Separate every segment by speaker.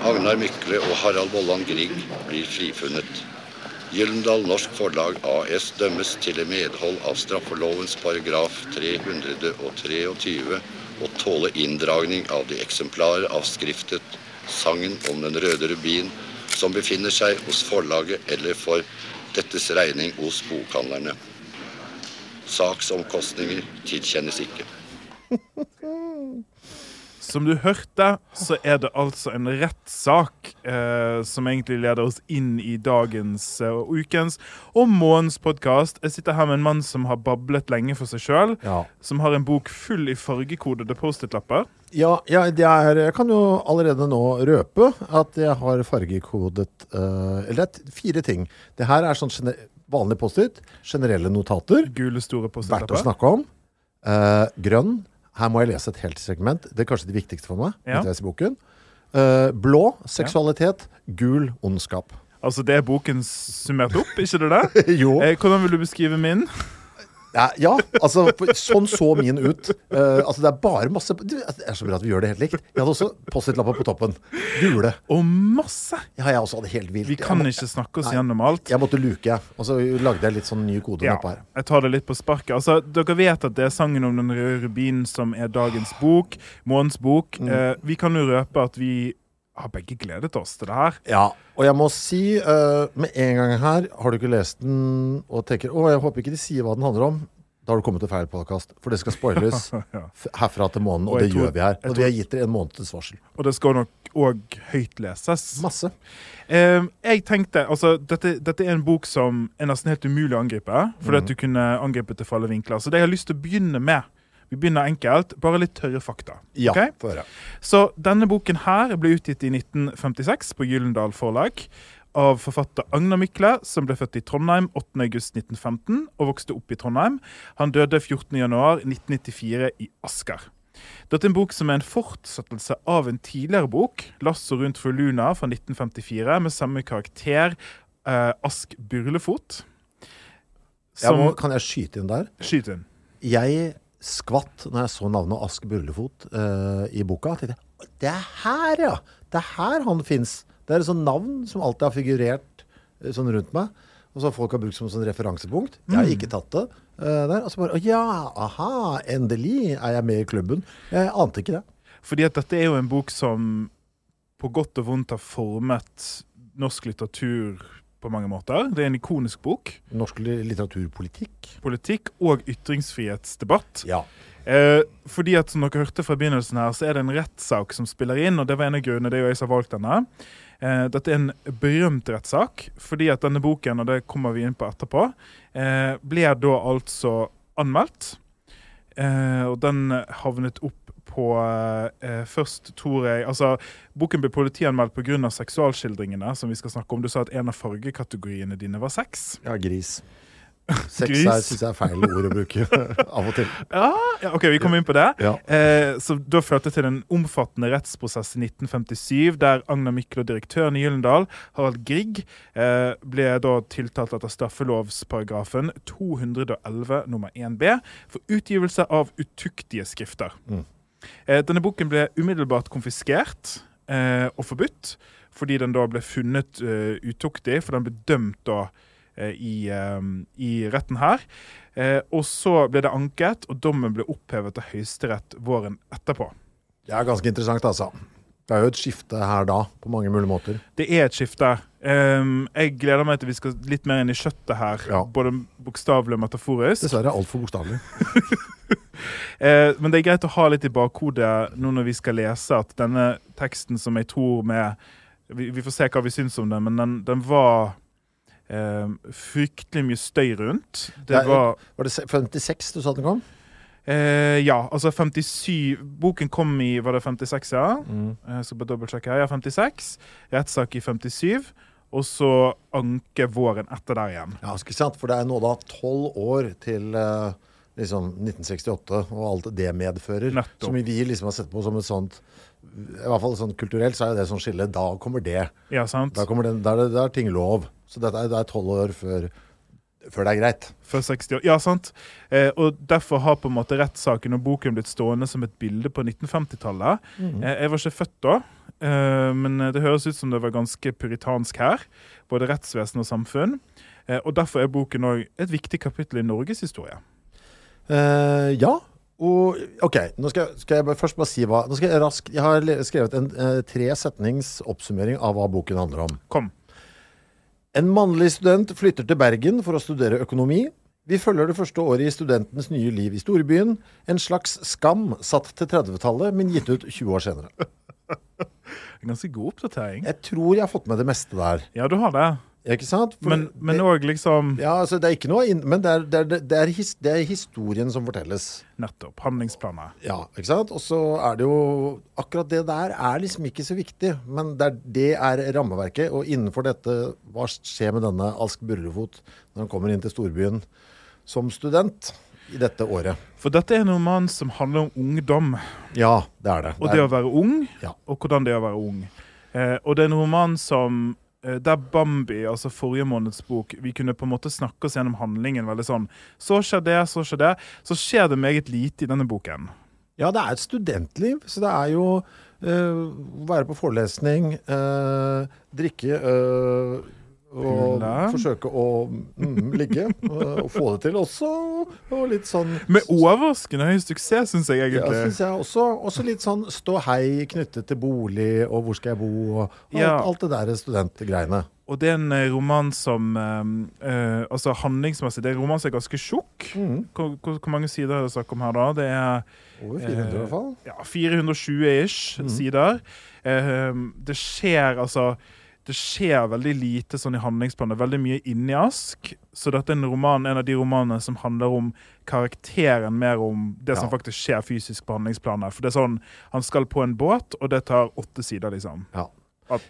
Speaker 1: Agnar Mykle og Harald Vollan Grieg blir frifunnet. Gyldendal Norsk Forlag AS dømmes til medhold av straffelovens paragraf 323 og tåle inndragning av de eksemplarer av skriftet 'Sangen om den røde rubin' som befinner seg hos forlaget eller for dettes regning hos bokhandlerne. Saksomkostninger tilkjennes ikke.
Speaker 2: Som du hørte, så er det altså en rettssak eh, som egentlig leder oss inn i dagens eh, og ukens og månedens podkast. Jeg sitter her med en mann som har bablet lenge for seg sjøl.
Speaker 3: Ja.
Speaker 2: Som har en bok full i fargekodede Post-It-lapper.
Speaker 3: Ja, ja er, jeg kan jo allerede nå røpe at jeg har fargekodet eh, Eller det er fire ting. Det her er sånn vanlig Post-It. Generelle notater.
Speaker 2: Gule, store
Speaker 3: Verdt å
Speaker 2: Post-It-lapper.
Speaker 3: snakke om. Eh, grønn. Her må jeg lese et helt segment. Det er kanskje det viktigste for meg.
Speaker 2: Ja.
Speaker 3: I boken. Uh, blå. Seksualitet. Gul. Ondskap.
Speaker 2: Altså, det er boken summert opp, ikke det det?
Speaker 3: jo.
Speaker 2: Eh, hvordan vil du beskrive min?
Speaker 3: Ja, ja, altså sånn så min ut. Uh, altså Det er bare masse du, Det er så bra at vi gjør det helt likt. Jeg hadde også Post-It-lapper på toppen. Gule.
Speaker 2: Og masse!
Speaker 3: Ja, jeg også hadde helt vilt.
Speaker 2: Vi kan
Speaker 3: jeg, må,
Speaker 2: ikke snakke oss
Speaker 3: Nei.
Speaker 2: gjennom alt.
Speaker 3: jeg måtte luke. Og så lagde jeg litt sånn ny kode
Speaker 2: Ja,
Speaker 3: oppå her.
Speaker 2: jeg tar det litt på sparket. Altså, dere vet at det er sangen om den røde rubinen som er dagens bok. månens bok.
Speaker 3: Mm.
Speaker 2: Uh, vi kan jo røpe at vi har begge gledet oss til det her.
Speaker 3: Ja, og jeg må si uh, med en gang her, har du ikke lest den og tenker å, jeg håper ikke de sier hva den handler om, da har du kommet til feil podkast. For det skal spoiles
Speaker 2: Ja.
Speaker 3: herfra til måneden,
Speaker 2: Og
Speaker 3: og det
Speaker 2: tror-
Speaker 3: gjør vi her. Og vi har gitt dere en måneds varsel.
Speaker 2: Og det skal nok òg høytleses.
Speaker 3: Masse.
Speaker 2: Eh, jeg tenkte, altså, dette, dette er en bok som er nesten helt umulig å angripe. Fordi
Speaker 3: mm.
Speaker 2: at du kunne angrepet til falle vinkler. Så det jeg har lyst til å begynne med Vi begynner enkelt, bare litt tørre fakta.
Speaker 3: Ja,
Speaker 2: okay?
Speaker 3: for det.
Speaker 2: Så denne boken her ble utgitt i 1956 på Gyllendal forlag av forfatter Agnar Mykle, som ble født i Trondheim 8.8.1915 og vokste opp i Trondheim. Han døde 14.1.1994 i Asker. Dette er en bok som er en fortsettelse av en tidligere bok, 'Lasso rundt fru Luna' fra 1954, med samme karakter, eh, Ask Burlefot.
Speaker 3: Jeg må, kan jeg skyte inn der?
Speaker 2: Skyt inn.
Speaker 3: Jeg skvatt når jeg så navnet Ask Burlefot uh, i boka. Tenkte jeg, det er her, ja! Det er her han fins. Det er et sånt navn som alltid har figurert uh, sånn rundt meg. Og som folk har brukt som sånn referansepunkt. Jeg har ikke tatt det Uh, der. Og så bare Å ja, aha, endelig er jeg med i klubben. Jeg ante ikke det.
Speaker 2: Fordi at dette er jo en bok som på godt og vondt har formet norsk litteratur på mange måter. Det er en ikonisk bok.
Speaker 3: Norsk litteraturpolitikk.
Speaker 2: Politikk og ytringsfrihetsdebatt.
Speaker 3: Ja.
Speaker 2: Eh, fordi at som dere hørte fra begynnelsen her, så er det en rettssak som spiller inn, og det var en av grunnene det er jo jeg som har valgt denne. Eh, dette er en berømt rettssak, fordi at denne boken, og det kommer vi inn på etterpå, eh, ble da altså anmeldt. Eh, og den havnet opp på eh, først, tror jeg Altså, boken ble politianmeldt pga. seksualskildringene, som vi skal snakke om. Du sa at en av fargekategoriene dine var sex.
Speaker 3: ja, gris. Sex er, synes jeg er feil ord å bruke av og til.
Speaker 2: Ja, ja OK, vi kommer inn på det.
Speaker 3: Ja.
Speaker 2: Eh, så Da førte til en omfattende rettsprosess i 1957, der Agnar Mikkel og direktøren i Gyllendal, Harald Grieg, eh, ble da tiltalt etter straffelovsparagrafen 211 nummer 1b for utgivelse av utuktige skrifter.
Speaker 3: Mm.
Speaker 2: Eh, denne boken ble umiddelbart konfiskert eh, og forbudt, fordi den da ble funnet eh, utuktig, for den ble dømt da i, i retten her. Eh, og så ble det anket, og dommen ble opphevet av Høyesterett våren etterpå.
Speaker 3: Det er ganske interessant, altså. Det er jo et skifte her da, på mange mulige måter.
Speaker 2: Det er et skifte. Um, jeg gleder meg til vi skal litt mer inn i kjøttet her,
Speaker 3: Ja.
Speaker 2: både bokstavelig og metaforisk.
Speaker 3: Dessverre altfor bokstavelig.
Speaker 2: Eh, men det er greit å ha litt i bakhodet nå når vi skal lese, at denne teksten som jeg tror med Vi, vi får se hva vi syns om den, men den, den var eh, fryktelig mye støy rundt. Det var
Speaker 3: Var det 56 du sa den kom?
Speaker 2: eh, Ja, altså 57 Boken kom i Var det 56, ja? Jeg skal bare dobbeltsjekke her. Ja, 56. Rettssak i 57. Og så anke våren etter der igjen.
Speaker 3: Ja, ikke sant? For det er nå da tolv år til eh, liksom 1968 og alt det medfører.
Speaker 2: Nettopp.
Speaker 3: Som vi liksom har sett på som et sånt I hvert fall sånn kulturelt så er det sånn skille. Da kommer det.
Speaker 2: Ja, sant?
Speaker 3: Da, kommer det, da, er, det, da er ting lov. Så dette er, er tolv år før, før det er greit.
Speaker 2: Før 60 år. Ja, sant. Eh, og derfor har på en måte rettssaken og boken blitt stående som et bilde på 1950-tallet. Eh, jeg var ikke født da, eh, men det høres ut som det var ganske puritansk her. Både rettsvesen og samfunn. Eh, og derfor er boken òg et viktig kapittel i Norges historie.
Speaker 3: Eh, ja. Og OK, nå skal, skal jeg først bare si hva Nå skal Jeg raskt, jeg har skrevet en uh, tre setnings oppsummering av hva boken handler om.
Speaker 2: Kom.
Speaker 3: En mannlig student flytter til Bergen for å studere økonomi. Vi følger det første året i studentens nye liv i storbyen. En slags skam satt til 30-tallet, men gitt ut 20 år senere.
Speaker 2: En ganske god oppdatering.
Speaker 3: Jeg tror jeg har fått med det meste der.
Speaker 2: Ja, du har det.
Speaker 3: Ikke sant? For
Speaker 2: Men òg liksom
Speaker 3: Ja, altså det er ikke noe inn, Men det er, det, er, det, er his, det er historien som fortelles.
Speaker 2: Nettopp. Handlingsplaner.
Speaker 3: Ja, ikke sant? Og så er det jo Akkurat det der er liksom ikke så viktig, men det er, det er rammeverket. Og innenfor dette, hva skjer med denne Ask Burrefot når han kommer inn til storbyen som student i dette året?
Speaker 2: For dette er en roman som handler om ungdom.
Speaker 3: Ja, det er det.
Speaker 2: Og
Speaker 3: det
Speaker 2: å være ung,
Speaker 3: Ja.
Speaker 2: og hvordan det er å være ung. Eh, og det er en roman som der Bambi, altså forrige måneds bok, vi kunne på en måte snakke oss gjennom handlingen veldig sånn Så skjer det, så skjer det. Så skjer det meget lite i denne boken.
Speaker 3: ja, det er et studentliv, så det er jo eh, være på forelesning, eh, drikke eh, og forsøke å mm, ligge eh, og få det til også. Og litt sånn
Speaker 2: Med overraskende høy suksess, syns jeg
Speaker 3: Ja, synes jeg også, også litt sånn stå hei knyttet til bolig, og hvor skal jeg bo, og alt,
Speaker 2: Ja.
Speaker 3: alt det der studentgreiene.
Speaker 2: Og det er en eh, roman som eh, eh, Altså handlingsmessig, det er en roman som er ganske tjukk.
Speaker 3: Mm.
Speaker 2: Hvor, hvor, hvor mange sider er det snakk om her, da? Det er
Speaker 3: Over 400 i hvert fall.
Speaker 2: ja, 420-ish
Speaker 3: mm.
Speaker 2: sider. Eh, det skjer altså det skjer veldig lite sånn i handlingsplanet. Veldig mye inni Ask. Så dette er en roman, en av de romanene som handler om karakteren mer om det som faktisk skjer fysisk på handlingsplanet. For det er sånn, Han skal på en båt, og det tar åtte sider, liksom.
Speaker 3: Ja.
Speaker 2: At-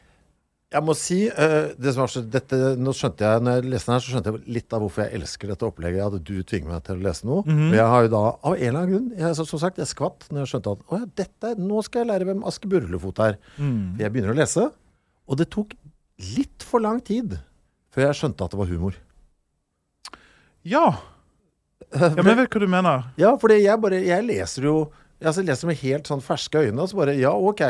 Speaker 3: Jeg må si, uh, det som var så, dette, nå skjønte jeg, når jeg leste den her, så skjønte jeg litt av hvorfor jeg elsker dette opplegget, at du tvinger meg til å lese noe.
Speaker 2: Mhm.
Speaker 3: Og jeg har jo da, av en eller annen grunn, jeg, så- som sagt, jeg skvatt når jeg skjønte at, å ja, dette, nå skal jeg lære hvem Aske Burlefot er.
Speaker 2: Mm.
Speaker 3: Jeg begynner å lese, og det tok litt for lang tid før jeg skjønte at det var humor.
Speaker 2: Ja. ja, men jeg vet hva du mener.
Speaker 3: Ja, for jeg bare Jeg leser jo jeg leser med helt sånn ferske øyne, og så bare Ja, OK.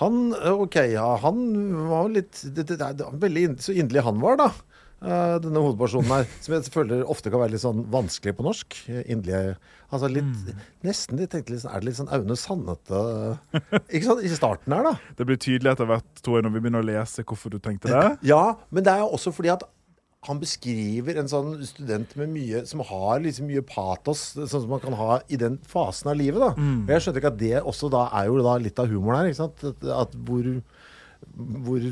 Speaker 3: Han okay, ja, han var litt det, det, det, Veldig så inderlig han var, da. Eh, denne hovedpersonen her. Som jeg føler ofte kan være litt sånn vanskelig på norsk. Indelige Inderlig Altså litt Nesten de tenkte litt sånn, Er det litt sånn Aune Sannete Ikke sant? I starten her, da.
Speaker 2: Det blir tydelig etter hvert, tror jeg, når vi begynner å lese hvorfor du tenkte det.
Speaker 3: Ja, men det er jo også fordi at han beskriver en sånn student med mye, som har liksom mye patos, sånn som man kan ha i den fasen av livet. da. Og jeg skjønner ikke at det også da er jo da litt av humoren her. ikke sant? At, at hvor, hvor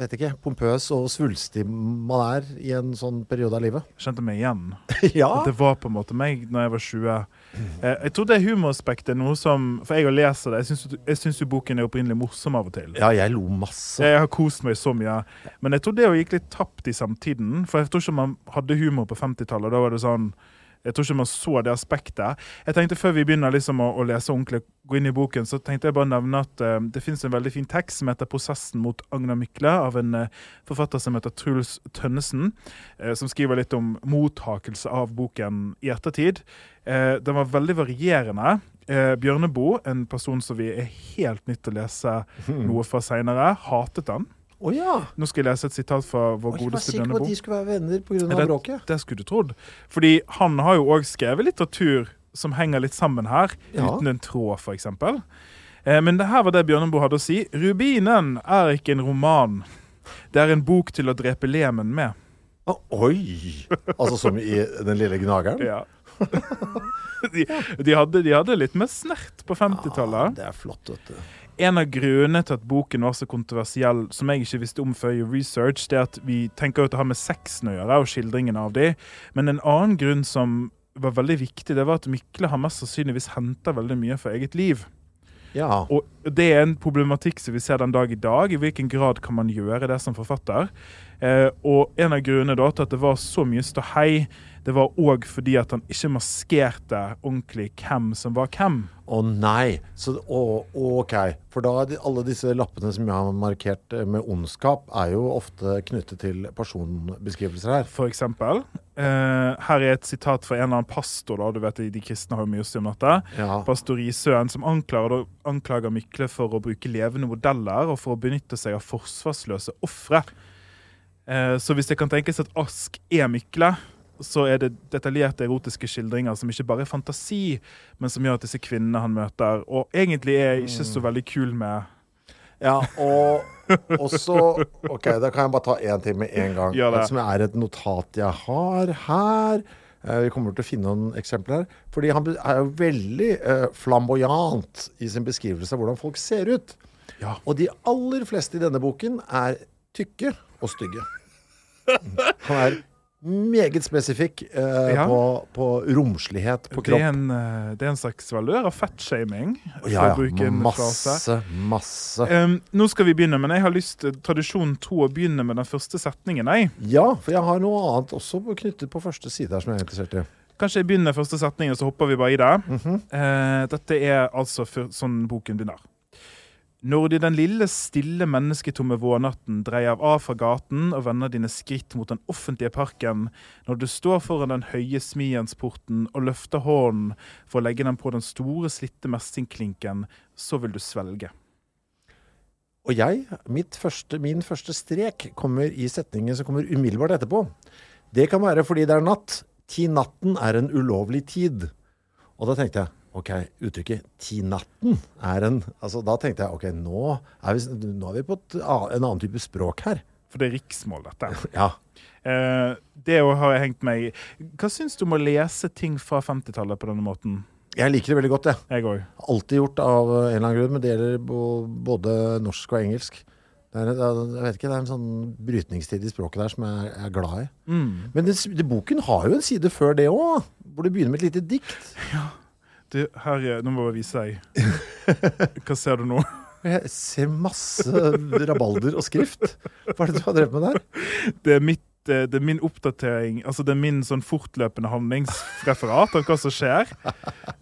Speaker 3: vet ikke, pompøs og svulstig man er i en sånn periode av livet.
Speaker 2: Kjente meg igjen.
Speaker 3: ja.
Speaker 2: Det var på en måte meg når jeg var 20. Eh, jeg tror det humoraspektet er noe som For jeg har lest det. Jeg syns- Jeg syns jo boken er opprinnelig morsom av og til.
Speaker 3: ja, jeg lo masse.
Speaker 2: Jeg har kost meg så mye. Men jeg tror det gikk litt tapt i samtiden. For jeg tror ikke man hadde humor på 50-tallet. Da var det sånn jeg tror ikke man så det aspektet. Jeg tenkte Før vi begynner liksom å, å lese ordentlig, gå inn i boken, så tenkte jeg bare nevne at uh, det finnes en veldig fin tekst som heter 'Prosessen mot Agna Mykle', av en uh, forfatter som heter Truls Tønnesen, uh, som skriver litt om mottakelse av boken i ettertid. Den var veldig varierende. Bjørneboe, en person som vi er helt nytt til å lese noe fra seinere, hatet den.
Speaker 3: Å ja!
Speaker 2: Nå skal jeg lese et sitat fra vår
Speaker 3: Og jeg var sikker på at de skulle være venner pga.
Speaker 2: Er det-
Speaker 3: bråket.
Speaker 2: Det skulle du trodd. Fordi han har jo òg skrevet litteratur som henger litt sammen her,
Speaker 3: Ja.
Speaker 2: uten en tråd, f.eks. Eh, men det her var det Bjørneboe hadde å si. 'Rubinen er ikke en roman. Det er en bok til å drepe lemen med'.
Speaker 3: Å, oi! Altså som i Den lille gnageren?
Speaker 2: Ja. de, de, hadde, de hadde litt mer snert på 50-tallet.
Speaker 3: Det er flott, vet du.
Speaker 2: En av grunnene til at boken var så kontroversiell, som jeg ikke visste om før i research, det er at vi tenker at det har med sexen å gjøre, og skildringen av de. Men en annen grunn som var veldig viktig, det var at Mykle har mest sannsynligvis henta veldig mye fra eget liv.
Speaker 3: Ja.
Speaker 2: Og det er en problematikk som vi ser den dag i dag. I hvilken grad kan man gjøre det som forfatter? Eh, og en av grunnene da til at det var så mye ståhei, det var òg fordi at han ikke maskerte ordentlig hvem som var hvem.
Speaker 3: Å nei. Så, å, OK. For da er alle disse lappene som jeg har markert eh, med ondskap, er jo ofte knyttet til personbeskrivelser her.
Speaker 2: For eksempel. Eh, her er et sitat fra en eller annen pastor. da, du vet De kristne har jo mye å si om dette.
Speaker 3: Ja.
Speaker 2: Pastor Risøen, som anklager, anklager Mykle for å bruke levende modeller og for å benytte seg av forsvarsløse ofre. Eh, så hvis det kan tenkes at Ask er Mykle, så er det detaljerte erotiske skildringer som ikke bare er fantasi, men som gjør at disse kvinnene han møter, og egentlig er ikke så veldig kul med
Speaker 3: Ja, og, også OK, da kan jeg bare ta én ting med en gang.
Speaker 2: Ja, det.
Speaker 3: Som er et notat jeg har her. Eh, Vi kommer til å finne noen eksempler her. Fordi han er jo veldig eh, flamboyant i sin beskrivelse av hvordan folk ser ut.
Speaker 2: Ja.
Speaker 3: Og de aller fleste i denne boken er tykke og stygge. Han er meget spesifikk eh,
Speaker 2: Ja.
Speaker 3: på, på romslighet på
Speaker 2: det er,
Speaker 3: kropp.
Speaker 2: en, eh, det er en slags valør av fettshaming.
Speaker 3: Ja, ja. Masse, masse.
Speaker 2: Um, nå skal vi begynne, men jeg har lyst til tradisjon to å begynne med den første setningen. Jeg.
Speaker 3: Ja, for jeg har noe annet også knyttet på første side her som jeg er interessert i.
Speaker 2: Kanskje jeg begynner første setning, og så hopper vi bare i det.
Speaker 3: Mm
Speaker 2: -hmm. uh, dette er altså for, sånn boken begynner. Når de den lille, stille, mennesketomme vårnatten dreier av fra gaten og vender dine skritt mot den offentlige parken, når du står foran den høye smiensporten og løfter hånden for å legge den på den store, slitte messingklinken, så vil du svelge.
Speaker 3: Og jeg, første, min første strek kommer i setningen som kommer umiddelbart etterpå. Det kan være fordi det er natt. Ti natten er en ulovlig tid. Og da tenkte jeg OK, uttrykket 'ti natten' er en altså Da tenkte jeg OK, nå er vi, nå er vi på et, en annen type språk her.
Speaker 2: For det er riksmål, dette.
Speaker 3: Ja.
Speaker 2: Eh, det har jeg hengt meg i. Hva syns du om å lese ting fra 50-tallet på denne måten?
Speaker 3: Jeg liker det veldig godt, jeg.
Speaker 2: Jeg også.
Speaker 3: Alltid gjort av en eller annen grunn, men det gjelder både norsk og engelsk. Det er, jeg vet ikke, det er en sånn brytningstid i språket der som jeg er glad i.
Speaker 2: Mm.
Speaker 3: Men det, det, boken har jo en side før det òg, hvor det begynner med et lite dikt.
Speaker 2: Du, her er, Nå må jeg vise deg. Hva ser du nå?
Speaker 3: Jeg ser masse rabalder og skrift. Hva er det du har drevet med der?
Speaker 2: Det er, mitt, eh, det er min oppdatering, altså det er min sånn fortløpende handlingsreferat av hva som skjer.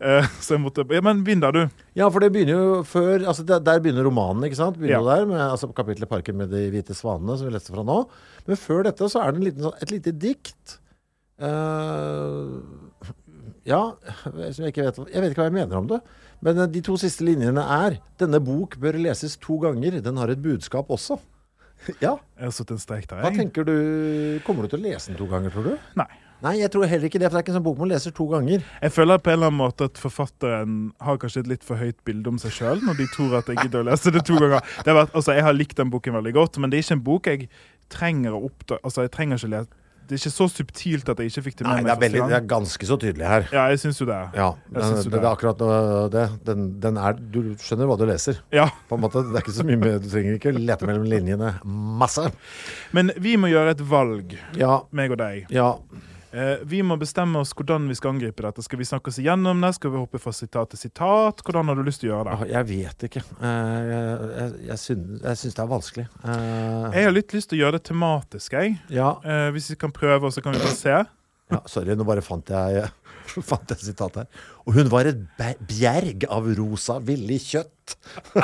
Speaker 2: Eh, så jeg måtte Ja, men begynn der, du.
Speaker 3: Ja, for det begynner jo før altså der, der begynner romanen, ikke sant? Begynner
Speaker 2: Ja.
Speaker 3: der med altså, kapittelet 'Parken med de hvite svanene', som vi leste fra nå. Men før dette så er det en liten, sånn- et lite dikt. Eh, ja, som jeg, ikke vet, jeg vet ikke hva jeg mener om det. Men eh, de to siste linjene er 'Denne bok bør leses to ganger. Den har et budskap også'. ja,
Speaker 2: Jeg har satt en strek der.
Speaker 3: hva tenker du Kommer du til å lese den to ganger, tror du?
Speaker 2: Nei.
Speaker 3: Nei, jeg tror heller ikke det, for det er ikke en sånn bok man leser to ganger.
Speaker 2: Jeg føler på en eller annen måte at forfatteren har kanskje et litt for høyt bilde om seg sjøl når de tror at jeg gidder å lese det to ganger. Det vært, altså, jeg har likt den boken veldig godt, men det er ikke en bok jeg trenger å oppdage Altså, jeg trenger ikke lese Det er ikke så subtilt at jeg ikke fikk det
Speaker 3: Nei,
Speaker 2: med
Speaker 3: det
Speaker 2: meg
Speaker 3: er, veldig, det er ganske så tydelig her.
Speaker 2: Ja, jeg syns jo det.
Speaker 3: Ja, den, det, det
Speaker 2: det.
Speaker 3: er akkurat det. Den, den er Du skjønner hva du leser.
Speaker 2: Ja.
Speaker 3: På en måte, Det er ikke så mye mer. Du trenger ikke lete mellom linjene masse.
Speaker 2: Men vi må gjøre et valg,
Speaker 3: Ja,
Speaker 2: meg og deg.
Speaker 3: ja.
Speaker 2: Eh, vi må bestemme oss hvordan vi skal angripe dette. Skal vi snakke oss igjennom det? Skal vi hoppe fra sitat til sitat? Hvordan har du lyst til å gjøre det?
Speaker 3: Jeg vet ikke. Eh, Jeg, jeg, jeg, syns, jeg syns det er vanskelig. Eh,
Speaker 2: Jeg har litt lyst til å gjøre det tematisk, jeg.
Speaker 3: Ja,
Speaker 2: Eh, hvis vi kan prøve, og så kan vi bare se.
Speaker 3: ja, sorry, nå bare fant jeg fant jeg et sitat her. Og hun var et bjerg av rosa, villig kjøtt.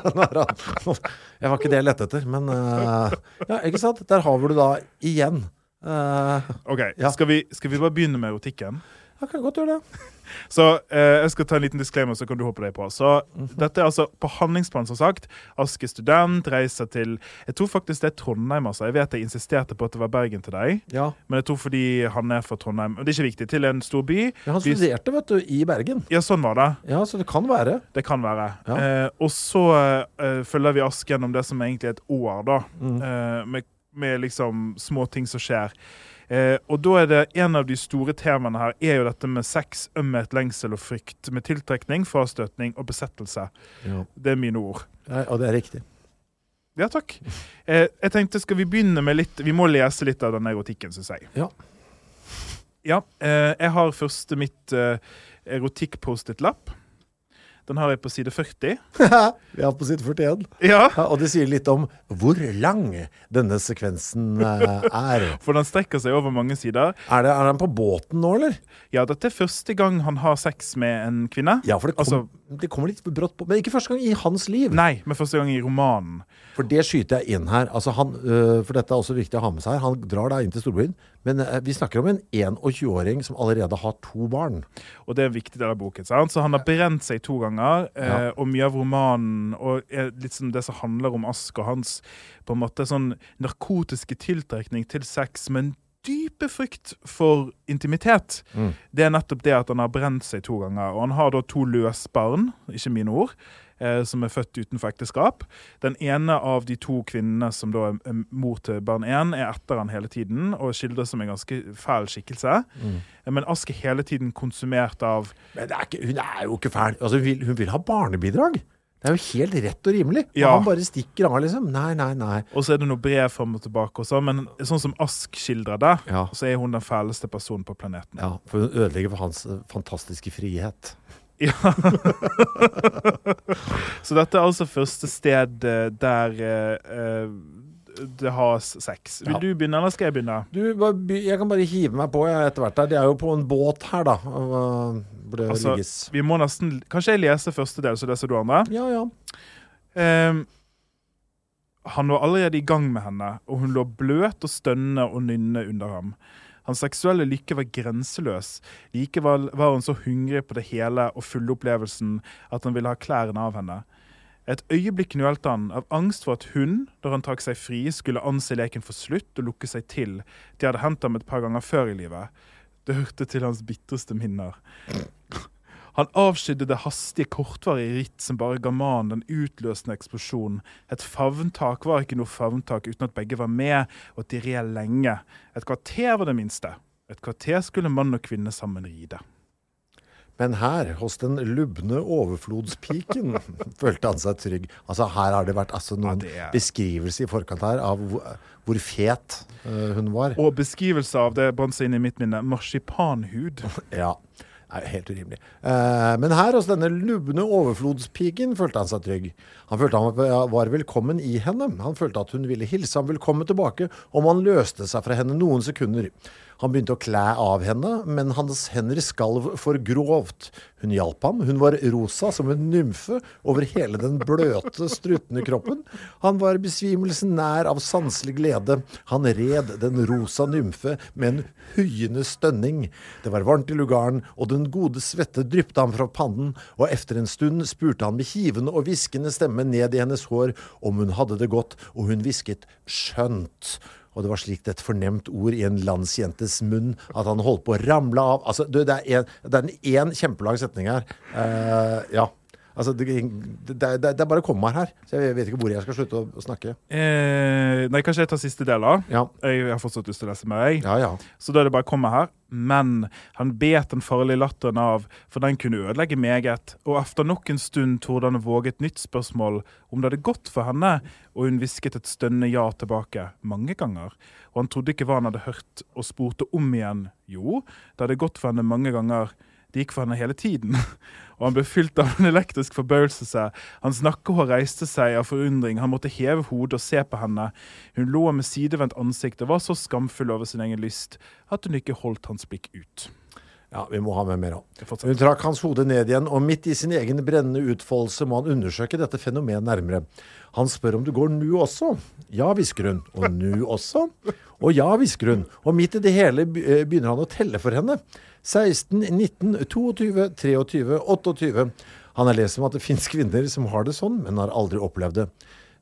Speaker 3: Jeg var ikke det jeg lette etter, men Ja, ikke sant? Der har vi det da igjen. Eh,
Speaker 2: Ok,
Speaker 3: Ja.
Speaker 2: skal, vi, skal vi bare begynne med erotikken?
Speaker 3: Jeg kan godt gjøre det.
Speaker 2: Så uh, jeg skal ta en liten disclaimer, så kan du hoppe deg på. Så dette er altså på handlingsplan, som sagt. Ask er student, reiser til Jeg tror faktisk det er Trondheim, altså. Jeg vet jeg insisterte på at det var Bergen til deg,
Speaker 3: Ja.
Speaker 2: men jeg tror fordi han er fra Trondheim. Og det er ikke viktig. Til en stor by.
Speaker 3: Ja, han studerte, vet du, i Bergen.
Speaker 2: Ja, sånn var det.
Speaker 3: Ja, så det kan være.
Speaker 2: Det kan være.
Speaker 3: Ja.
Speaker 2: Uh, og så uh, følger vi Aske gjennom det som egentlig er et år, da. Eh, med, med liksom små ting som skjer. Eh, og da er det en av de store temaene her er jo dette med sex, ømhet, lengsel og frykt. Med tiltrekning, frastøtning og besettelse.
Speaker 3: Ja.
Speaker 2: Det er mine ord.
Speaker 3: Ja, og det er riktig.
Speaker 2: Ja, takk. Eh, jeg tenkte, skal vi begynne med litt Vi må lese litt av den erotikken, syns jeg.
Speaker 3: Ja.
Speaker 2: Ja, eh, jeg har først mitt eh, erotikk-post-it-lapp. Den har jeg på side 40.
Speaker 3: Vi har på side 41.
Speaker 2: Ja,
Speaker 3: Ja, og det sier litt om hvor lang denne sekvensen eh, er.
Speaker 2: For den strekker seg over mange sider.
Speaker 3: Er, det, er han på båten nå, eller?
Speaker 2: Ja, dette er første gang han har sex med en kvinne.
Speaker 3: Ja, for det, kom,
Speaker 2: Altså-
Speaker 3: det kommer litt brått på. Men ikke første gang i hans liv.
Speaker 2: Nei, men første gang i romanen.
Speaker 3: For det skyter jeg inn her. Altså han, øh, for dette er også viktig å ha med seg. Han drar da inn til storbyen. Men øh, vi snakker om en 21-åring som allerede har to barn.
Speaker 2: Og det er en viktig del av boken. Sant? Så han har brent seg to ganger, Øh,
Speaker 3: Ja.
Speaker 2: og mye av romanen og litt sånn det som handler om Ask og hans på en måte sånn narkotiske tiltrekning til sex, men dype frykt for intimitet. Det er nettopp det at han har brent seg to ganger. Og han har da to løs barn, ikke mine ord, eh, som er født utenfor ekteskap. Den ene av de to kvinnene som da er mor til barn én, er etter han hele tiden og skildres som en ganske fæl skikkelse. Mm. Men Ask er hele tiden konsumert av
Speaker 3: Men det er ikke, hun er jo ikke fæl. Altså, hun, vil, hun vil ha barnebidrag. Det er jo helt rett og rimelig. Og
Speaker 2: Ja.
Speaker 3: han bare stikker av, liksom. Nei, nei, nei.
Speaker 2: Og så er det noe brev fram og tilbake også, men sånn som Ask skildrer det,
Speaker 3: Ja.
Speaker 2: så er hun den fæleste personen på planeten.
Speaker 3: Ja, For hun ødelegger for hans øh, fantastiske frihet.
Speaker 2: Ja. så dette er altså første sted eh, der uh, eh, det has sex. Vil
Speaker 3: Ja.
Speaker 2: du begynne, eller skal jeg begynne?
Speaker 3: Du, jeg kan bare hive meg på jeg, etter hvert. der. De er jo på en båt her, da. Hvor det
Speaker 2: Altså,
Speaker 3: ligges
Speaker 2: vi må nesten Kanskje jeg leser første del, så leser du andre?
Speaker 3: Ja, ja.
Speaker 2: Um, han var allerede i gang med henne, og hun lå bløt og stønnende og nynne under ham. Hans seksuelle lykke var grenseløs. Likevel var hun så hungrig på det hele og fulle opplevelsen at han ville ha klærne av henne. Et øyeblikk nølte han, av angst for at hun, da han trakk seg fri, skulle anse leken for slutt og lukke seg til. De hadde hendt ham et par ganger før i livet. Det hørte til hans bitreste minner. Han avskydde det hastige, kortvarige ritt som bare ga mannen den utløsende eksplosjonen. Et favntak var ikke noe favntak uten at begge var med, og at de red lenge. Et kvarter var det minste. Et kvarter skulle mann og kvinne sammen ride.
Speaker 3: Men her, hos den lubne overflodspiken, følte han seg trygg. Altså, her har det vært altså, noen
Speaker 2: det er-
Speaker 3: beskrivelser i forkant her av hvor, fet uh, hun var.
Speaker 2: Og beskrivelse av det brant seg inn i mitt minne. Marsipanhud.
Speaker 3: Ja, er helt urimelig. Uh, men her hos denne lubne overflodspiken følte han seg trygg. Han følte han var velkommen i henne. Han følte at hun ville hilse ham velkommen tilbake om han løste seg fra henne noen sekunder. Han begynte å klæ av henne, men hans hender skalv for grovt. Hun hjalp ham. Hun var rosa som en nymfe over hele den bløte, struttende kroppen. Han var besvimelsen nær av sanselig glede. Han red den rosa nymfe med en hyende stønning. Det var varmt i lugaren, og den gode svette dryppet ham fra pannen, og efter en stund spurte han med hivende og hviskende stemme ned i hennes hår om hun hadde det godt, og hun hvisket 'skjønt'. Og det var slikt et fornemt ord i en landsjentes munn at han holdt på å ramle av. Altså, du, det er en, kjempelang setning her. Uh, ja. Altså, det, det, det, det er bare å komme meg her. Så jeg vet ikke hvor jeg skal slutte å, å snakke.
Speaker 2: Eh, nei, kanskje jeg tar siste del, da.
Speaker 3: Ja.
Speaker 2: Jeg har fortsatt lyst til å lese mer.
Speaker 3: Ja, ja.
Speaker 2: Så da er det bare å komme her. Men han bet den farlige latteren av, for den kunne ødelegge meget. Og efter nok en stund torde han våge et nytt spørsmål om det hadde gått for henne, og hun hvisket et stønnende ja tilbake mange ganger. Og han trodde ikke hva han hadde hørt, og spurte om igjen. Jo, det hadde gått for henne mange ganger. Det gikk for henne hele tiden. Og han ble fylt av en elektrisk forbauselse. Hans nakkehår reiste seg av forundring. Han måtte heve hodet og se på henne. Hun lå med sidevendt ansikt og var så skamfull over sin egen lyst at hun ikke holdt hans blikk ut.
Speaker 3: Ja, vi må ha med mer òg. Hun trakk hans hode ned igjen, og midt i sin egen brennende utfoldelse må han undersøke dette fenomenet nærmere. Han spør om det går nu også. Ja, hvisker hun. Og nu også? Og ja, hvisker hun. Og midt i det hele eh, begynner han å telle for henne. 16, 19, 22, 23, 28. Han har lest om at det fins kvinner som har det sånn, men har aldri opplevd det.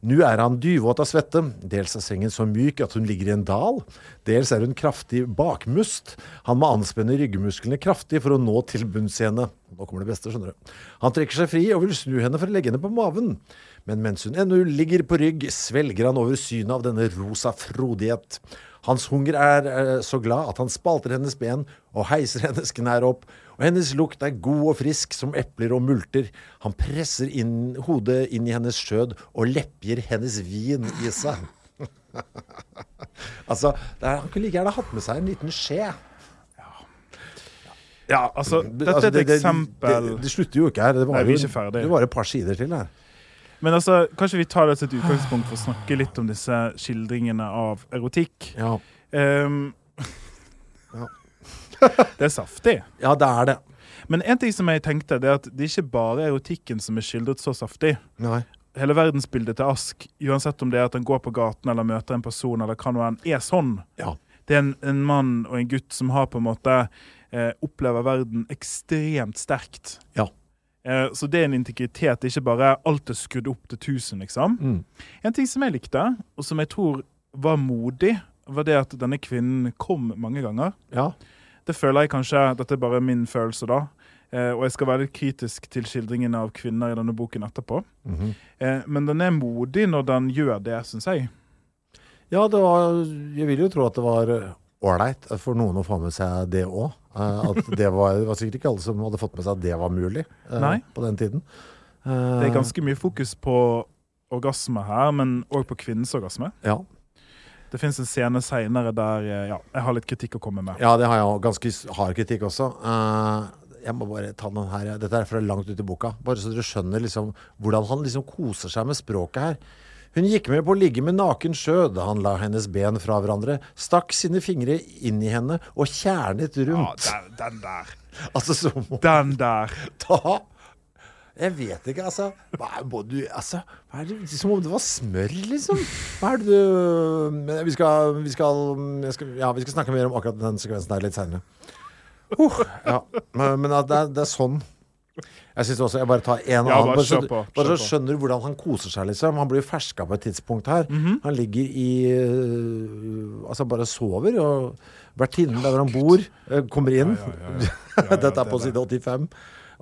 Speaker 3: Nå er han dyvåt av svette. Dels er sengen så myk at hun ligger i en dal. Dels er hun kraftig bakmust. Han må anspenne ryggmusklene kraftig for å nå til bunns i henne. Nå kommer det beste, skjønner du. Han trekker seg fri og vil snu henne for å legge henne på maven. Men mens hun ennå ligger på rygg, svelger han over synet av denne rosa frodighet. Hans hunger er eh, så glad at han spalter hennes ben og heiser hennes knær opp. Og hennes lukt er god og frisk som epler og multer. Han presser inn hodet inn i hennes skjød og lepjer hennes vin i seg. altså, er, han kunne like gjerne hatt med seg en liten skje.
Speaker 2: Ja, altså, dette
Speaker 3: Altså,
Speaker 2: er et eksempel
Speaker 3: Det, det, slutter jo ikke her. Det var,
Speaker 2: Nei, vi er
Speaker 3: jo-
Speaker 2: ikke ferdig.
Speaker 3: det var et par sider til her.
Speaker 2: Men altså, kanskje vi tar det til et utgangspunkt for å snakke litt om disse skildringene av erotikk.
Speaker 3: Ja,
Speaker 2: Um,
Speaker 3: Ja.
Speaker 2: det er saftig.
Speaker 3: ja det er det.
Speaker 2: Men en ting som jeg tenkte, det er at det er ikke bare erotikken som er skildret så saftig.
Speaker 3: Nei.
Speaker 2: Hele verdensbildet til Ask, uansett om det er at han går på gaten eller møter en person, eller hva nå enn, er sånn.
Speaker 3: Ja.
Speaker 2: Det er en, en mann og en gutt som har på en måte eh, opplever verden ekstremt sterkt.
Speaker 3: Ja.
Speaker 2: Eh, så det er en integritet. Ikke bare alt er skrudd opp til 1000, liksom.
Speaker 3: Mm.
Speaker 2: En ting som jeg likte, og som jeg tror var modig, var det at denne kvinnen kom mange ganger.
Speaker 3: Ja.
Speaker 2: Det føler jeg kanskje Dette er bare min følelse, da. Eh, og jeg skal være litt kritisk til skildringene av kvinner i denne boken etterpå.
Speaker 3: Mhm.
Speaker 2: eh, men den er modig når den gjør det, syns jeg.
Speaker 3: Ja, det var Jeg vil jo tro at det var ålreit for noen å få med seg det òg. Det var, var sikkert ikke alle som hadde fått med seg at det var mulig eh,
Speaker 2: Nei.
Speaker 3: på den tiden.
Speaker 2: Det er ganske mye fokus på orgasme her, men òg på kvinnens orgasme.
Speaker 3: Ja.
Speaker 2: Det fins en scene seinere der eh, ja, jeg har litt kritikk å komme med.
Speaker 3: ja, det har jeg òg. Ganske hard kritikk også. Eh, jeg må bare ta den her. Dette er fra langt ut i boka. Bare så dere skjønner liksom hvordan han liksom koser seg med språket her. Hun gikk med på å ligge med naken sjø da han la hennes ben fra hverandre, stakk sine fingre inn i henne og kjernet
Speaker 2: Ja,
Speaker 3: rundt.
Speaker 2: den, den der.
Speaker 3: Altså som
Speaker 2: Den der.
Speaker 3: ta Jeg vet ikke, altså. Hva er, du, altså hva er det, Som om det var smør, liksom. Hva er det du vi skal, vi skal, skal Ja, vi skal snakke mer om akkurat den sekvensen der litt seinere. Uh, ja. Men, men at det, er, det er sånn. Jeg synes også, jeg bare tar en
Speaker 2: Ja,
Speaker 3: annen
Speaker 2: bare
Speaker 3: så,
Speaker 2: på,
Speaker 3: bare så skjønner du hvordan han koser seg, liksom. Han blir ferska på et tidspunkt her.
Speaker 2: Mhm.
Speaker 3: Han ligger i uh, Altså bare sover, og vertinnen der hvor han bor, uh, kommer inn. Dette er på
Speaker 2: det
Speaker 3: side 85.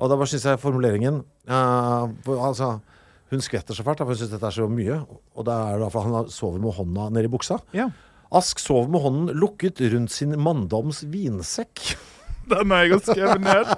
Speaker 3: Og da bare syns jeg formuleringen uh, for, altså, Hun skvetter så fælt, for hun syns dette er så mye. Og da er det derfor han sover med hånda nedi buksa.
Speaker 2: Ja.
Speaker 3: Ask sover med hånden lukket rundt sin manndoms vinsekk.
Speaker 2: Den har jeg også skrevet ned.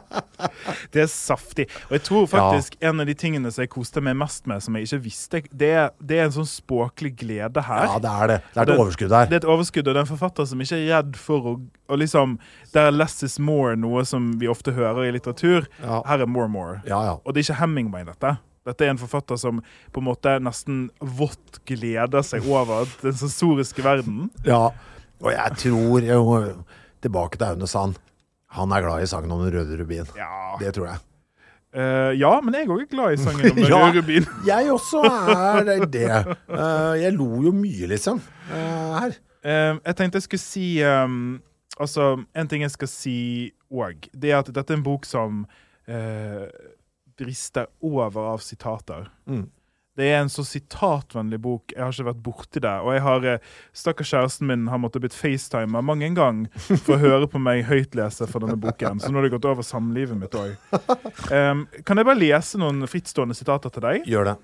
Speaker 2: Det er saftig. Og jeg tror faktisk en av de tingene som jeg koste meg mest med, som jeg ikke visste, det er, det er en sånn språklig glede her.
Speaker 3: Ja, det er det. Det er et
Speaker 2: Det-
Speaker 3: overskudd her.
Speaker 2: Det er et overskudd, og det er en forfatter som ikke er redd for å, og liksom Der er 'less is more', noe som vi ofte hører i litteratur.
Speaker 3: Ja.
Speaker 2: Her er 'more more'.
Speaker 3: Ja, ja.
Speaker 2: Og det er ikke Hemingway, dette. Dette er en forfatter som på en måte nesten vått gleder seg over den sensoriske verden.
Speaker 3: ja. Og jeg tror jo, Tilbake til Aune Sand. Han er glad i sangen om den røde rubin.
Speaker 2: Ja,
Speaker 3: Det tror jeg.
Speaker 2: Uh, ja men jeg òg er glad i sangen om den
Speaker 3: Ja.
Speaker 2: røde rubin.
Speaker 3: Jeg også er det. Uh, jeg lo jo mye, liksom, Uh, her.
Speaker 2: Jeg tenkte jeg skulle si um, Altså, en ting jeg skal si òg, det er at dette er en bok som brister over av sitater.
Speaker 3: Mm.
Speaker 2: Det er en så sitatvennlig bok. Jeg har ikke vært borti det. Og jeg har, eh, stakkars kjæresten min har måttet blitt facetima mange en gang for å høre på meg høytlese fra denne boken. Så nå har det gått over samlivet mitt òg. kan jeg bare lese noen frittstående sitater til deg?
Speaker 3: Gjør det.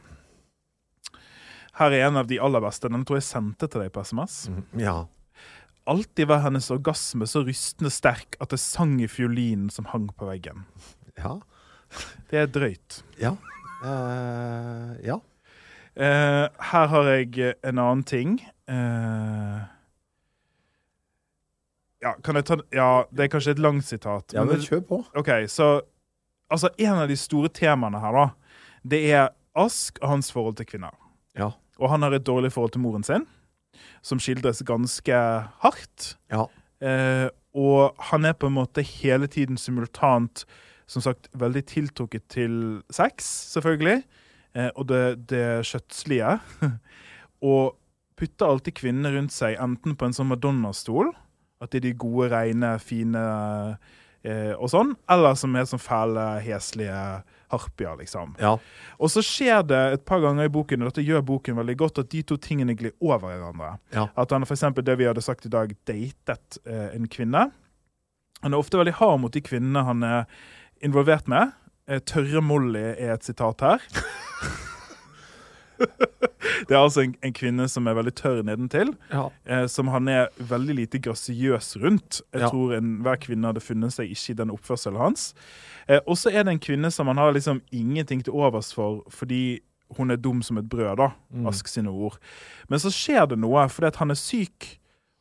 Speaker 2: Her er en av de aller beste. Den tror jeg sendte til deg på SMS.
Speaker 3: Ja.
Speaker 2: Alltid var hennes orgasme så rystende sterk at det sang i fiolinen som hang på veggen.
Speaker 3: Ja.
Speaker 2: Det er drøyt.
Speaker 3: Ja. Uh, ja.
Speaker 2: Eh, her har jeg en annen ting. Uh, ja, kan jeg ta Ja, det er kanskje et langt sitat.
Speaker 3: ja,
Speaker 2: men
Speaker 3: kjør på.
Speaker 2: OK, så Altså, en av de store temaene her, da, det er Ask og hans forhold til kvinner.
Speaker 3: Ja.
Speaker 2: Og han har et dårlig forhold til moren sin, som skildres ganske hardt.
Speaker 3: Ja.
Speaker 2: Eh, og han er på en måte hele tiden simultant som sagt veldig tiltrukket til sex, selvfølgelig. Eh, og det, det kjøttslige. og putter alltid kvinnene rundt seg enten på en sånn madonnastol, at det er de gode, rene, fine eh, og sånn, eller som er sånn fæle, heslige harpier, liksom.
Speaker 3: Ja.
Speaker 2: Og så skjer det et par ganger i boken, og dette gjør boken veldig godt, at de to tingene glir over hverandre.
Speaker 3: Ja.
Speaker 2: At han eksempel det vi hadde sagt i dag, datet eh, en kvinne. Han er ofte veldig hard mot de kvinnene han er involvert med. Eh, Tørre Molly er et sitat her. det er altså en, en kvinne som er veldig tørr nedentil,
Speaker 3: Ja.
Speaker 2: eh, som han er veldig lite grasiøs rundt. Jeg
Speaker 3: Ja.
Speaker 2: tror enhver kvinne hadde funnet seg ikke i den oppførselen hans. Eh, og så er det en kvinne som han har liksom ingenting til overs for fordi hun er dum som et brød, da.
Speaker 3: Mm.
Speaker 2: Ask sine ord. Men så skjer det noe fordi at han er syk,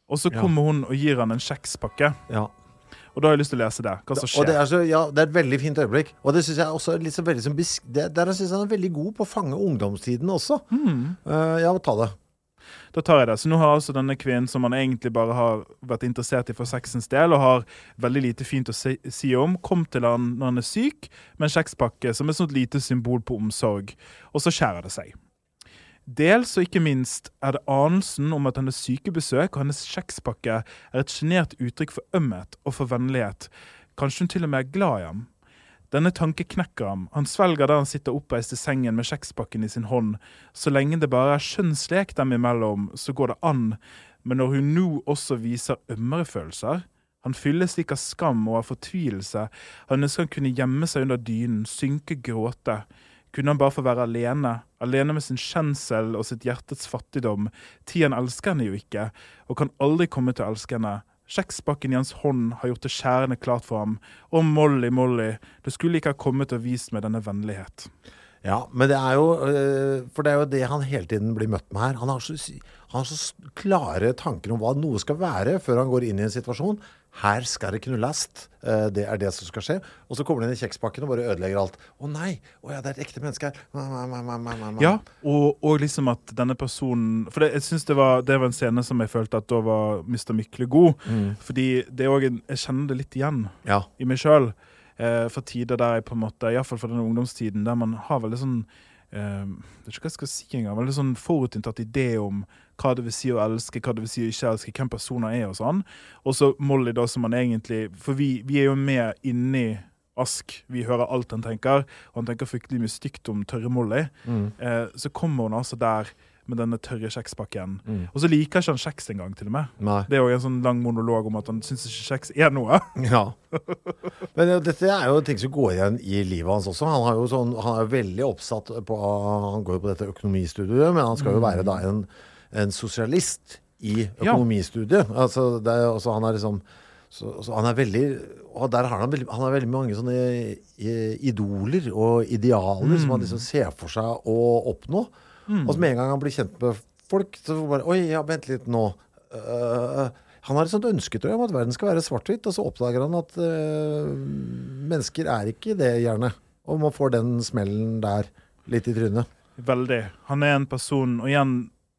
Speaker 2: og så
Speaker 3: Ja.
Speaker 2: kommer hun og gir han en kjekspakke.
Speaker 3: ja.
Speaker 2: Og da har jeg lyst til å lese det. Hva som
Speaker 3: Og det
Speaker 2: skjer.
Speaker 3: er, så, ja, det er et veldig fint øyeblikk. Og det syns jeg også er liksom veldig som bisk, det, Der syns jeg han er veldig god på å fange ungdomstiden også.
Speaker 2: Mm.
Speaker 3: Uh, ja, ta det.
Speaker 2: Da tar jeg det. Så nå har altså denne kvinnen som han egentlig bare har vært interessert i for sexens del, og har veldig lite fint å si, si om, kom til han når han er syk, med en kjekspakke som er et sånt lite symbol på omsorg. Og så skjærer det seg. Dels og ikke minst er det anelsen om at hennes sykebesøk og hennes kjekspakke er et sjenert uttrykk for ømhet og for vennlighet. Kanskje hun til og med er glad i ham. Denne tanke knekker ham. Han svelger der han sitter oppreist i sengen med kjekspakken i sin hånd. Så lenge det bare er skjønnslek dem imellom, så går det an. Men når hun nå også viser ømmere følelser Han fylles slik av skam og av fortvilelse. Han ønsker han kunne gjemme seg under dynen, synke, gråte. Kunne han bare få være alene, alene med sin kjensel og sitt hjertets fattigdom. Tian elsker henne jo ikke, og kan aldri komme til å elske henne. Kjekspakken i hans hånd har gjort det skjærende klart for ham. Å, Molly, Molly, du skulle ikke ha kommet og vist meg denne vennlighet.
Speaker 3: Ja, men det er jo øh, For det er jo det han hele tiden blir møtt med her. Han har så, han har så klare tanker om hva noe skal være før han går inn i en situasjon. Her skal det knulles. Eh, Det er det som skal skje. Og så kommer det inn i kjekspakken og bare ødelegger alt. Å nei! Å ja, det er et ekte menneske her. Ma, ma, ma, ma, ma, ma, ma.
Speaker 2: Ja, og, og liksom at denne personen For det, jeg synes det var, det var en scene som jeg følte at da var Mr. Mykle god. Fordi det er en, jeg kjenner det litt igjen
Speaker 3: Ja.
Speaker 2: i meg sjøl. Eh, for tider der jeg på en måte, iallfall for denne ungdomstiden, der man har veldig sånn eh, Det er ikke hva jeg skal si engang. Veldig sånn forutinntatt idé om hva det vil si å elske, hva det vil si å ikke elske, hvem personer er og sånn. Og så Molly, da, som han egentlig For vi, vi er jo med inni Ask. Vi hører alt han tenker, og han tenker fryktelig mye stygt om tørre Molly. Eh, så kommer hun altså der med denne tørre kjekspakken. Og så liker ikke han kjeks engang, til og med.
Speaker 3: Nei.
Speaker 2: Det er jo en sånn lang monolog om at han syns ikke kjeks er noe.
Speaker 3: Ja. Men ja, dette er jo ting som går igjen i livet hans også. Han, har jo sånn, han er veldig oppsatt på Han går jo på dette økonomistudiet, men han skal jo være da en, en sosialist i økonomistudiet. Altså, det er, også, han er liksom så, så han er veldig Og der har han han har veldig mange sånne eh, idoler og idealer som han liksom ser for seg å oppnå. Og så med en gang han blir kjent med folk, så bare Oi, ja, vent litt nå. Uh, han har et sånt ønske tror jeg, om at verden skal være svart-hvitt, og så oppdager han at uh, mennesker er ikke det, gjerne. Og man får den smellen der litt i trynet.
Speaker 2: Veldig. Han er en person Og igjen,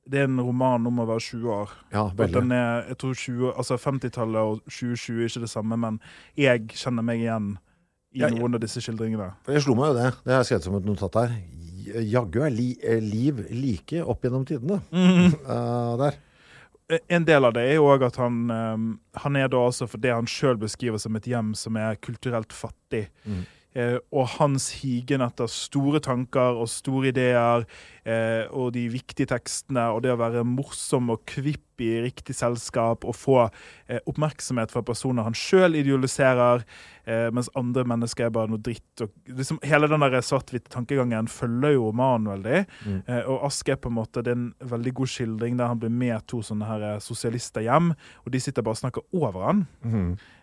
Speaker 2: det er en roman om å være 20 år.
Speaker 3: Ja,
Speaker 2: Den er, jeg tror 20, altså 50-tallet og 2020 er ikke det samme, men jeg kjenner meg igjen i
Speaker 3: Ja,
Speaker 2: noen av disse skildringene.
Speaker 3: Jeg slo meg jo det. Det har jeg skrevet som et notat her. Jaggu er li, eh, liv like opp gjennom tidene. Eh, der.
Speaker 2: En del av det er jo òg at han, um, han er da altså for det han sjøl beskriver som et hjem som er kulturelt fattig. Eh, og hans higen etter store tanker og store ideer eh, og de viktige tekstene og det å være morsom og kvipp i riktig selskap og få eh, oppmerksomhet fra personer han sjøl idealiserer, eh, mens andre mennesker er bare noe dritt. Og liksom, hele den der svart-hvitt tankegangen følger jo romanen veldig. Eh, og Aske er på en måte det er en veldig god skildring der han blir med to sånne her eh, sosialister hjem, og de sitter bare og snakker over han.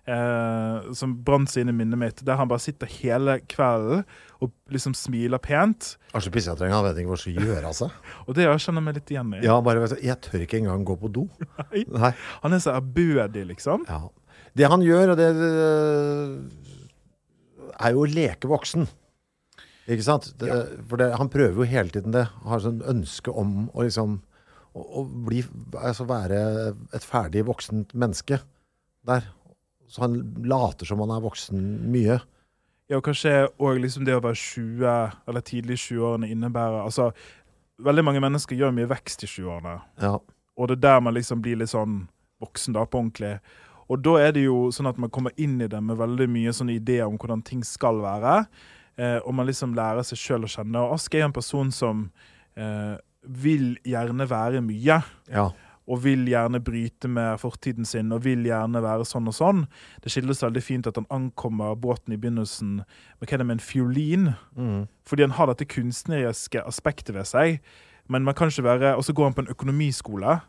Speaker 2: Eh, som brant seg inn i minnet mitt, der han bare sitter hele kvelden og liksom smiler pent.
Speaker 3: Arsle Pissatrengen, han vet ikke hva som skal gjøre altså. seg.
Speaker 2: Og det kjenner jeg meg litt igjen i.
Speaker 3: Ja, bare vet du, Jeg tør ikke engang gå på do. Nei.
Speaker 2: Han er så ærbødig, liksom.
Speaker 3: Ja. Det han gjør, og det er jo å leke voksen. Ikke sant? Det, For det, han prøver jo hele tiden det. Har sånn ønske om å liksom å, å bli, altså være et ferdig voksent menneske der. Så han later som han er voksen mye.
Speaker 2: Ja, og kanskje òg liksom det å være 20, eller tidlig i 20-årene innebærer Altså, veldig mange mennesker gjør mye vekst i 20-årene.
Speaker 3: Ja.
Speaker 2: Og det er der man liksom blir litt sånn voksen da, på ordentlig. Og da er det jo sånn at man kommer inn i det med veldig mye sånne ideer om hvordan ting skal være. Eh, og man liksom lærer seg sjøl å kjenne. Og Ask er en person som eh, vil gjerne være mye.
Speaker 3: Ja.
Speaker 2: Og vil gjerne bryte med fortiden sin og vil gjerne være sånn og sånn. Det skildres veldig fint at han ankommer båten i begynnelsen med hva er det med en fiolin. Fordi han har dette kunstneriske aspektet ved seg. Men man kan ikke være, Og så går han på en økonomiskole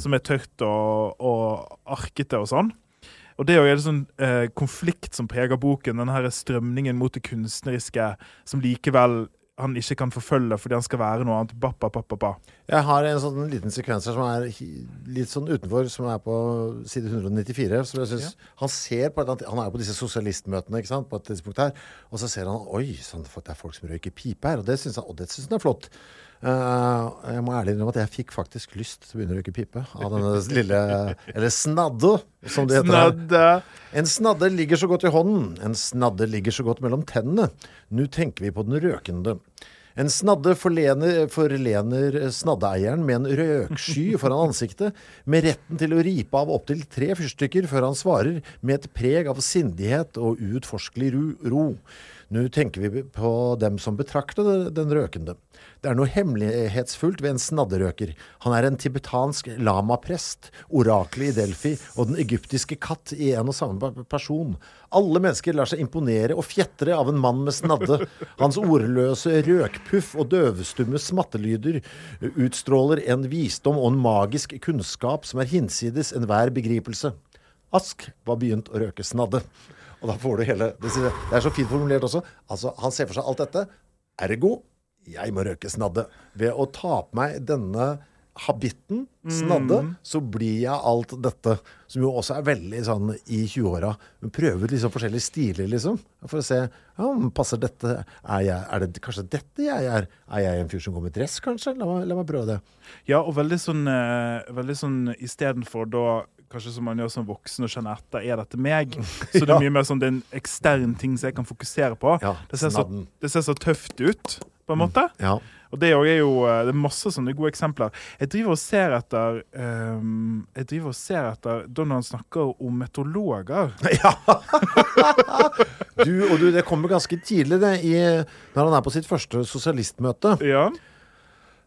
Speaker 2: som er tørt og, og arkete og sånn. Og det er jo en sånn eh, konflikt som preger boken, den her strømningen mot det kunstneriske, som likevel han ikke kan forfølge fordi han skal være noe annet. Ba, ba, ba.
Speaker 3: Jeg har en sånn liten sekvens her som er litt sånn utenfor, som er på side 194. Som jeg synes, Han ser på et annet, han er jo på disse sosialistmøtene ikke sant, på et tidspunkt her, og så ser han Oi, sånn, det er folk som røyker pipe her. Og det syns han, og det synes han er flott. Eh, jeg må ærlig innrømme at jeg fikk faktisk lyst til å begynne å røyke pipe av denne lille Eller snadde, som det heter.
Speaker 2: Snadde.
Speaker 3: En snadde ligger så godt i hånden, en snadde ligger så godt mellom tennene. Nå tenker vi på den røkende. En snadde forlener, forlener snaddeeieren med en røksky foran ansiktet, med retten til å ripe av opptil tre fyrstikker før han svarer med et preg av sindighet og uutforskelig ro. ro. Nå tenker vi på dem som betrakter den røkende. Det er noe hemmelighetsfullt ved en snadderøker. Han er en tibetansk lamaprest, oraklet i Delfi og den egyptiske katt i en og samme person. Alle mennesker lar seg imponere og fjetre av en mann med snadde. Hans ordløse røkpuff og døvstumme smattelyder utstråler en visdom og en magisk kunnskap som er hinsides enhver begripelse. Ask var begynt å røke snadde. Og da får du hele Det er så fint formulert også. Altså, Han ser for seg alt dette. Ergo jeg må røke snadde. Ved å ta på meg denne habitten, snadde, så blir jeg alt dette. Som jo også er veldig sånn i 20-åra. Prøve ut liksom forskjellige stiler, liksom. For å se ja, passer dette er, jeg, er det kanskje dette jeg er? Er jeg en fyr som går med dress, kanskje? La meg, la meg prøve det.
Speaker 2: Ja, og veldig sånn, eh, veldig sånn istedenfor da Kanskje som man gjør som voksen og kjenner etter, er dette meg? Så det er mye mer sånn det er en ekstern ting som jeg kan fokusere på.
Speaker 3: Ja,
Speaker 2: det, ser så, det ser så tøft ut, på en måte.
Speaker 3: Ja.
Speaker 2: Og det er jo eh, det er masse sånne gode eksempler. Jeg driver og ser etter um, Jeg driver og ser etter da han snakker om meteorologer.
Speaker 3: Du, og du, det kommer ganske tidlig, det, i, når han er på sitt første sosialistmøte.
Speaker 2: Ja.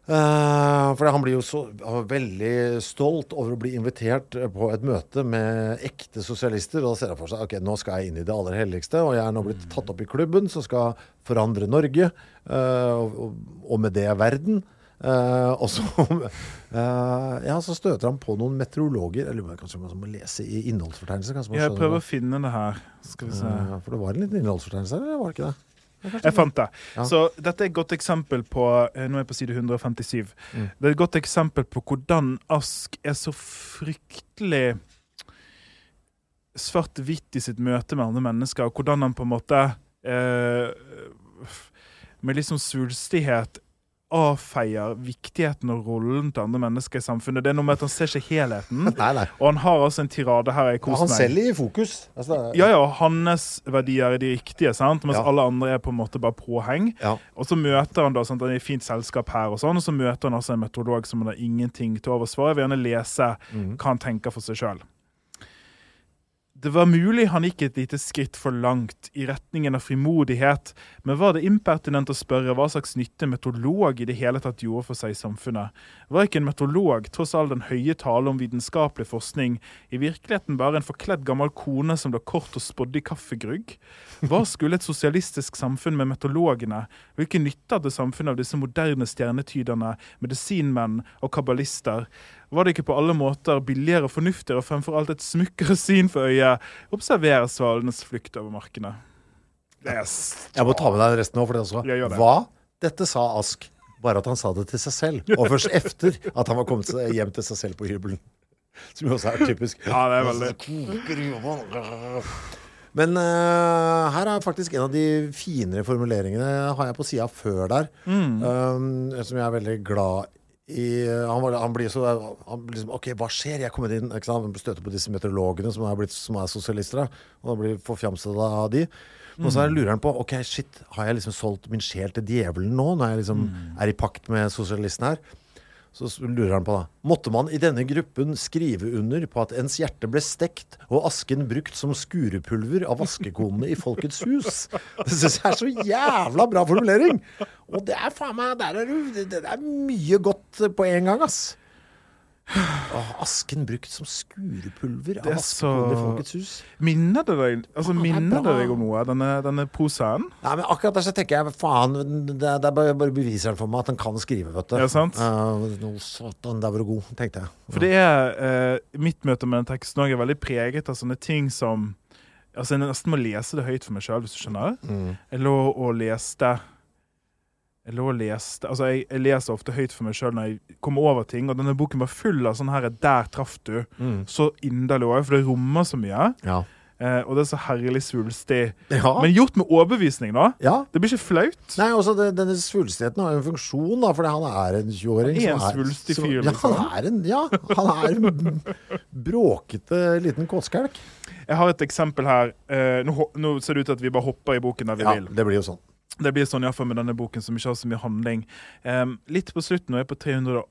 Speaker 3: Eh, for han blir jo så uh, veldig stolt over å bli invitert på et møte med ekte sosialister. Og da ser han for seg ok, nå skal jeg inn i det aller helligste, og jeg er nå blitt tatt opp i klubben som skal forandre Norge, uh, og, og- med det verden. Eh, og så, eh, ja, så støter han på noen meteorologer. Eller kanskje man må lese i innholdsfortegnelsen.
Speaker 2: Jeg prøver å finne det her. Skal vi se.
Speaker 3: Eh, for det var en liten innholdsfortegnelse her, var det ikke det?
Speaker 2: Jeg fant det.
Speaker 3: Ja.
Speaker 2: Så dette er et godt eksempel på eh, Nå er jeg på side 157.
Speaker 3: Mm.
Speaker 2: Det er et godt eksempel på hvordan Ask er så fryktelig svart-hvitt i sitt møte med andre mennesker, og hvordan han på en måte eh, med sånn svulstighet avfeier viktigheten og rollen til andre mennesker i samfunnet. Det er noe med at han ser ikke helheten.
Speaker 3: Nei, nei.
Speaker 2: Og han har altså en tirade her jeg
Speaker 3: Ja, han
Speaker 2: meg.
Speaker 3: selv i fokus. Altså,
Speaker 2: Ja, ja, hans verdier er de riktige, sant? mens
Speaker 3: Ja.
Speaker 2: alle andre er på en måte bare påheng.
Speaker 3: Ja.
Speaker 2: Og så møter han da, sant? han er i fint selskap her, og sånn, og så møter han altså en meteorolog som han har ingenting til overs for. Jeg vil gjerne lese
Speaker 3: mm.
Speaker 2: hva han tenker for seg sjøl. Det var mulig han gikk et lite skritt for langt i retningen av frimodighet, men var det impertinent å spørre hva slags nytte en meteorolog i det hele tatt gjorde for seg i samfunnet? Var ikke en meteorolog, tross all den høye tale om vitenskapelig forskning, i virkeligheten bare en forkledd gammel kone som lå kort og spådde i kaffegrugg? Hva skulle et sosialistisk samfunn med meteorologene? Hvilken nytte hadde samfunnet av disse moderne stjernetyderne, medisinmenn og kabbalister? Var det ikke på alle måter billigere, fornuftigere og fremfor alt et smukkere syn for øyet? Observere svalenes flukt over markene. Yes.
Speaker 3: Jeg må ta med deg resten nå, for det også.
Speaker 2: Det.
Speaker 3: Hva? Dette sa Ask. Bare at han sa det til seg selv. Og først efter at han var kommet seg hjem til seg selv på hybelen. Som jo også er typisk.
Speaker 2: Ja, det er veldig.
Speaker 3: Men uh, her er faktisk en av de finere formuleringene har jeg på sida før der.
Speaker 2: Mm.
Speaker 3: Um, som jeg er veldig glad i. Han, var, han blir så han blir liksom, OK, hva skjer? Jeg kommer inn ikke sant? Han støter på disse meteorologene som er, blitt, som er sosialister. da. Og han blir forfjamset av de. Og så lurer han på ok, shit, har jeg liksom solgt min sjel til djevelen nå, når jeg liksom er i pakt med sosialisten her. Så lurer han på da. Måtte man i denne gruppen skrive under på at ens hjerte ble stekt og asken brukt som skurepulver av vaskekonene i Folkets hus? Det syns jeg er så jævla bra formulering! Og det er faen meg Der er Det det er mye godt på en gang, ass. Åh, asken brukt som skurepulver av
Speaker 2: er
Speaker 3: i
Speaker 2: så-
Speaker 3: Folkets hus.
Speaker 2: Minner det deg, altså,
Speaker 3: er
Speaker 2: minner det deg om noe, denne, denne posen?
Speaker 3: Nei, men akkurat der så tenker jeg faen, det, det er bare, bare beviser han for meg at han kan skrive, vet du.
Speaker 2: Ja, sant?
Speaker 3: Uh, no, satan, der var du god, tenkte jeg.
Speaker 2: For det er uh, Mitt møte med den teksten òg er veldig preget av sånne ting som Altså Jeg nesten må lese det høyt for meg sjøl, hvis du skjønner.
Speaker 3: Mm.
Speaker 2: Jeg lå og leste Jeg lå og leste Altså, jeg, jeg leser ofte høyt for meg sjøl når jeg kommer over ting, og denne boken var full av sånn her 'Der traff du'.
Speaker 3: Mm.
Speaker 2: Så inderlig òg, for det rommer så mye.
Speaker 3: Ja.
Speaker 2: Eh, og det er så herlig svulstig.
Speaker 3: Ja.
Speaker 2: Men gjort med overbevisning, da.
Speaker 3: ja.
Speaker 2: Det blir ikke flaut.
Speaker 3: Nei, også det, denne svulstigheten har jo en funksjon, da, fordi han er en 20-åring.
Speaker 2: Han er en svulstig
Speaker 3: fyr,
Speaker 2: fyr,
Speaker 3: Ja,
Speaker 2: liksom.
Speaker 3: han er en, ja, han er en bråkete liten kåtskalk.
Speaker 2: Jeg har et eksempel her. Eh, nå, nå ser det ut til at vi bare hopper i boken der vi
Speaker 3: Ja,
Speaker 2: vil.
Speaker 3: det blir jo sånn.
Speaker 2: Det blir sånn i hvert fall med denne boken, som ikke har så mye handling. Um, litt på slutten, og jeg er på 318,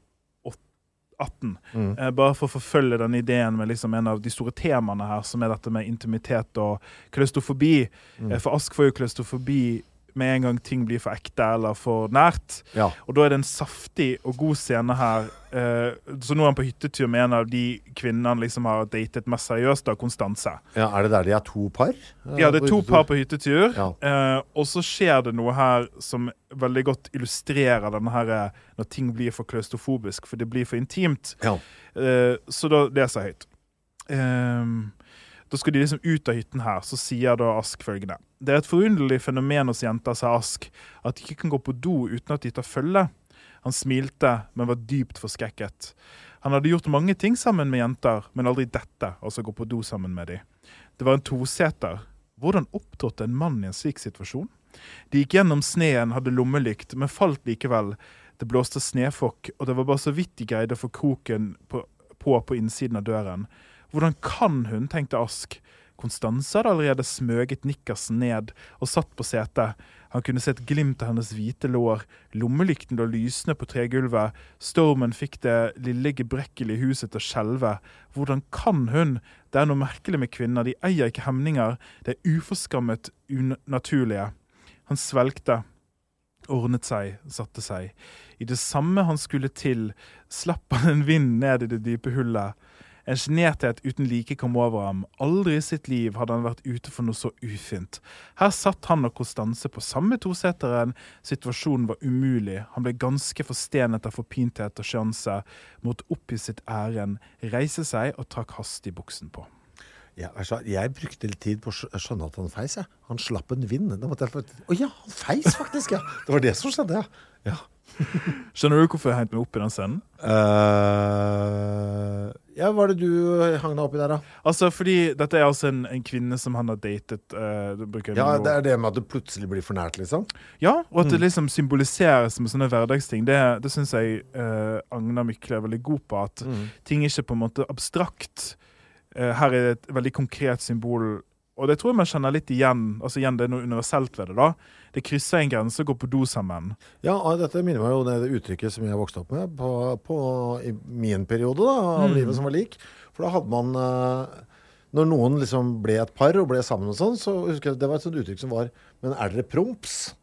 Speaker 3: Mm.
Speaker 2: uh, bare for å forfølge den ideen med liksom en av de store temaene her, som er dette med intimitet og klaustrofobi.
Speaker 3: Mm.
Speaker 2: Uh, for Ask får jo klaustrofobi med en gang ting blir for ekte eller for nært.
Speaker 3: Ja.
Speaker 2: Og da er det en saftig og god scene her. Uh, så nå er han på hyttetur med en av de kvinnene han liksom har datet mest seriøst, da, Konstanse.
Speaker 3: ja, Er det der de er to par? Eh,
Speaker 2: Ja, det er to par på hyttetur.
Speaker 3: Ja.
Speaker 2: Uh, og så skjer det noe her som veldig godt illustrerer denne her når ting blir for klaustrofobisk, for det blir for intimt.
Speaker 3: Ja.
Speaker 2: Uh, så da leser jeg høyt. Ehm, da skal de liksom ut av hytten her, så sier da Ask følgende. Det er et forunderlig fenomen hos jenter, sa Ask, at de ikke kan gå på do uten at de tar følge. Han smilte, men var dypt forskrekket. Han hadde gjort mange ting sammen med jenter, men aldri dette, altså gå på do sammen med dem. Det var en toseter. Hvordan opptrådte en mann i en slik situasjon? De gikk gjennom sneen, hadde lommelykt, men falt likevel. Det blåste snøfokk, og det var bare så vidt de greide å få kroken på, på på innsiden av døren. Hvordan kan hun, tenkte Ask. Konstanse hadde allerede smøget nikkersen ned og satt på setet. Han kunne se et glimt av hennes hvite lår. Lommelykten lå lysende på tregulvet. Stormen fikk det lille gebrekkelige huset til å skjelve. Hvordan kan hun? Det er noe merkelig med kvinner. De eier ikke hemninger. Det er uforskammet unaturlige. Han svelgte ordnet seg, satte seg. I det samme han skulle til, slapp han en vind ned i det dype hullet. En sjenerthet uten like kom over ham. Aldri i sitt liv hadde han vært ute for noe så ufint. Her satt han og Konstanse på samme toseteren. Situasjonen var umulig. Han ble ganske forstenet av forpinthet og sjanse. Måtte sitt æren, reise seg og trakk hastig buksen på.
Speaker 3: Ja, altså, jeg brukte litt tid på å skjønne at han feis. Jeg. Han slapp en vind. Å Å ja, han feis faktisk, ja! Det var det som skjedde, ja. ja.
Speaker 2: Skjønner du hvorfor jeg hengte meg opp i den scenen?
Speaker 3: Uh, ja, hva er det du hang deg opp i der, da?
Speaker 2: Altså, fordi dette er altså en, en kvinne som han har datet. eh, det jeg
Speaker 3: Ja, Det er det med at det plutselig blir for nært, liksom?
Speaker 2: Ja, og at det
Speaker 3: Mm.
Speaker 2: liksom symboliseres med sånne hverdagsting, det, det syns jeg uh, Agna Mykle er veldig god på. At
Speaker 3: Mm.
Speaker 2: ting er ikke på en måte abstrakt. Uh, her er det et veldig konkret symbol. Og det tror jeg man kjenner litt igjen. Altså igjen, Det er noe universelt ved det. da. Det krysser en grense å gå på do sammen.
Speaker 3: Ja, dette minner meg jo om det uttrykket som jeg vokste opp med på, på, i min periode da, av
Speaker 2: Mm.
Speaker 3: livet som var lik. For da hadde man eh, Når noen liksom ble et par og ble sammen og sånn, så husker jeg det var et sånt uttrykk som var Men er dere promps?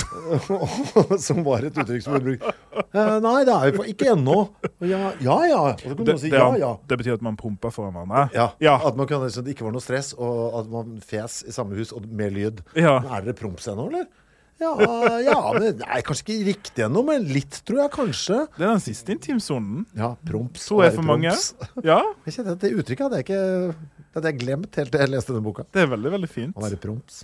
Speaker 3: som var et uttrykk som ble brukt. Eh, nei, det er jo ikke ennå. Ja, ja. ja.
Speaker 2: Det,
Speaker 3: si ja, ja.
Speaker 2: det betyr at man pumpa foran hverandre.
Speaker 3: Ja,
Speaker 2: Ja.
Speaker 3: At man kan, det ikke var noe stress, og at man fes i samme hus og med lyd.
Speaker 2: Ja.
Speaker 3: Er dere promps ennå, eller? Ja, ja men nei, kanskje ikke riktig ennå, men litt, tror jeg kanskje.
Speaker 2: Det er den siste intimsonen.
Speaker 3: Ja, promps.
Speaker 2: Tror jeg for mange. Ja,
Speaker 3: Jeg kjenner at Det uttrykket hadde jeg ikke det hadde jeg glemt helt til jeg leste denne boka.
Speaker 2: det er veldig, veldig fint.
Speaker 3: Å være promps.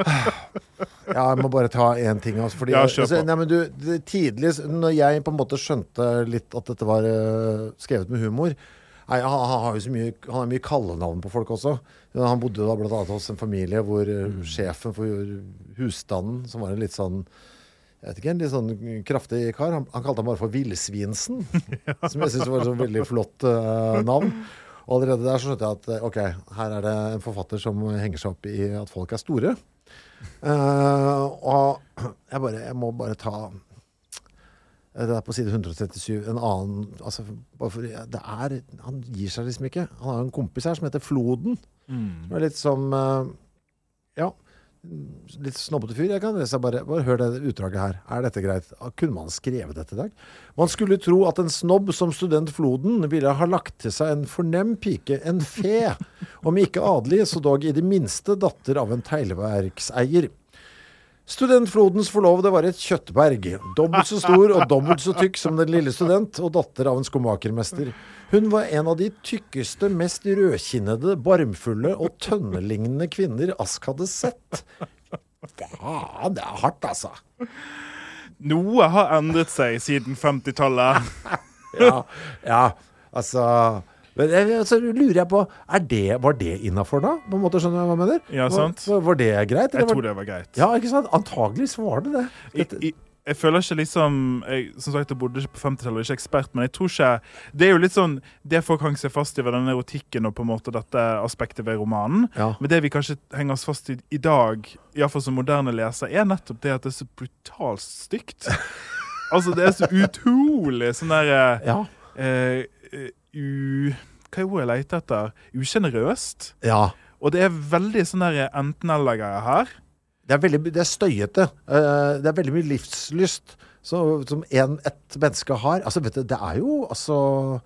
Speaker 3: Ja, jeg må bare ta én ting. Altså, fordi,
Speaker 2: Ja,
Speaker 3: altså, nei, men du, tidlig, når jeg på en måte skjønte litt at dette var uh, skrevet med humor nei, han, han har jo så mye, han har mye kallenavn på folk også. Han bodde da blant annet hos en familie hvor
Speaker 2: Mm.
Speaker 3: sjefen for husstanden, som var en litt sånn jeg vet ikke, en litt sånn kraftig kar. Han, han kalte ham bare for Villsvinsen. Som jeg syns var et veldig flott uh, navn. Og allerede der så skjønte jeg at ok, her er det en forfatter som henger seg opp i at folk er store. Eh, og jeg bare Jeg må bare ta Eh, Det er på side 137. En annen altså, det er, Han gir seg liksom ikke. Han har en kompis her som heter Floden.
Speaker 2: Mm.
Speaker 3: Som er litt som eh, Ja, litt snobbete fyr. Jeg kan lese bare, bare hør det utdraget her. Er dette greit? Ah, Kunne man skrevet dette i dag? Man skulle tro at en snobb som student Floden ville ha lagt til seg en fornem pike, en fe. Om ikke adelig, så dog i det minste datter av en teglverkseier. Student Flodens forlovede var et kjøttberg, dobbelt så stor og dobbelt så tykk som den lille student, og datter av en skomakermester. Hun var en av de tykkeste, mest rødkinnede, barmfulle og tønnelignende kvinner Ask hadde sett. Faen, det er hardt, altså.
Speaker 2: Noe har endret seg siden 50-tallet.
Speaker 3: Ja, ja altså men jeg, så lurer jeg på, er det, var det innafor da? På en måte, skjønner du hva jeg mener?
Speaker 2: Ja, sant.
Speaker 3: Var, var det greit?
Speaker 2: Jeg tror det var greit.
Speaker 3: Ja, ikke sant? Antageligvis var det det. Dette,
Speaker 2: jeg, jeg føler ikke liksom jeg, Som sagt, jeg bodde ikke på 50-tallet og er ikke ekspert, men jeg tror ikke Det er jo litt sånn Det folk hang seg fast i ved denne erotikken og på en måte dette aspektet ved romanen.
Speaker 3: Ja.
Speaker 2: Men det vi kanskje henger oss fast i i dag, iallfall som moderne leser, er nettopp det at det er så brutalt stygt. altså, det er så utrolig sånn derre
Speaker 3: ja.
Speaker 2: eh, eh, u... Hva er ordet jeg leter etter? Usjenerøst.
Speaker 3: ja.
Speaker 2: Og det er veldig sånn der enten-eller-greier her.
Speaker 3: Det er, veldig, det er støyete. Eh, det er veldig mye livslyst som, som en, et menneske har. Altså, vet du, det er jo altså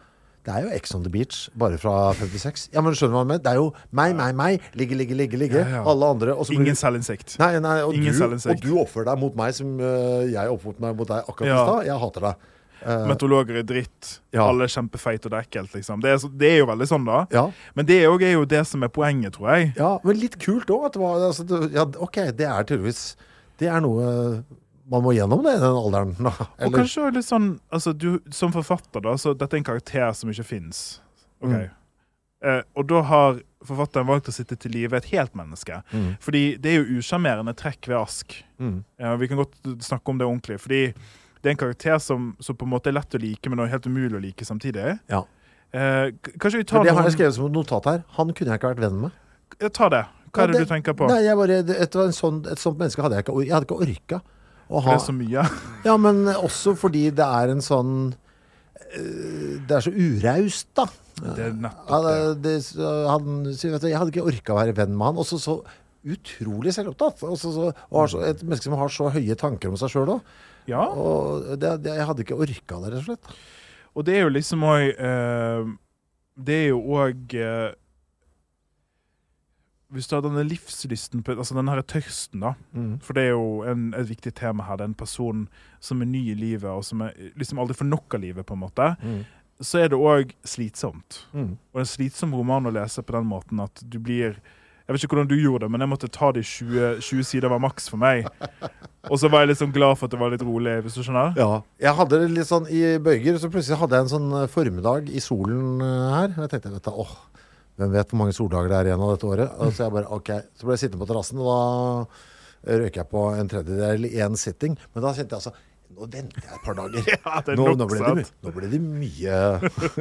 Speaker 3: det er jo Ex on the Beach, bare fra 56. Ja, men skjønner du hva jeg mener? Det er jo meg, meg, meg. Ligge, ligge, ligge. ligge.
Speaker 2: Ja, ja.
Speaker 3: Alle andre. Blir
Speaker 2: Ingen
Speaker 3: du-
Speaker 2: selvinnsikt.
Speaker 3: Nei, nei, og,
Speaker 2: Ingen
Speaker 3: du, og du oppfører deg mot meg som uh, jeg oppførte meg mot deg akkurat i
Speaker 2: Ja.
Speaker 3: stad. Jeg hater deg. Eh,
Speaker 2: Meteorologer er dritt.
Speaker 3: Ja.
Speaker 2: Alle er kjempefeite og det er ekkelt. Liksom. Det, er så, det er jo veldig sånn, da.
Speaker 3: ja.
Speaker 2: Men det er jo, det som er poenget, tror jeg.
Speaker 3: ja, men litt kult òg. Altså, ja, ok, det er tydeligvis Det er noe man må gjennom det i den alderen. Da.
Speaker 2: Og kanskje litt sånn altså, du, Som forfatter, da, så dette er en karakter som ikke fins.
Speaker 3: Mm.
Speaker 2: Uh, og da har forfatteren valgt å sitte til live et helt menneske.
Speaker 3: Mm.
Speaker 2: Fordi det er jo usjarmerende trekk ved Ask.
Speaker 3: Mm.
Speaker 2: Uh, vi kan godt snakke om det ordentlig. Fordi det er en karakter som, som på en måte er lett å like, men også helt umulig å like samtidig.
Speaker 3: Ja.
Speaker 2: Eh, kanskje vi tar
Speaker 3: Men det har jeg skrevet som et notat her. Han kunne jeg ikke vært venn med.
Speaker 2: Ja, Ta det. Hva er det,
Speaker 3: det,
Speaker 2: du tenker på?
Speaker 3: Nei, jeg bare, det, et, en sånn, et sånt menneske hadde jeg ikke, jeg hadde ikke orka. å ha.
Speaker 2: det er så mye.
Speaker 3: Ja, men også fordi det er en sånn øh, Det er så uraust, da.
Speaker 2: Det er nettopp
Speaker 3: det, han, jeg hadde ikke orka å være venn med han. Også så utrolig selvopptatt. Også så, og har så, et menneske som har så høye tanker om seg sjøl òg.
Speaker 2: Ja,
Speaker 3: Og det, det, jeg hadde ikke orka det, rett og slett.
Speaker 2: og det er jo liksom òg Det er jo òg Hvis du har denne livslysten på Altså denne her tørsten, da.
Speaker 3: Mm.
Speaker 2: For det er jo en, et viktig tema her. Det er en person som er ny i livet, og som er, liksom aldri får nok av livet, på en måte.
Speaker 3: Mm.
Speaker 2: Så er det òg slitsomt.
Speaker 3: Mm.
Speaker 2: Og det er en slitsom roman å lese på den måten at du blir Jeg vet ikke hvordan du gjorde det, men jeg måtte ta de 20, 20 sider var maks for meg. Og så var jeg litt sånn glad for at det var litt rolig, hvis du skjønner.
Speaker 3: Ja. Jeg hadde det litt sånn i bøyger, så plutselig hadde jeg en sånn eh, formiddag i solen eh, her. Og jeg tenkte, vet du, åh, hvem vet hvor mange soldager det er igjen av dette året? Og så jeg bare, ok, så ble jeg sittende på terrassen, og da røyker jeg på en tredjedel i én sitting. Men da kjente jeg altså, nå venter jeg et par dager.
Speaker 2: Ja,
Speaker 3: Nå, nå, ble det, nå ble det mye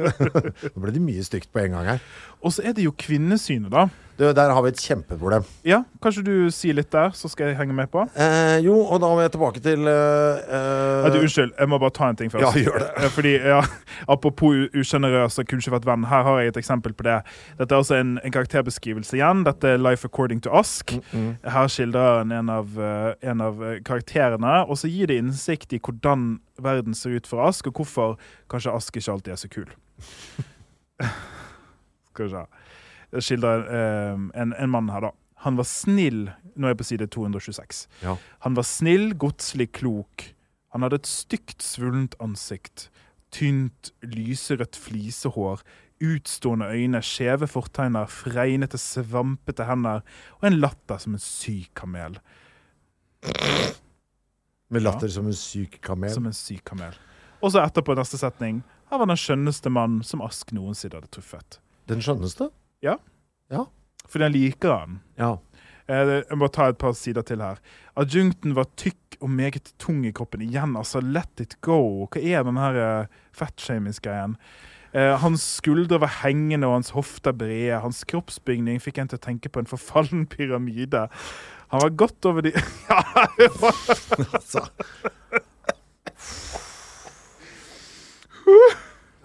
Speaker 3: Nå ble det mye stygt på en gang her.
Speaker 2: Og så er det jo kvinnesynet, da.
Speaker 3: Du, der har vi et kjempeproblem.
Speaker 2: Ja, Kanskje du sier litt der, så skal jeg henge med på?
Speaker 3: Eh, jo, og da må jeg tilbake til eh, eh,
Speaker 2: du, unnskyld, jeg må bare ta en ting først.
Speaker 3: Ja, gjør det.
Speaker 2: Eh, Fordi, ja, Apropos usjenerøs og kunne ikke vært venn. Her har jeg et eksempel på det. Dette er altså en, en karakterbeskrivelse igjen. Dette er 'Life According to Ask'. Her skildrer han en av, eh, en av karakterene, og så gir det innsikt i hvordan verden ser ut for Ask, og hvorfor kanskje Ask ikke alltid er så kul. Skal vi se. Skildrer eh, en, en mann her, da. Han var snill Nå er jeg på side 226.
Speaker 3: Ja.
Speaker 2: Han var snill, godslig, klok. Han hadde et stygt, svullent ansikt. Tynt, lyserødt flisehår. Utstående øyne, skjeve fortegner, fregnete, svampete hender og en latter som en syk kamel.
Speaker 3: Med latter som en syk kamel.
Speaker 2: Som en syk kamel. Og så etterpå neste setning. Her var den skjønneste mann som Ask noensinne hadde truffet.
Speaker 3: Den skjønneste?
Speaker 2: Fordi han liker han.
Speaker 3: Ja.
Speaker 2: Eh, Jeg må ta et par sider til her. Adjunkten var tykk og meget tung i kroppen. Igjen, altså, let it go. Hva er den her uh, fatshaming-greien? Eh, hans skuldre var hengende og hans hofter brede. Hans kroppsbygning fikk en til å tenke på en forfallen pyramide. Han var godt over de Ja,
Speaker 3: Altså.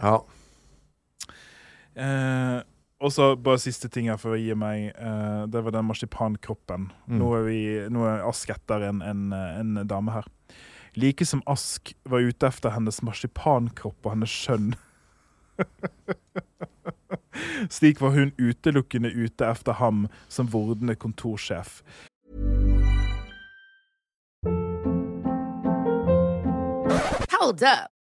Speaker 3: Ja.
Speaker 2: Eh, og så bare siste ting her for å gi meg. Eh, det var den marsipankroppen.
Speaker 3: Mm.
Speaker 2: Nå er, vi, nå er Ask etter en, en, en dame her. Like som Ask var ute efter hennes marsipankropp og hennes skjønn. Slik var hun utelukkende ute efter ham som vordende kontorsjef.
Speaker 4: Hold up.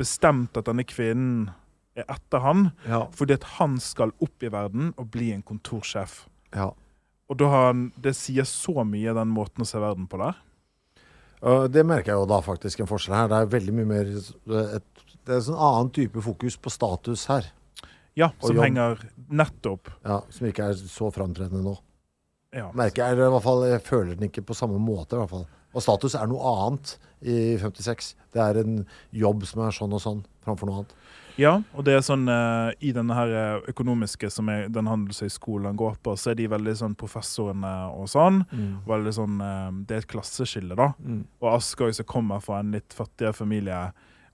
Speaker 2: bestemt at denne kvinnen er etter han,
Speaker 3: Ja.
Speaker 2: fordi at han skal opp i verden og bli en kontorsjef.
Speaker 3: ja.
Speaker 2: Og han, det sier så mye, den måten å se verden på der.
Speaker 3: Det merker jeg jo da faktisk en forskjell her. Det er veldig mye mer et, Det er en sånn annen type fokus på status her.
Speaker 2: Ja, som henger nettopp
Speaker 3: Ja, Som ikke er så framtredende nå.
Speaker 2: ja.
Speaker 3: Merker jeg, i hvert fall, jeg føler den ikke på samme måte. i hvert fall. Og status er noe annet i 56. Det er en jobb som er sånn og sånn, framfor noe annet.
Speaker 2: Ja, og det er sånn uh, I denne her eh, økonomiske som er, den handelshøyskolen han går på, så er de veldig sånn professorene og sånn. Veldig sånn uh, Det er et klasseskille, da. Og Askøy, som kommer fra en litt fattigere familie,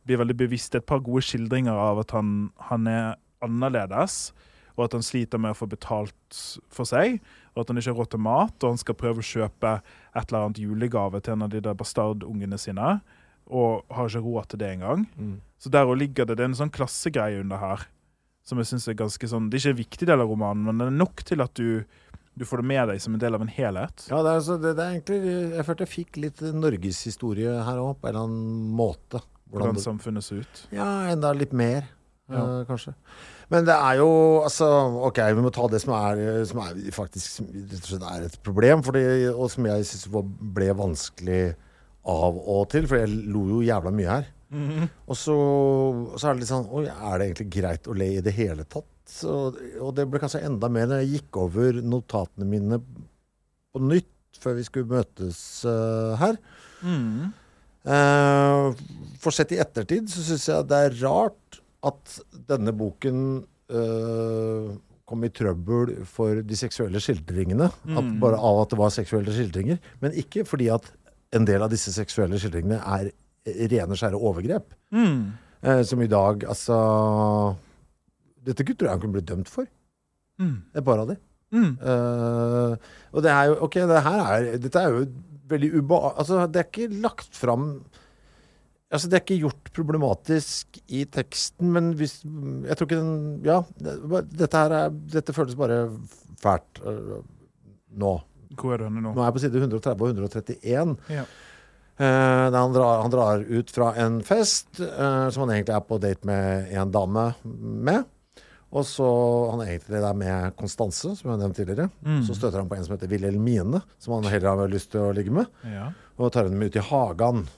Speaker 2: blir veldig bevisst. Det er et par gode skildringer av at han, han er annerledes, og at han sliter med å få betalt for seg, og at han ikke har råd til mat, og han skal prøve å kjøpe et eller annet julegave til en av de der bastardungene sine, og har ikke råd til det engang. Så der og ligger det, det er en sånn klassegreie under her, som jeg synes er ganske sånn, det er ikke en viktig del av romanen, men det er nok til at du, du får det med deg som en del av en helhet.
Speaker 3: Ja, det er, altså, det, det er egentlig Jeg følte jeg fikk litt norgeshistorie her òg, på en eller annen måte.
Speaker 2: Hvordan
Speaker 3: Hvordan
Speaker 2: samfunnet ser ut.
Speaker 3: Ja, enda litt mer,
Speaker 2: Ja.
Speaker 3: eh, kanskje. Men det er jo altså OK, vi må ta det som er, som er faktisk rett og slett er et problem, fordi, og som jeg syns ble vanskelig av og til. For jeg lo jo jævla mye her. Og så, så er det litt sånn Oi, er det egentlig greit å le i det hele tatt? Så, og det ble kanskje enda mer når jeg gikk over notatene mine på nytt før vi skulle møtes uh, her. Eh, for sett i ettertid så syns jeg det er rart at denne boken eh, kom i trøbbel for de seksuelle skildringene. At bare av at det var seksuelle skildringer. Men ikke fordi at en del av disse seksuelle skildringene er rene, skjære overgrep. Eh, som i dag Altså Dette tror jeg han kunne blitt dømt for. Et par av de. Eh, og det er jo Ok, det her er, dette er jo veldig uba... Altså, det er ikke lagt fram Altså, det er ikke gjort problematisk i teksten, men hvis Jeg tror ikke den Ja, det, dette her er Dette føles bare fælt uh, nå.
Speaker 2: Hvor er denne nå?
Speaker 3: Nå er jeg på side 130 og 131.
Speaker 2: Ja.
Speaker 3: Uh, han, drar, han drar ut fra en fest uh, som han egentlig er på date med en dame med. Og så Han er egentlig der med Konstanse, som jeg nevnt tidligere.
Speaker 2: Mm.
Speaker 3: Så støter han på en som heter Wilhelmine, som han heller har lyst til å ligge med.
Speaker 2: Ja,
Speaker 3: Og tar henne med ut i hagen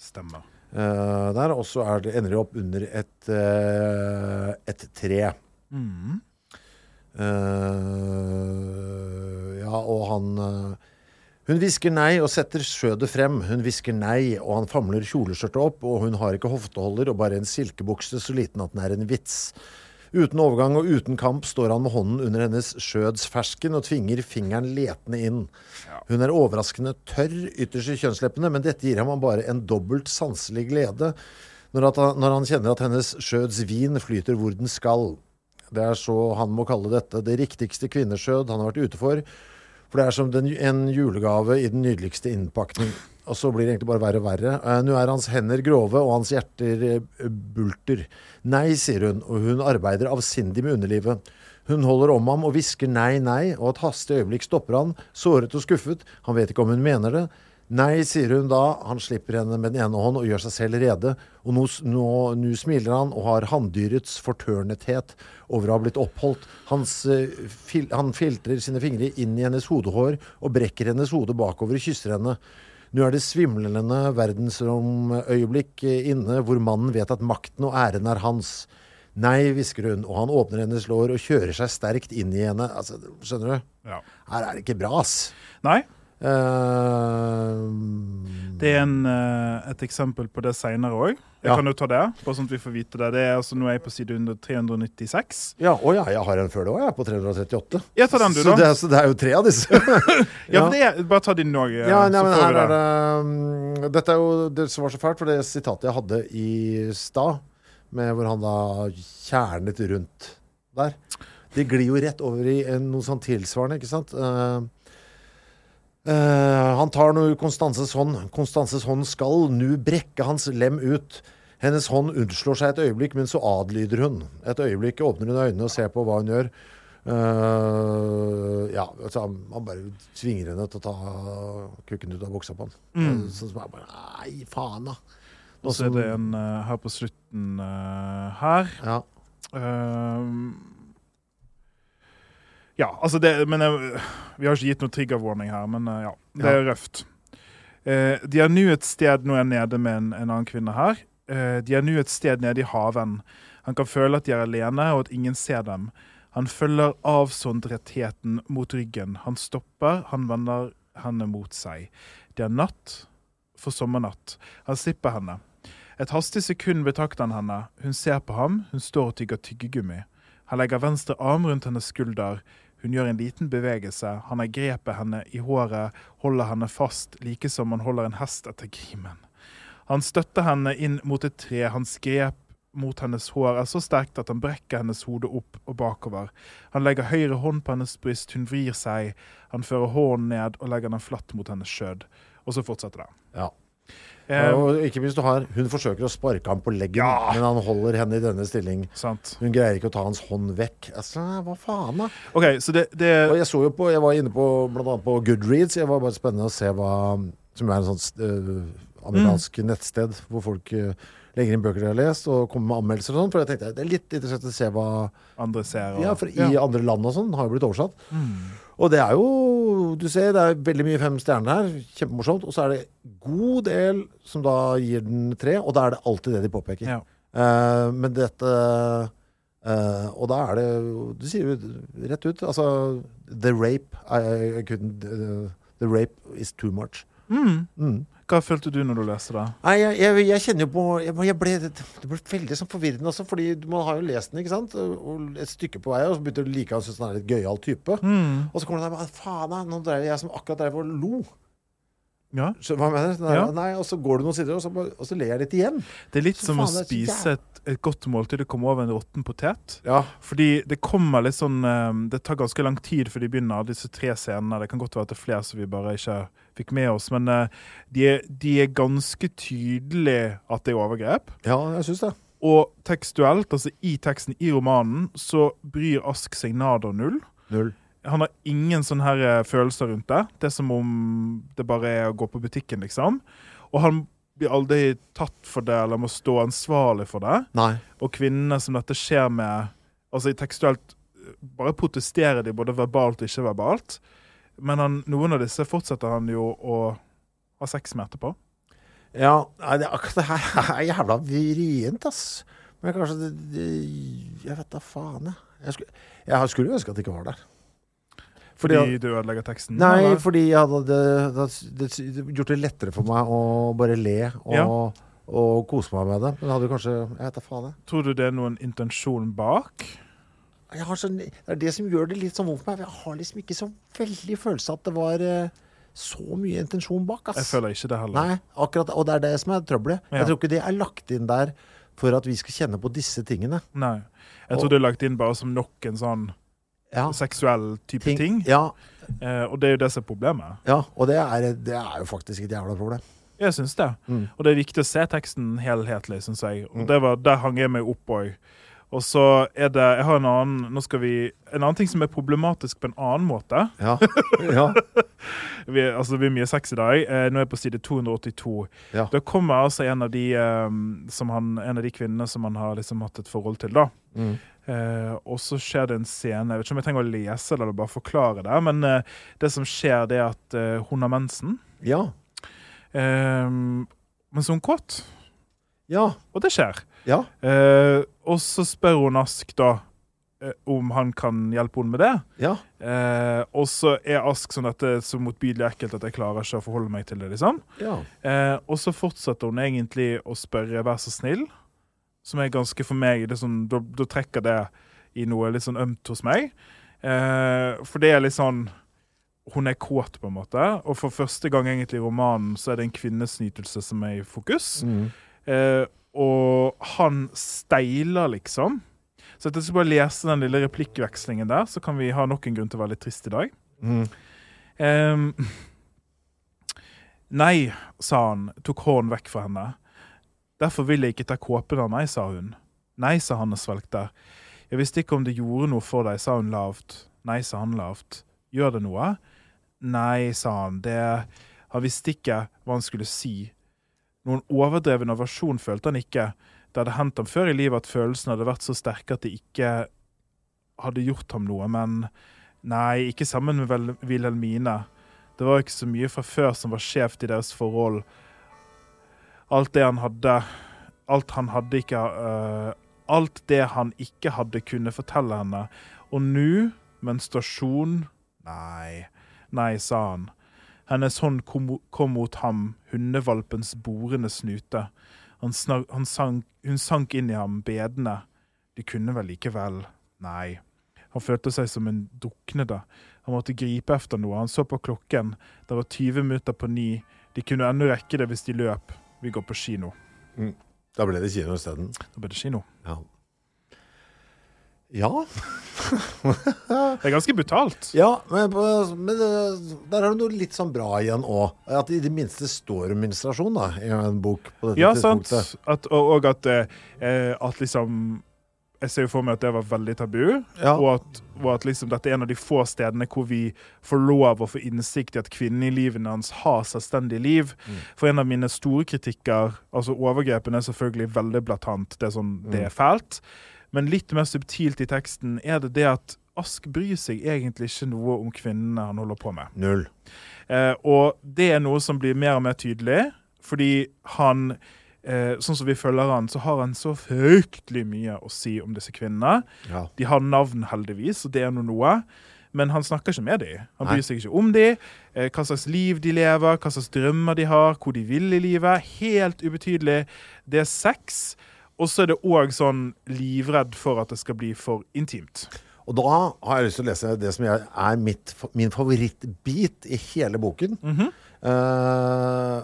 Speaker 2: stemmer.
Speaker 3: Eh, der. Og så er det, ender de opp under et, uh, et tre.
Speaker 2: Mm.
Speaker 3: Uh, ja, og han Hun hvisker nei og setter skjødet frem. Hun hvisker nei, og han famler kjoleskjørtet opp, og hun har ikke hofteholder og bare en silkebukse så liten at den er en vits. Uten overgang og uten kamp står han med hånden under hennes skjødsfersken og tvinger fingeren letende inn. Hun er overraskende tørr ytterst i kjønnsleppene, men dette gir ham bare en dobbelt sanselig glede når, han, når han kjenner at hennes skjødsvin flyter hvor den skal. Det er så han må kalle dette det riktigste kvinneskjød han har vært ute for. For det er som den, en julegave i den nydeligste innpakning. Og så blir det egentlig bare verre og verre. Eh, Nå er hans hender grove, og hans hjerter eh, bulter. Nei, sier hun, og hun arbeider avsindig med underlivet. Hun holder om ham og hvisker nei, nei, og et hastig øyeblikk stopper han, såret og skuffet. Han vet ikke om hun mener det. Nei, sier hun da. Han slipper henne med den ene hånd og gjør seg selv rede. Og nå, nå, nå smiler han og har hanndyrets fortørnethet over å ha blitt oppholdt. Hans, eh, fil, han filtrer sine fingre inn i hennes hodehår og brekker hennes hode bakover og kysser henne. Nå er det svimlende verdensromøyeblikk eh, inne hvor mannen vet at makten og æren er hans. Nei, hvisker hun, og han åpner hennes lår og kjører seg sterkt inn i henne. Altså, skjønner du?
Speaker 2: Ja.
Speaker 3: Her er det ikke bra, ass.
Speaker 2: Nei,
Speaker 3: Eh,
Speaker 2: det er en, eh, et eksempel på det seinere òg. Jeg
Speaker 3: Ja.
Speaker 2: kan jo ta det, bare sånn at vi får vite det. det er, altså, nå er jeg på side 396.
Speaker 3: ja, å ja, jeg har en før det òg, jeg er på 338.
Speaker 2: Jeg tar den du,
Speaker 3: så,
Speaker 2: da.
Speaker 3: det, er- så det er jo tre av disse.
Speaker 2: Ja, det er, Bare ta din òg.
Speaker 3: Ja, nei, men her er det um, Dette er jo det som var så fælt, for det sitatet jeg hadde i stad, med hvor han da kjernet rundt der, det glir jo rett over i en, noe sånn tilsvarende, ikke sant? Eh, eh, han tar nå Konstanses hånd. Konstanses hånd skal nu brekke hans lem ut. Hennes hånd unnslår seg et øyeblikk, men så adlyder hun. Et øyeblikk åpner hun øynene og ser på hva hun gjør. Uh, ja, altså, han, bare tvinger henne til å ta kukken ut av buksa på han.
Speaker 2: Mm.
Speaker 3: Eh, Sånn som bare Nei, faen, da.
Speaker 2: Og så er det en uh, her på slutten her.
Speaker 3: Ja.
Speaker 2: Ehm, ja, altså det Men jeg, vi har ikke gitt noe trigger warning her, men eh, ja. Det er røft. Eh, de er nå et sted Nå er jeg nede med en, en annen kvinne her. Eh, de er nå et sted nede i haven. Han kan føle at de er alene, og at ingen ser dem. Han følger avsondretheten mot ryggen. Han stopper, han vender henne mot seg. Det er natt for sommernatt. Han slipper henne. Et hastig sekund betrakter han henne. Hun ser på ham, hun står og tygger tyggegummi. Han legger venstre arm rundt hennes skulder. Hun gjør en liten bevegelse. Han har grepet henne i håret, holder henne fast, like som han holder en hest etter grimen. Han støtter henne inn mot et tre. Hans grep mot hennes hår er så sterkt at han brekker hennes hode opp og bakover. Han legger høyre hånd på hennes bryst, hun vrir seg. Han fører hånden ned og legger den flatt mot hennes skjød. Og så fortsetter det.
Speaker 3: ja.
Speaker 2: Eh,
Speaker 3: Og ikke minst du har Hun forsøker å sparke ham på leggen,
Speaker 2: Ja.
Speaker 3: men han holder henne i denne stilling.
Speaker 2: sant.
Speaker 3: Hun greier ikke å ta hans hånd vekk. Altså, hva faen, da?
Speaker 2: Okay, så det, det
Speaker 3: jeg på Jeg var inne på blant annet på Goodreads. Jeg var bare spennende å se hva Som er en sånn øh, amerikansk
Speaker 2: Mm.
Speaker 3: nettsted hvor folk øh, legger inn bøker de har lest, og kommer med anmeldelser og sånn. For jeg tenkte det er litt interessant å se hva
Speaker 2: andre ser. Og,
Speaker 3: Ja, for i andre land og sånn har jo blitt oversatt.
Speaker 2: Mm.
Speaker 3: Og det er jo Du ser, det er veldig mye fem stjerner her. Kjempemorsomt. Og så er det god del som da gir den tre, og da er det alltid det de påpeker.
Speaker 2: Ja.
Speaker 3: Uh, men dette uh, Og da er det Du sier jo rett ut altså The rape I, I couldn't uh, The rape is too much.
Speaker 2: Mm.
Speaker 3: Mm.
Speaker 2: Hva følte du når du leste det?
Speaker 3: Nei, jeg, jeg, jeg kjenner jo på jeg, ble, Det ble veldig sånn forvirrende også, fordi man har jo lest den, ikke sant? Og et stykke på vei, og så begynte du å like han, synes han er litt gøyal type.
Speaker 2: Mm.
Speaker 3: Og så kommer det der Faen, nå dreier jeg som akkurat drev og lo.
Speaker 2: Ja.
Speaker 3: Du hva mener? du? der,
Speaker 2: Ja.
Speaker 3: Nei, og så går du noen sider, og så, og så ler jeg litt igjen.
Speaker 2: Det er litt
Speaker 3: Så
Speaker 2: som å
Speaker 3: faen, det er
Speaker 2: spise et, et godt måltid og komme over en råtten potet.
Speaker 3: Ja.
Speaker 2: Fordi det kommer litt sånn eh, Det tar ganske lang tid før de begynner, disse tre scenene. Det kan godt være at det er flere som vi bare ikke fikk med oss, men eh, de, er, de er ganske tydelige at det er overgrep.
Speaker 3: ja, jeg syns det.
Speaker 2: Og tekstuelt, altså i teksten i romanen, så bryr Ask seg nader null.
Speaker 3: Null.
Speaker 2: Han har ingen sånne her eh, følelser rundt det. Det er som om det bare er å gå på butikken, liksom. Og han blir aldri tatt for det, eller må stå ansvarlig for det.
Speaker 3: Nei.
Speaker 2: Og kvinnene som dette skjer med Altså i tekstuelt eh, bare protesterer de både verbalt og ikke verbalt. Men han, noen av disse fortsetter han jo å ha sex med etterpå.
Speaker 3: Ja, det, det her er jævla vrient, ass. Men kanskje det, det Jeg vet da faen, jeg. Jeg skulle, jeg skulle ønske at det ikke var der.
Speaker 2: Fordi
Speaker 3: Fordi-
Speaker 2: du ødelegger teksten?
Speaker 3: Nei,
Speaker 2: eller?
Speaker 3: fordi jeg hadde det, det, det, gjort det lettere for meg å bare le og,
Speaker 2: Ja.
Speaker 3: og kose meg med det. Men hadde kanskje Jeg vet da faen, jeg.
Speaker 2: Tror du det er noen intensjon bak?
Speaker 3: Jeg har sånn, det er det som gjør det litt sånn vondt for meg. Jeg har liksom ikke så veldig følelse at det var eh, så mye intensjon bak. ass.
Speaker 2: Jeg føler ikke det heller.
Speaker 3: Nei, akkurat, og det er det som er trøbbelet.
Speaker 2: Ja.
Speaker 3: Jeg tror ikke det er lagt inn der for at vi skal kjenne på disse tingene.
Speaker 2: Nei. Jeg
Speaker 3: Og-
Speaker 2: tror det er lagt inn bare som nok en sånn
Speaker 3: Ja,
Speaker 2: seksuell type ting.
Speaker 3: Ja,
Speaker 2: Eh, og det er jo det som er problemet.
Speaker 3: ja og det er, det er jo faktisk et jævla problem.
Speaker 2: Jeg syns det.
Speaker 3: Mm.
Speaker 2: Og det er viktig å se teksten helhetlig, syns jeg. Og det var, der hang jeg meg opp òg. Og så er det Jeg har en annen Nå skal vi En annen ting som er problematisk på en annen måte.
Speaker 3: Ja, ja,
Speaker 2: Vi, altså, vi er mye sex i dag. Eh, nå er jeg på side 282.
Speaker 3: Ja.
Speaker 2: Da kommer altså en av de som han, En av de kvinnene som han har liksom hatt et forhold til, da.
Speaker 3: Mm.
Speaker 2: Eh, og så skjer det en scene Jeg vet ikke om jeg trenger å lese det eller bare forklare det, men eh, det som skjer, det er at eh, hun har mensen.
Speaker 3: ja,
Speaker 2: Eh, men så er hun kåt.
Speaker 3: ja,
Speaker 2: Og det skjer.
Speaker 3: Ja.
Speaker 2: Eh, og så spør hun Ask da eh, om han kan hjelpe henne med det.
Speaker 3: ja.
Speaker 2: Eh, og så er Ask sånn at det er så motbydelig ekkelt at jeg klarer ikke å forholde meg til det. liksom.
Speaker 3: ja.
Speaker 2: Eh, og så fortsetter hun egentlig å spørre 'vær så snill', som er ganske for meg det sånn, da, da trekker det i noe litt sånn ømt hos meg. Eh, for det er litt sånn Hun er kåt, på en måte, og for første gang egentlig i romanen så er det en kvinnesnytelse som er i fokus.
Speaker 3: Mm.
Speaker 2: Eh, og han steiler, liksom. Så jeg skal bare lese den lille replikkvekslingen der, så kan vi ha nok en grunn til å være litt trist i dag.
Speaker 3: Mm.
Speaker 2: Um, nei, sa han, tok hånden vekk fra henne. Derfor vil jeg ikke ta kåpen av meg, sa hun. Nei, sa han og svelgte. Jeg visste ikke om det gjorde noe for deg, sa hun lavt. Nei, sa han lavt. Gjør det noe? Nei, sa han. Det Han visste ikke hva han skulle si. Noen overdreven aversjon følte han ikke. Det hadde hendt ham før i livet at følelsene hadde vært så sterke at de ikke hadde gjort ham noe, men nei, ikke sammen med Wilhelmine. Det var ikke så mye fra før som var skjevt i deres forhold. Alt det han hadde Alt han hadde ikke uh, Alt det han ikke hadde kunne fortelle henne. Og nå, menstruasjon Nei, nei, sa han. Hennes hånd kom, kom mot ham, hundevalpens borende snute. Han snak, han sank, hun sank inn i ham, bedende. De kunne vel likevel Nei. Han følte seg som en druknede. Han måtte gripe efter noe. Han så på klokken. Det var 20 minutter på ni. De kunne ennå rekke det hvis de løp. Vi går på kino.
Speaker 3: Da ble det kino isteden.
Speaker 2: Da ble det kino.
Speaker 3: Ja. Ja.
Speaker 2: Det er ganske brutalt.
Speaker 3: ja, men, men der har du noe litt sånn bra igjen òg. At det i det minste står om menstruasjon da, i en bok på dette
Speaker 2: Ja, sant. At, og, og at, eh, at liksom Jeg ser jo for meg at det var veldig tabu.
Speaker 3: Ja.
Speaker 2: Og, at, og at liksom dette er en av de få stedene hvor vi får lov å få innsikt i at kvinnen i livene hans har selvstendig liv.
Speaker 3: Mm.
Speaker 2: For en av mine store kritikker Altså overgrepene er selvfølgelig veldig blatant. Det er sånn, det
Speaker 3: Mm.
Speaker 2: er fælt. Men litt mer subtilt i teksten er det det at Ask bryr seg egentlig ikke noe om kvinnene han holder på med.
Speaker 3: Null.
Speaker 2: Eh, og det er noe som blir mer og mer tydelig, fordi han eh, Sånn som vi følger han, så har han så fryktelig mye å si om disse kvinnene.
Speaker 3: Ja.
Speaker 2: De har navn, heldigvis, og det er nå noe. Men han snakker ikke med dem. Han
Speaker 3: Nei.
Speaker 2: bryr seg ikke om dem, eh, hva slags liv de lever, hva slags drømmer de har, hvor de vil i livet. Helt ubetydelig. Det er sex. Og så er det òg sånn livredd for at det skal bli for intimt.
Speaker 3: Og da har jeg lyst til å lese det som jeg er mitt, min favorittbit i hele boken.
Speaker 2: Mm
Speaker 3: -hmm. uh,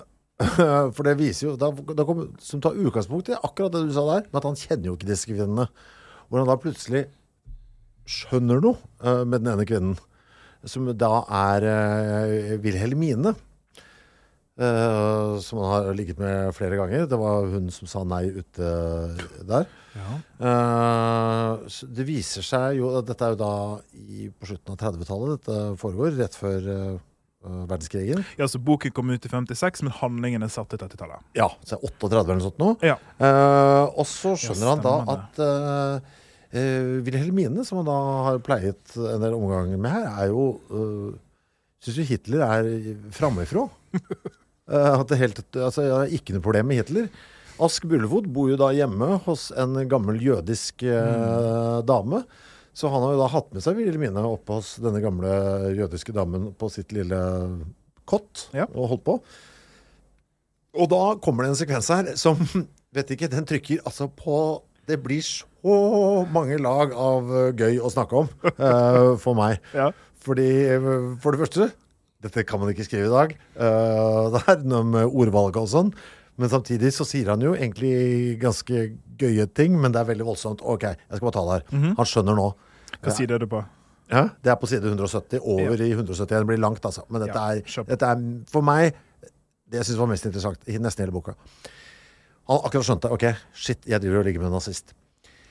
Speaker 3: for det viser jo da, da kom, Som tar utgangspunkt i akkurat det du sa der, med at han kjenner jo ikke disse kvinnene. Hvor han da plutselig skjønner noe uh, med den ene kvinnen, som da er uh, Wilhelmine. Eh, som han har ligget med flere ganger. Det var hun som sa nei ute der. Ja. Uh, det viser seg jo Dette er jo da i, på slutten av 30-tallet dette foregår, rett før uh, verdenskrigen.
Speaker 2: Ja, så Boken kom ut i 56, men handlingen er satt i 30-tallet.
Speaker 3: Ja, så er 38 eller noe sånt nå.
Speaker 2: Ja.
Speaker 3: Og så skjønner
Speaker 2: Ja,
Speaker 3: han da at uh, Wilhelmine, som han da har pleiet en del omganger med her, er jo uh, Syns jo Hitler er framifrå. det helt, altså, jeg har ikke noe problem med Hitler. Ask Bullefot bor jo da hjemme hos en gammel jødisk eh, dame. Så han har jo da hatt med seg Wilhelmine oppe hos denne gamle jødiske damen på sitt lille kott
Speaker 2: Ja.
Speaker 3: og holdt på. Og da kommer det en sekvens her som Vet ikke, den trykker altså på Det blir så mange lag av eh, gøy å snakke om eh, for meg.
Speaker 2: Ja.
Speaker 3: Fordi, eh, for det første Dette kan man ikke skrive i dag. Uh, det er noe med ordvalget og sånn. Men samtidig så sier han jo egentlig ganske gøye ting, men det er veldig voldsomt. OK, jeg skal bare ta det her. Han skjønner nå.
Speaker 2: Hva side er du på?
Speaker 3: Ja, det er på side 170. Over i 171. Det blir langt, altså. Men dette,
Speaker 2: Ja,
Speaker 3: er, dette er for meg det jeg syns var mest interessant i nesten hele boka. Han akkurat skjønte OK, shit, jeg driver og ligger med en nazist.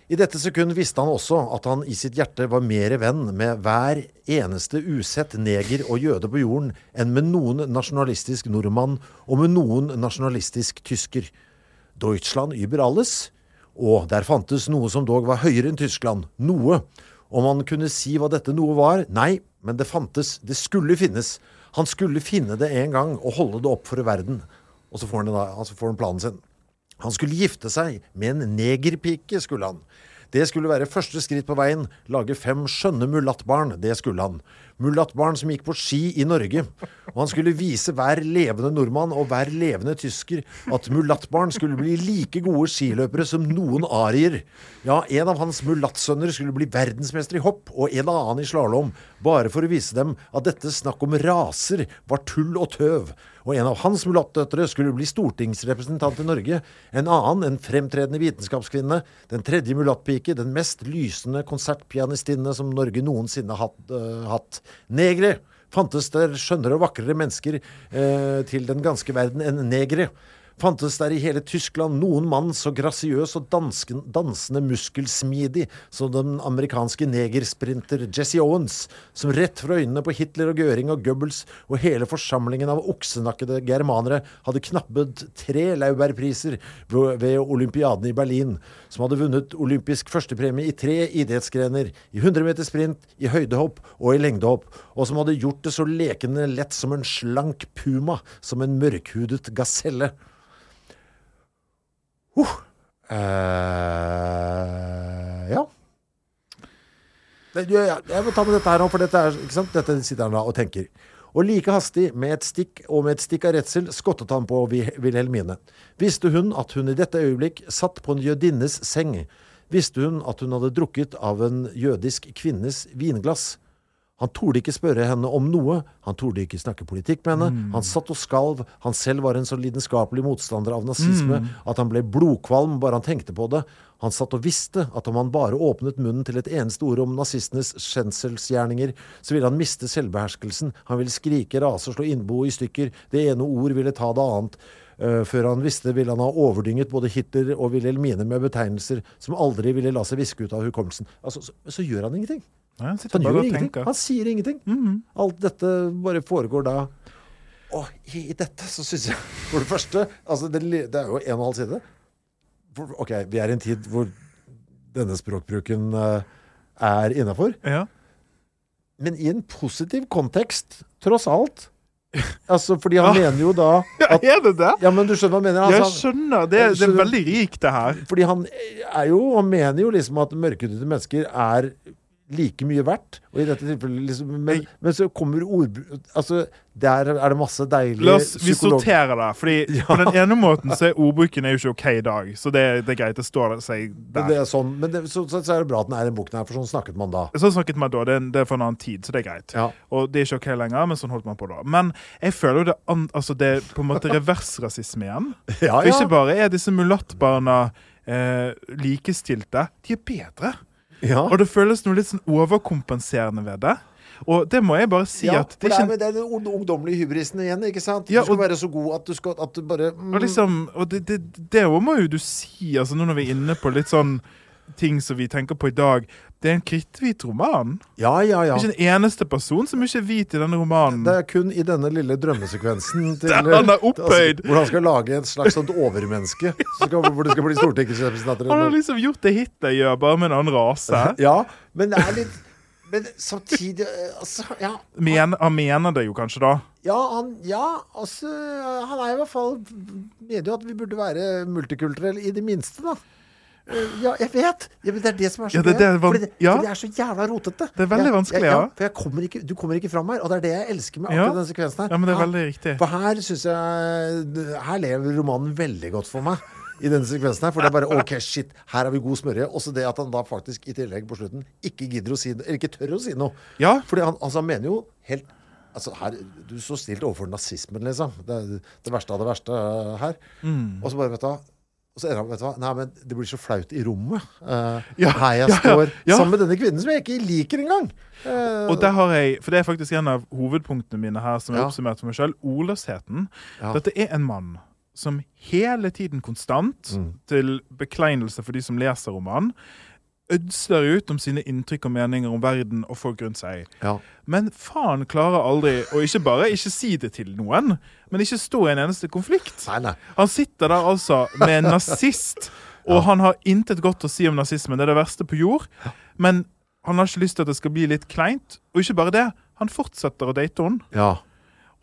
Speaker 3: I dette sekund visste han også at han i sitt hjerte var mer venn med hver eneste usett neger og jøde på jorden enn med noen nasjonalistisk nordmann og med noen nasjonalistisk tysker. Deutschland über alles. Og der fantes noe som dog var høyere enn Tyskland. Noe. Om han kunne si hva dette noe var? Nei, men det fantes. Det skulle finnes. Han skulle finne det en gang og holde det opp for verden. Og så får han, da, altså får han planen sin. Han skulle gifte seg med en negerpike, skulle han. Det skulle være første skritt på veien. Lage fem skjønne mulattbarn. Det skulle han. Mulattbarn som gikk på ski i Norge. Og han skulle vise hver levende nordmann og hver levende tysker at mulattbarn skulle bli like gode skiløpere som noen arier. Ja, en av hans mulattsønner skulle bli verdensmester i hopp, og en annen i slalåm. Bare for å vise dem at dette snakk om raser var tull og tøv. Og en av hans mulattdøtre skulle bli stortingsrepresentant i Norge. En annen, en fremtredende vitenskapskvinne. Den tredje mulattpike, den mest lysende konsertpianistinne som Norge noensinne har hatt. uh, hatt. Negre! Fantes der skjønnere og vakrere mennesker eh, til den ganske verden enn negre? Fantes der i hele Tyskland noen mann så grasiøs og dansken, dansende muskelsmidig som den amerikanske negersprinter Jesse Owens, som rett fra øynene på Hitler og Göring og Goebbels og hele forsamlingen av oksenakkede germanere hadde knappet tre laurbærpriser ved olympiaden i Berlin, som hadde vunnet olympisk førstepremie i tre idrettsgrener, i 100 meter sprint, i høydehopp og i lengdehopp, og som hadde gjort det så lekende lett som en slank puma, som en mørkhudet gaselle. Uh. uh, ja. Jeg, må ta med dette her nå, for dette, er, dette sitter han da og tenker. Og like hastig, med et stikk og med et stikk av redsel, skottet han på Wilhelmine. Visste hun at hun i dette øyeblikk satt på en jødinnes seng? Visste hun at hun hadde drukket av en jødisk kvinnes vinglass? Han torde ikke spørre henne om noe, han torde ikke snakke politikk med henne, han satt og skalv, han selv var en så lidenskapelig motstander av nazisme at han ble blodkvalm bare han tenkte på det. Han satt og visste at om han bare åpnet munnen til et eneste ord om nazistenes skjenselsgjerninger, så ville han miste selvbeherskelsen, han ville skrike, rase slå innbo i stykker, det ene ord ville ta det annet. Eh, før han visste, ville han ha overdynget både Hitler og Wilhelmine med betegnelser som aldri ville la seg viske ut av hukommelsen. Altså, så, så gjør han ingenting.
Speaker 2: Ja, han
Speaker 3: Han gjør ingenting.
Speaker 2: tenker.
Speaker 3: Han sier ingenting. Alt dette bare foregår da. Og i, i dette så syns jeg For det første altså det, det er jo en og en halv side. Ok, vi er i en tid hvor denne språkbruken eh, er innafor.
Speaker 2: Ja.
Speaker 3: Men i en positiv kontekst, tross alt. Altså, fordi han mener jo da at
Speaker 2: Er det det?
Speaker 3: Ja, men du skjønner hva jeg mener?
Speaker 2: Jeg
Speaker 3: Altså,
Speaker 2: skjønner. Det, er- det er veldig rikt, det her.
Speaker 3: fordi han er jo Han mener jo liksom at mørkhudede mennesker er like mye verdt. Og i dette tilfellet liksom, men, men så kommer ord... Altså, der er det masse deilige
Speaker 2: La oss, Vi sorterer det. Fordi
Speaker 3: Ja.
Speaker 2: På den ene måten så er ordbruken er jo ikke OK i dag. Så det, det er greit. Det står seg der.
Speaker 3: det er sånn, men det, så, så, er det bra at den er i boken her, for sånn snakket man da.
Speaker 2: Sånn snakket man da. Det er, det er for en annen tid, så det er greit.
Speaker 3: Ja.
Speaker 2: Og det er ikke OK lenger, men sånn holdt man på da. Men jeg føler jo det, an, altså det er på en måte reversrasisme igjen.
Speaker 3: Ja,
Speaker 2: For ikke bare er disse mulattbarna eh, likestilte, de er bedre.
Speaker 3: Ja.
Speaker 2: Og det føles noe litt sånn overkompenserende ved det. Og det må jeg bare si
Speaker 3: ja,
Speaker 2: at det er
Speaker 3: det er den ungdommelige hybrisen igjen, ikke sant?
Speaker 2: Ja,
Speaker 3: du skal være så god at du skal at du bare mm,
Speaker 2: Og, liksom, og det, det, det må jo du si, altså nå når vi er inne på litt sånn ting som vi tenker på i dag. Det er en kritthvit roman.
Speaker 3: Ja, ja, ja.
Speaker 2: Det er ikke en eneste person som ikke er hvit i denne romanen.
Speaker 3: Det er kun i denne lille drømmesekvensen til,
Speaker 2: han er opphøyd.
Speaker 3: Altså, hvor han skal lage et slags sånt overmenneske. Så skal, hvor det skal bli stortingsrepresentanter.
Speaker 2: Han har liksom gjort det Hitler gjør, bare med en annen rase.
Speaker 3: Ja, men det er litt Men samtidig eh, altså, ja,
Speaker 2: Men, han mener det jo kanskje, da.
Speaker 3: ja, han, ja, altså Han er i hvert fall Mener jo at vi burde være multikulturelle, i det minste, da. Eh, Ja, jeg vet! Ja, men det er det som er så
Speaker 2: Ja, det det er
Speaker 3: Fordi
Speaker 2: ja.
Speaker 3: fordi det er så jævla rotete.
Speaker 2: Det er veldig vanskelig,
Speaker 3: ja.
Speaker 2: ja.
Speaker 3: For jeg kommer ikke, du kommer ikke fram her, og det er det jeg elsker med akkurat denne sekvensen her.
Speaker 2: Ja, men det er veldig riktig.
Speaker 3: For her syns jeg Her lever romanen veldig godt for meg. I denne sekvensen her, For det er bare OK, shit, her har vi god smørje. Også det at han da faktisk i tillegg på slutten ikke gidder å si Eller ikke tør å si noe.
Speaker 2: Ja.
Speaker 3: Fordi han, altså, han mener jo helt Altså, her, Du står stilt overfor nazismen, liksom. Det det verste av det verste uh, her.
Speaker 2: Mm.
Speaker 3: Og så bare, vet du og så ender han, vet du hva, Nei, men det blir så flaut i rommet. Uh,
Speaker 2: Ja,
Speaker 3: her jeg
Speaker 2: ja,
Speaker 3: står
Speaker 2: ja.
Speaker 3: sammen med denne kvinnen som jeg ikke liker engang. Uh,
Speaker 2: Og der har jeg, for det er faktisk en av hovedpunktene mine her som jeg
Speaker 3: Ja.
Speaker 2: oppsummert for meg selv, ordløsheten. Dette er en mann som hele tiden konstant,
Speaker 3: Mm.
Speaker 2: til bekleinelse for de som leser romanen, ødsler ut om sine inntrykk og meninger om verden og folk rundt seg.
Speaker 3: ja.
Speaker 2: Men faen klarer aldri å ikke bare ikke si det til noen, men ikke stå i en eneste konflikt.
Speaker 3: Nei, nei.
Speaker 2: Han sitter der altså med en nazist, og han har intet godt å si om nazismen. Det er det verste på jord. Men han har ikke lyst til at det skal bli litt kleint. Og ikke bare det, han fortsetter å date henne.
Speaker 3: Ja.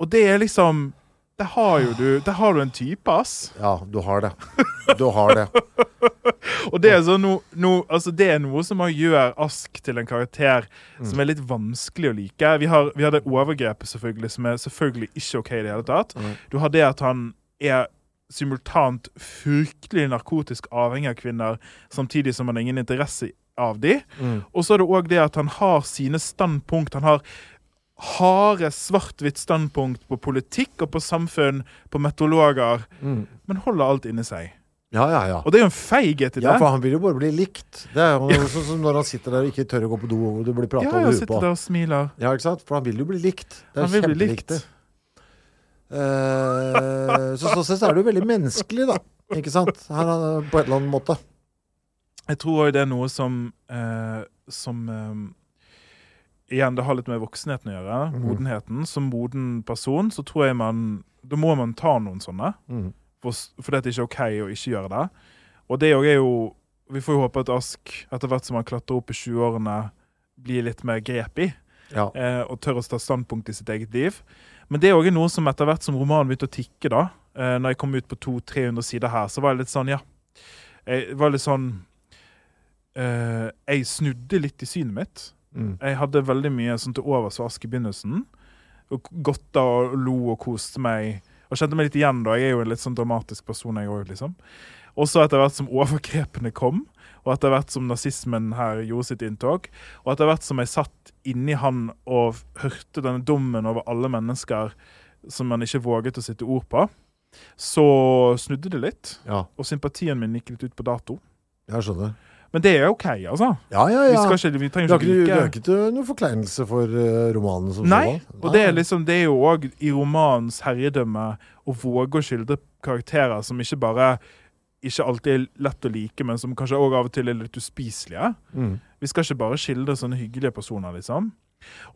Speaker 2: Og det er liksom Der har jo du, der har du en type, ass.
Speaker 3: ja, du har det. Du har det.
Speaker 2: Og det er, så no, no, altså det er noe som gjør Ask til en karakter som er litt vanskelig å like. Vi har, vi har det overgrepet, selvfølgelig, som er selvfølgelig ikke OK i det hele tatt. Du har det at han er simultant fryktelig narkotisk avhengig av kvinner, samtidig som han har ingen interesse av de. Og så er det òg det at han har sine standpunkt. Han har harde, svart-hvitt standpunkt på politikk og på samfunn, på meteorologer, men holder alt inni seg.
Speaker 3: Ja, ja, ja.
Speaker 2: Og det er jo en feighet i det.
Speaker 3: Ja, for han vil jo bare bli likt. Det er jo sånn som når han sitter der og ikke tør å gå på do, og du blir prata
Speaker 2: Ja,
Speaker 3: over huet på.
Speaker 2: sitter der og smiler.
Speaker 3: Ja, ikke sant? For han vil jo bli likt. Det er
Speaker 2: likt.
Speaker 3: kjempeviktig. Eh, så sånn sett så er det jo veldig menneskelig, da. Ikke sant? Her, er- på en eller annen måte.
Speaker 2: Jeg tror òg det er noe som uh, Som eh, Igjen, det har litt med voksenheten å gjøre.
Speaker 3: Mm.
Speaker 2: Modenheten. Som moden person så tror jeg man Da må man ta noen sånne.
Speaker 3: Mm.
Speaker 2: For, for det er ikke OK å ikke gjøre det. Og det òg er jo Vi får jo håpe at Ask, etter hvert som han klatrer opp i 20-årene, blir litt mer grep i.
Speaker 3: Ja.
Speaker 2: eh, og tør å ta standpunkt i sitt eget liv. Men det er òg noe som etter hvert som romanen begynte å tikke, da, eh, når jeg kom ut på 200-300 sider her, så var jeg litt sånn, ja Jeg var litt sånn eh, Jeg snudde litt i synet mitt.
Speaker 3: Mm.
Speaker 2: Jeg hadde veldig mye sånn til overs for Ask i begynnelsen. Og godta og lo og koste meg. Og kjente meg litt igjen, da. Jeg er jo en litt sånn dramatisk person, jeg òg, liksom. Og så etter hvert som overgrepene kom, og etter hvert som nazismen her gjorde sitt inntog, og etter hvert som jeg satt inni han og hørte denne dommen over alle mennesker som man ikke våget å sitte ord på, så snudde det litt.
Speaker 3: Ja,
Speaker 2: Og sympatien min gikk litt ut på dato.
Speaker 3: jeg skjønner.
Speaker 2: Men det er OK, altså.
Speaker 3: Ja, ja,
Speaker 2: Vi,
Speaker 3: ja.
Speaker 2: skal ikke, vi trenger ikke
Speaker 3: du har ikke noen forkleinelse for eh, romanen som
Speaker 2: Nei,
Speaker 3: sådan?
Speaker 2: og det er liksom Det er jo òg i romanens herjedømme å våge å skildre karakterer som ikke bare ikke alltid er lett å like, men som kanskje òg av og til er litt uspiselige.
Speaker 3: Mm.
Speaker 2: Vi skal ikke bare skildre sånne hyggelige personer, liksom.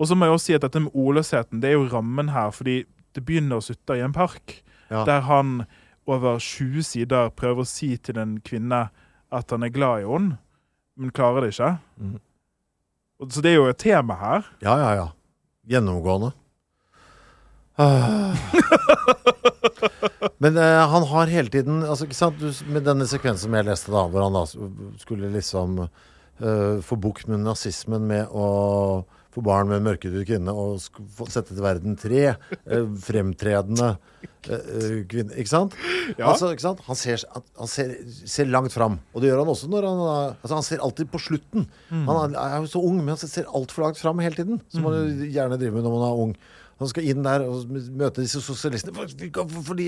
Speaker 2: Og så må jeg også si at dette med ordløsheten, det er jo rammen her, fordi det begynner å sutte i en park,
Speaker 3: Ja.
Speaker 2: der han over 20 sider prøver å si til en kvinne at han er glad i henne, men klarer det ikke. Mm. Så det er jo et tema her.
Speaker 3: Ja, ja, ja. Gjennomgående. Ah. Men eh, han har hele tiden altså, ikke sant? Du, Med denne sekvensen som jeg leste, da, hvor han da skulle liksom uh, få bukt med nazismen med å få barn med mørkhudet kvinne og sette til verden tre eh, fremtredende eh, kvinner. Ikke sant?
Speaker 2: Ja.
Speaker 3: Altså, ikke sant? Han, ser, han ser, ser langt fram. Og det gjør han også når han altså, Han ser alltid på slutten.
Speaker 2: Mm.
Speaker 3: Han er, jo så ung, men han ser altfor langt fram hele tiden. Som man
Speaker 2: Mm.
Speaker 3: jo gjerne driver med når man er ung. Han skal inn der og møte disse sosialistene. Fordi for,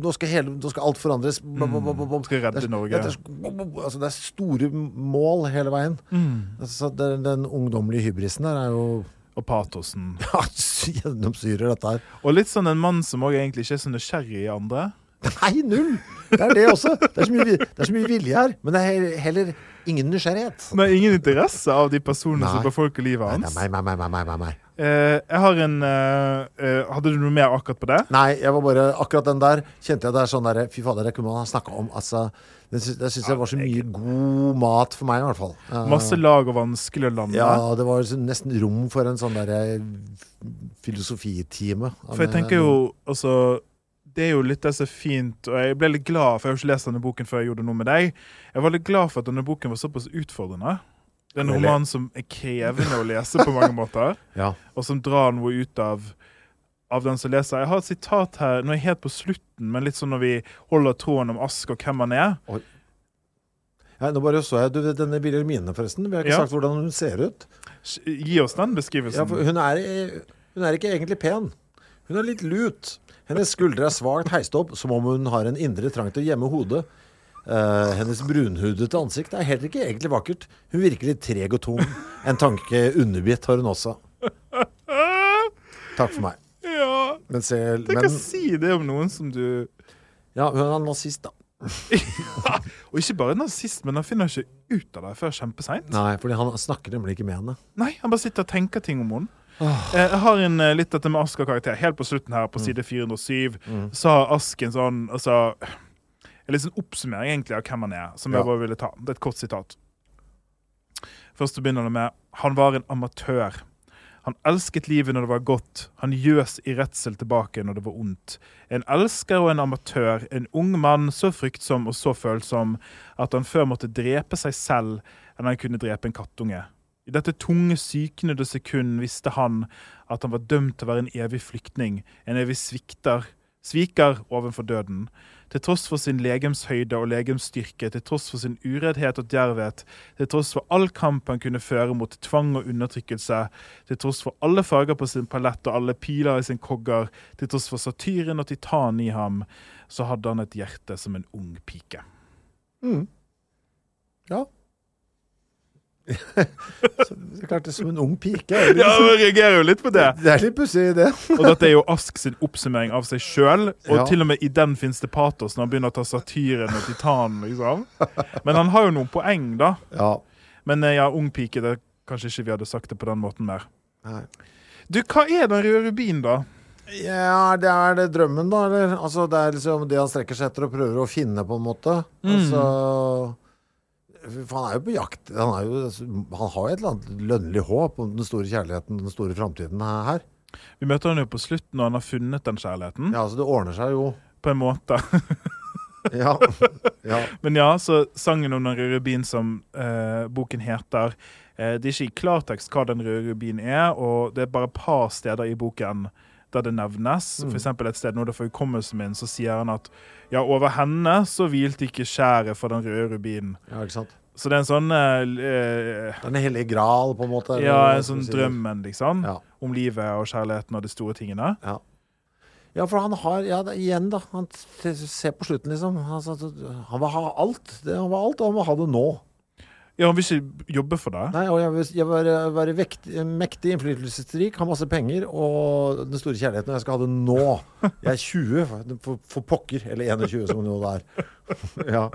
Speaker 3: nå skal, hele, nå skal alt forandres.
Speaker 2: Mm. Skal redde Norge.
Speaker 3: Det er, altså, det er store mål hele veien.
Speaker 2: Mm.
Speaker 3: Altså, den, den ungdommelige hybrisen der er jo
Speaker 2: Og patosen.
Speaker 3: ja, gjennomsyrer dette her.
Speaker 2: Og litt sånn en mann som egentlig ikke er så nysgjerrig i andre.
Speaker 3: Nei, null! Det er det også. Det er så mye, det er så mye vilje her. Men det er he- heller ingen nysgjerrighet.
Speaker 2: Nei, ingen interesse av de personene
Speaker 3: Nei.
Speaker 2: som befolker livet hans.
Speaker 3: nei, nei, nei, nei, nei, nei, nei.
Speaker 2: Eh, jeg har en eh, eh, Hadde du noe mer akkurat på det?
Speaker 3: Nei, jeg var bare, akkurat den der kjente jeg det er sånn der, Fy fader, det kunne man ha snakka om. Altså, det syns, det syns jeg var så mye god mat for meg, i hvert fall. Eh,
Speaker 2: Masse lag og vanskelig å lande.
Speaker 3: Ja, det var nesten rom for en sånn derre filosofitime.
Speaker 2: For jeg tenker jo altså det er jo litt som er fint, og jeg ble litt glad, for jeg har jo ikke lest denne boken før jeg gjorde noe med deg. Jeg var litt glad for at denne boken var såpass utfordrende. Det er en roman som er krevende å lese på mange måter,
Speaker 3: Ja.
Speaker 2: og som drar noe ut av, av den som leser. Jeg har et sitat her, nå er jeg helt på slutten, men litt sånn når vi holder tråden om Ask og hvem han er.
Speaker 3: Ja, nå bare så jeg, du Denne Wilhelmine, forresten. Vi har ikke
Speaker 2: Ja.
Speaker 3: sagt hvordan hun ser ut.
Speaker 2: Gi oss den beskrivelsen.
Speaker 3: Ja, hun, er, hun er ikke egentlig pen. Hun er litt lut. Hennes skuldre er svakt heist opp, som om hun har en indre trang til å gjemme hodet. Uh, hennes brunhudete ansikt er heller ikke egentlig vakkert. Hun virker litt treg og tung. En tanke underbitt har hun også. Takk for meg.
Speaker 2: Ja,
Speaker 3: Men se
Speaker 2: tenk
Speaker 3: men,
Speaker 2: å si det om noen som du
Speaker 3: Ja, hun er nazist, da.
Speaker 2: Og ikke bare nazist, men han finner ikke ut av det før kjempeseint.
Speaker 3: Nei, fordi han snakker nemlig ikke med henne.
Speaker 2: Nei, han bare sitter og tenker ting om henne. Eh, Jeg har en, eh, litt dette med Asker-karakter. Helt på slutten her, på side 407, så har Ask en sånn altså, En litt sånn oppsummering egentlig av hvem han er, som
Speaker 3: Ja.
Speaker 2: jeg bare ville ta. Det er et kort sitat. Først begynner det med Han var en amatør. Han elsket livet når det var godt. Han gjøs i redsel tilbake når det var ondt. En elsker og en amatør. En ung mann så fryktsom og så følsom at han før måtte drepe seg selv enn han kunne drepe en kattunge. I dette tunge, syknede sekund visste han at han var dømt til å være en evig flyktning, en evig svikter, sviker ovenfor døden. Til tross for sin legemshøyde og legemsstyrke, til tross for sin ureddhet og djervhet, til tross for all kamp han kunne føre mot tvang og undertrykkelse, til tross for alle farger på sin palett og alle piler i sin kogger, til tross for satyren og titanen i ham, så hadde han et hjerte som en ung pike. Mm.
Speaker 3: Ja. Så, er klart det er som en ung pike. er
Speaker 2: Ja,
Speaker 3: litt-
Speaker 2: jeg reagerer jo litt på det.
Speaker 3: Det er litt pussig, det.
Speaker 2: Og dette er jo Ask sin oppsummering av seg sjøl. Og
Speaker 3: Ja.
Speaker 2: til og med i den fins det patos, når han begynner å ta satyren og titanen. liksom. Men han har jo noen poeng, da.
Speaker 3: Ja.
Speaker 2: Men eh, ja, ung pike, det kanskje ikke vi hadde sagt det på den måten mer.
Speaker 3: Nei.
Speaker 2: Du, hva er den røde rubinen, da?
Speaker 3: Ja, det er det drømmen, da. Eller? Altså, det er liksom det han strekker seg etter og prøver å finne, på en måte. Altså For han er jo på jakt. Han, jo, altså, han har jo et eller annet lønnlig håp om den store kjærligheten, den store framtiden her.
Speaker 2: Vi møter han jo på slutten når han har funnet den kjærligheten.
Speaker 3: Ja, så det ordner seg jo.
Speaker 2: På en måte.
Speaker 3: Ja. ja.
Speaker 2: Men ja, så sangen om den røde rubin som eh, boken heter eh, Det er ikke i klartekst hva den røde rubin er, og det er bare et par steder i boken der det nevnes. For eksempel et sted nå det for hukommelsen min, så sier han at ja, over henne så hvilte ikke skjæret for den røde rubinen.
Speaker 3: ja, ikke sant.
Speaker 2: Så det er en sånn eh, Den
Speaker 3: Det er en hellig gral, på en måte. eller
Speaker 2: Ja, en sånn drømmen, liksom.
Speaker 3: Ja.
Speaker 2: Om livet og kjærligheten og de store tingene.
Speaker 3: Ja. ja, for han har Ja, igjen, da. Han ser på slutten, liksom. Han, han vil ha alt. Det, han vil ha alt, og han vil ha det nå.
Speaker 2: Ja, han vil ikke jobbe for deg?
Speaker 3: Nei, og jeg vil, jeg vil være, være vekt, mektig, innflytelsesrik, ha masse penger og den store kjærligheten. Og jeg skal ha det nå. Jeg er 20, for, for pokker. Eller 21, som det nå er. Ja.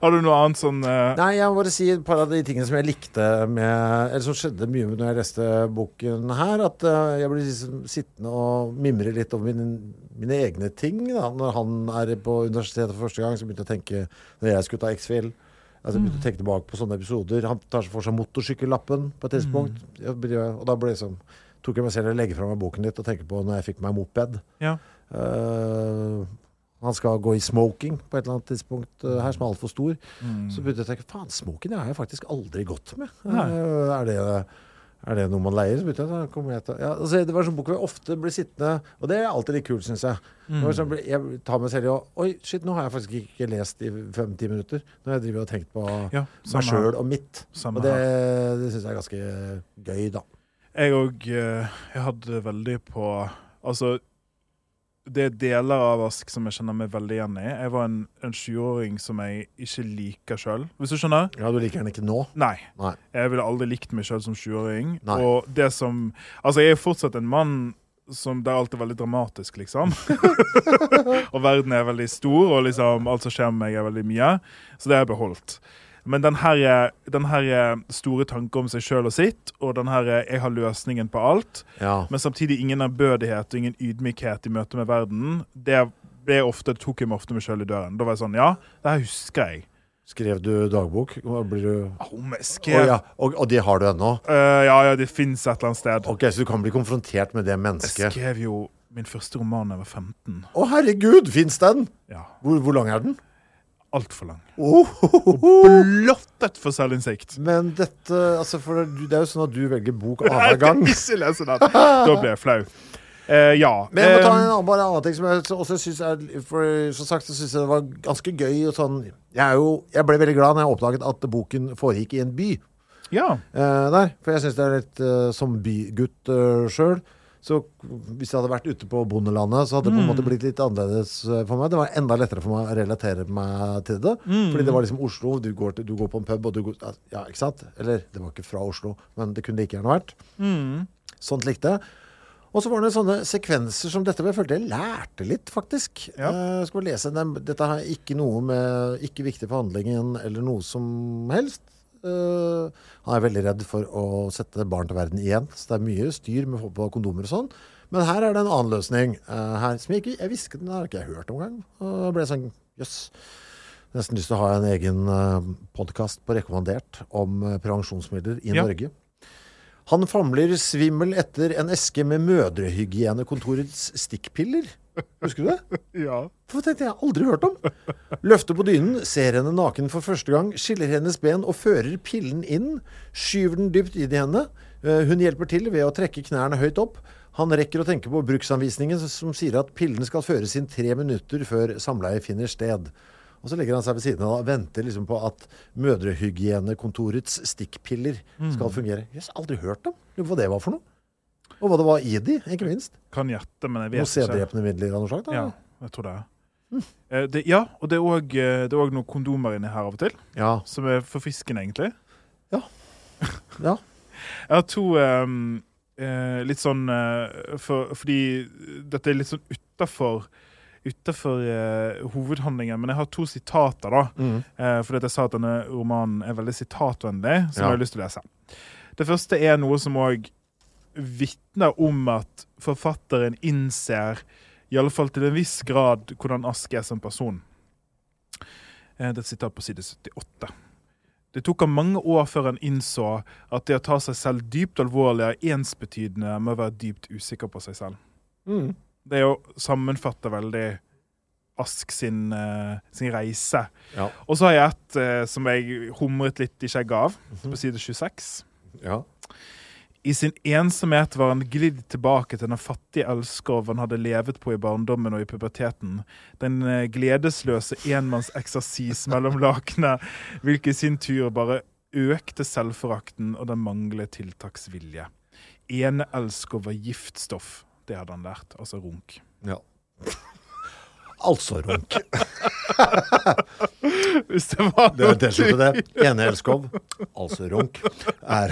Speaker 2: Har du noe annet sånn uh...
Speaker 3: Nei, jeg må bare si et par av de tingene som jeg likte med Eller som skjedde mye med når jeg leste boken her. At uh, jeg ble liksom sittende og mimre litt over mine, mine egne ting. Da. Når han er på universitetet for første gang, så begynte jeg å tenke Når jeg skulle ta X-Fill Altså, å tenke tilbake på sånne episoder. Han tar for seg motorsykkellappen på et tidspunkt. Mm. Og da ble sånn tok jeg meg selv å legge fra meg boken litt og tenke på når jeg fikk meg moped.
Speaker 2: Ja.
Speaker 3: Uh, Han skal gå i smoking på et eller annet tidspunkt uh, her, som er altfor stor.
Speaker 2: Mm.
Speaker 3: Så begynte jeg å tenke faen, smoking har jeg faktisk aldri gått med. Eh, Er det, er det noe man leier? Så begynte jeg, så jeg til, ja, altså, det var en sånn bok hvor jeg ofte blir sittende Og det er alltid litt kult, syns jeg. Mm. var sånn, jeg tar meg selv i å Oi, shit, nå har jeg faktisk ikke lest i fem-ti minutter. Nå har jeg drevet og tenkt på
Speaker 2: Ja,
Speaker 3: meg sjøl og mitt.
Speaker 2: Samme
Speaker 3: og det, det syns jeg er ganske gøy, da.
Speaker 2: Jeg òg Jeg hadde veldig på Altså, det er deler av Ask som jeg kjenner meg veldig igjen i. Jeg var en, en 20-åring som jeg ikke liker sjøl, hvis du skjønner?
Speaker 3: Ja, du liker den ikke nå?
Speaker 2: Nei.
Speaker 3: Nei.
Speaker 2: Jeg ville aldri likt meg sjøl som 20-åring.
Speaker 3: Nei.
Speaker 2: Og det som Altså, jeg er fortsatt en mann som Det er alltid veldig dramatisk, liksom. og verden er veldig stor, og liksom alt som skjer med meg, er veldig mye. Så det har jeg beholdt. Men den her, den her store tanken om seg sjøl og sitt, og den her 'jeg har løsningen på alt',
Speaker 3: Ja.
Speaker 2: men samtidig ingen ærbødighet og ingen ydmykhet i møte med verden, det det, ofte, tok jeg meg ofte meg sjøl i døren. Da var jeg sånn Ja, det her husker jeg.
Speaker 3: Skrev du dagbok? Blir du oh,
Speaker 2: skrev
Speaker 3: ja. og, og det har du ennå?
Speaker 2: Uh, ja, ja, det fins et eller annet sted.
Speaker 3: Ok, Så du kan bli konfrontert med det mennesket?
Speaker 2: Jeg skrev jo min første roman da jeg var 15.
Speaker 3: Å, herregud! Fins den?
Speaker 2: Ja,
Speaker 3: Hvor, hvor lang er den?
Speaker 2: Altfor lang.
Speaker 3: Oh,
Speaker 2: Blottet for selvinnsikt.
Speaker 3: Men dette altså for det, det er jo sånn at du velger bok annenhver gang.
Speaker 2: Jeg ikke lese den. Da ble jeg flau. Uh, ja.
Speaker 3: Men jeg må ta en
Speaker 2: eh,
Speaker 3: annen, bare en annen ting som jeg også syns er For som sagt så syns jeg det var ganske gøy. Og sånn, jeg, jo, jeg ble veldig glad når jeg oppdaget at boken foregikk i en by.
Speaker 2: ja.
Speaker 3: Uh, der. For jeg syns det er litt uh, Som bygutt uh, sjøl så hvis jeg hadde vært ute på bondelandet, så hadde det på en måte blitt litt annerledes eh, for meg. Det var enda lettere for meg å relatere meg til det. Fordi det var liksom Oslo. Du går, til, du går på en pub, og du går Ja, ikke sant? Eller det var ikke fra Oslo, men det kunne like gjerne vært. Sånt likte jeg. Og så var det sånne sekvenser som dette hvor jeg følte jeg lærte litt, faktisk.
Speaker 2: Ja.
Speaker 3: Eh, Jeg skal vi lese dem. Dette er ikke noe med Ikke viktig for handlingen eller noe som helst. Eh, han er veldig redd for å sette barn til verden igjen, så det er mye styr med å få på kondomer og sånn. Men her er det en annen løsning. eh, her, som jeg ikke jeg visste den har ikke jeg hørt om engang. Og jeg ble sånn jøss. Nesten lyst til å ha en egen uh, podkast på rekommandert om eh, prevensjonsmidler i
Speaker 2: Ja.
Speaker 3: Norge. Han famler svimmel etter en eske med Mødrehygienekontorets stikkpiller. Husker du det?
Speaker 2: ja.
Speaker 3: For tenkte jeg aldri hørt om. Løfter på dynen, ser henne naken for første gang, skiller hennes ben og fører pillen inn. Skyver den dypt inn i henne. Eh, Hun hjelper til ved å trekke knærne høyt opp. Han rekker å tenke på bruksanvisningen som sier at pillen skal føres inn tre minutter før samleie finner sted. Og så legger han seg ved siden av og venter liksom på at Mødrehygienekontorets stikkpiller skal fungere. Jeg har aldri hørt om. Hva det var for noe. Og hva det var i de, ikke minst.
Speaker 2: Kan gjette, men jeg
Speaker 3: Noe
Speaker 2: vet ikke.
Speaker 3: sæddrepende midler av noe slag?
Speaker 2: Ja, jeg tror det. Eh, det ja, og det er det er også noen kondomer inni her av og til,
Speaker 3: ja.
Speaker 2: som er forfriskende, egentlig.
Speaker 3: Ja.
Speaker 2: Jeg har to um, eh, litt sånn eh, for, Fordi dette er litt sånn utafor Utenfor eh, hovedhandlingen, men jeg har to sitater. da
Speaker 3: Mm.
Speaker 2: eh, Fordi jeg sa at denne romanen er veldig sitatvennlig, som
Speaker 3: Ja.
Speaker 2: jeg har lyst til å lese. Det første er noe som òg vitner om at forfatteren innser, i alle fall til en viss grad, hvordan Ask er som person. Eh, Det er et sitat på side 78. Det tok ham mange år før han innså at det å ta seg selv dypt alvorlig er ensbetydende med å være dypt usikker på seg selv.
Speaker 3: Mm.
Speaker 2: Det er jo sammenfatter veldig Ask sin, eh, sin reise.
Speaker 3: Ja.
Speaker 2: Og så har jeg et eh, som jeg humret litt i skjegget av, på side 26.
Speaker 3: ja.
Speaker 2: I sin ensomhet var han glidd tilbake til den fattige elskov han hadde levet på i barndommen og i puberteten. Den eh, gledesløse enmannseksersis mellom lakene, hvilket i sin tur bare økte selvforakten og den manglende tiltaksvilje. Ene elskov var giftstoff. Det hadde han lært. Altså runk.
Speaker 3: ja. Altså runk.
Speaker 2: Hvis det var
Speaker 3: Det er T-skjorte, det. Ene Elskov, altså runk, er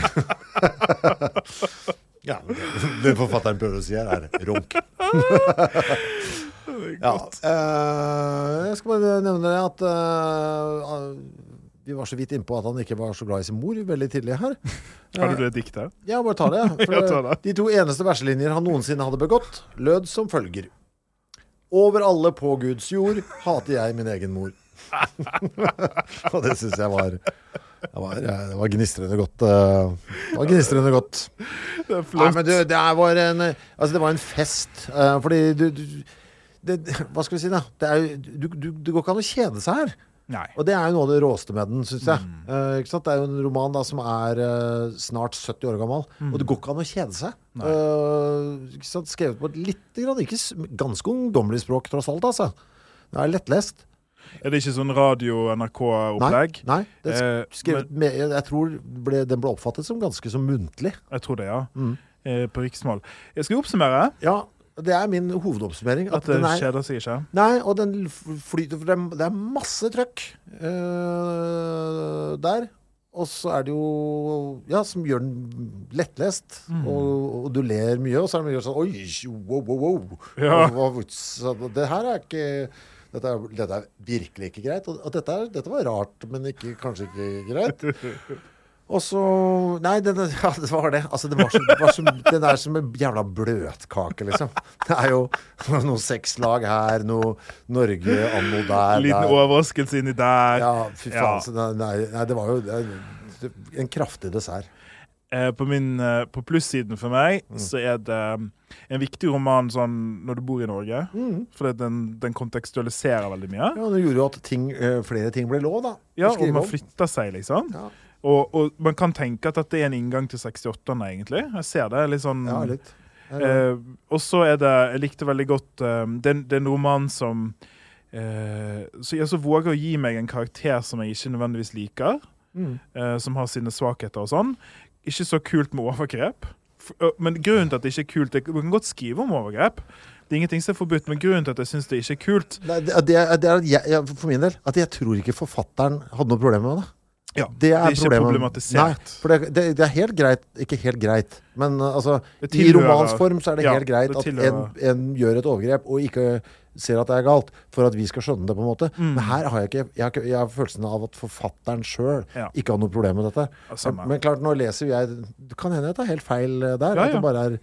Speaker 3: Ja, det, forfatteren prøver å si her, er runk. Ja, eh, jeg skal bare nevne det at eh, vi var så vidt innpå at han ikke var så glad i sin mor veldig tidlig her.
Speaker 2: Har du det diktet?
Speaker 3: Ja, bare ta det. For
Speaker 2: det.
Speaker 3: De to eneste verselinjer han noensinne hadde begått, lød som følger. Over alle på Guds jord hater jeg min egen mor. Og det syns jeg var det var, det var gnistrende godt. eh, Det var gnistrende godt.
Speaker 2: Det er
Speaker 3: Nei, men du, det var en Altså, det var en fest. eh, fordi du, du det, Hva skal vi si, da? Det, er, du, du, det går ikke an å kjede seg her.
Speaker 2: Nei.
Speaker 3: Og det er jo noe av det råeste med den, syns jeg. Ikke sant? Det er jo en roman da som er uh, snart 70 år gammel, og det går ikke an å kjede seg. Uh? Skrevet på et litt grann, ikke ganske ungdommelig språk, tross alt. altså. Det er lettlest.
Speaker 2: Er det ikke sånn radio-NRK-opplegg?
Speaker 3: Nei, det
Speaker 2: Eh,
Speaker 3: skrevet med, jeg tror ble, den ble oppfattet som ganske så muntlig.
Speaker 2: Jeg tror det, ja.
Speaker 3: Mm.
Speaker 2: På riksmål. Jeg skal oppsummere
Speaker 3: Ja, det er min hovedoppsummering.
Speaker 2: at det
Speaker 3: den er,
Speaker 2: sier seg.
Speaker 3: Nei, og den flyter For det er, masse trøkk uh, der. Og så er det jo Ja, som gjør den lettlest.
Speaker 2: Mm.
Speaker 3: Og, og du ler mye, og så er det mye sånn Oi, wow, wow, wow.
Speaker 2: Ja.
Speaker 3: Og, og, det her er ikke dette er, dette er virkelig ikke greit. Og dette, er, dette var rart, men ikke, kanskje ikke greit. Og så Nei, den, ja, det var det. Altså, det var så, det var så, den er som en jævla bløtkake, liksom. Det er jo noe sexlag her, noe Norge anno der.
Speaker 2: Liten overraskelse inni der.
Speaker 3: Ja, fy faen.
Speaker 2: Ja.
Speaker 3: Så nei, nei, det var jo det, det, en kraftig dessert.
Speaker 2: Eh, på, min, eh, på plussiden for meg
Speaker 3: Mm.
Speaker 2: så er det um, en viktig roman sånn når du bor i Norge.
Speaker 3: Mm.
Speaker 2: For den, den kontekstualiserer veldig mye.
Speaker 3: Ja, Det gjorde jo at ting, eh, flere ting ble lov, da.
Speaker 2: Ja, og man
Speaker 3: flytta
Speaker 2: flytter seg, liksom.
Speaker 3: Ja.
Speaker 2: Og, og man kan tenke at dette er en inngang til 68-erne, egentlig. Jeg ser det litt sånn
Speaker 3: Ja, litt. Ja, ja.
Speaker 2: Eh, og så er det Jeg likte veldig godt eh, Det er- en roman som eh, Så jeg så våger å gi meg en karakter som jeg ikke nødvendigvis liker.
Speaker 3: Mm.
Speaker 2: eh, som har sine svakheter og sånn. Ikke så kult med overgrep. Men grunnen til at det ikke er kult er, Du kan godt skrive om overgrep. Det er ingenting som er forbudt, men grunnen til at jeg syns det ikke er kult
Speaker 3: Nei, det, det, er, det er jeg, jeg, for min del at jeg tror ikke forfatteren hadde noe problem med det.
Speaker 2: Ja,
Speaker 3: Det er,
Speaker 2: ikke
Speaker 3: problemet.
Speaker 2: problematisert.
Speaker 3: Nei, for det, det, det er helt greit Ikke helt greit, men uh, altså I
Speaker 2: romans
Speaker 3: romansform så er det
Speaker 2: ja,
Speaker 3: helt greit
Speaker 2: det
Speaker 3: at en, en gjør et overgrep og ikke ser at det er galt, for at vi skal skjønne det, på en måte.
Speaker 2: Mm.
Speaker 3: Men her har jeg ikke Jeg har, ikke, jeg har følelsen av at forfatteren sjøl
Speaker 2: Ja.
Speaker 3: ikke har noe problem med dette.
Speaker 2: Samme.
Speaker 3: Men klart, nå leser jeg Det kan hende jeg tar helt feil uh, der. At det bare er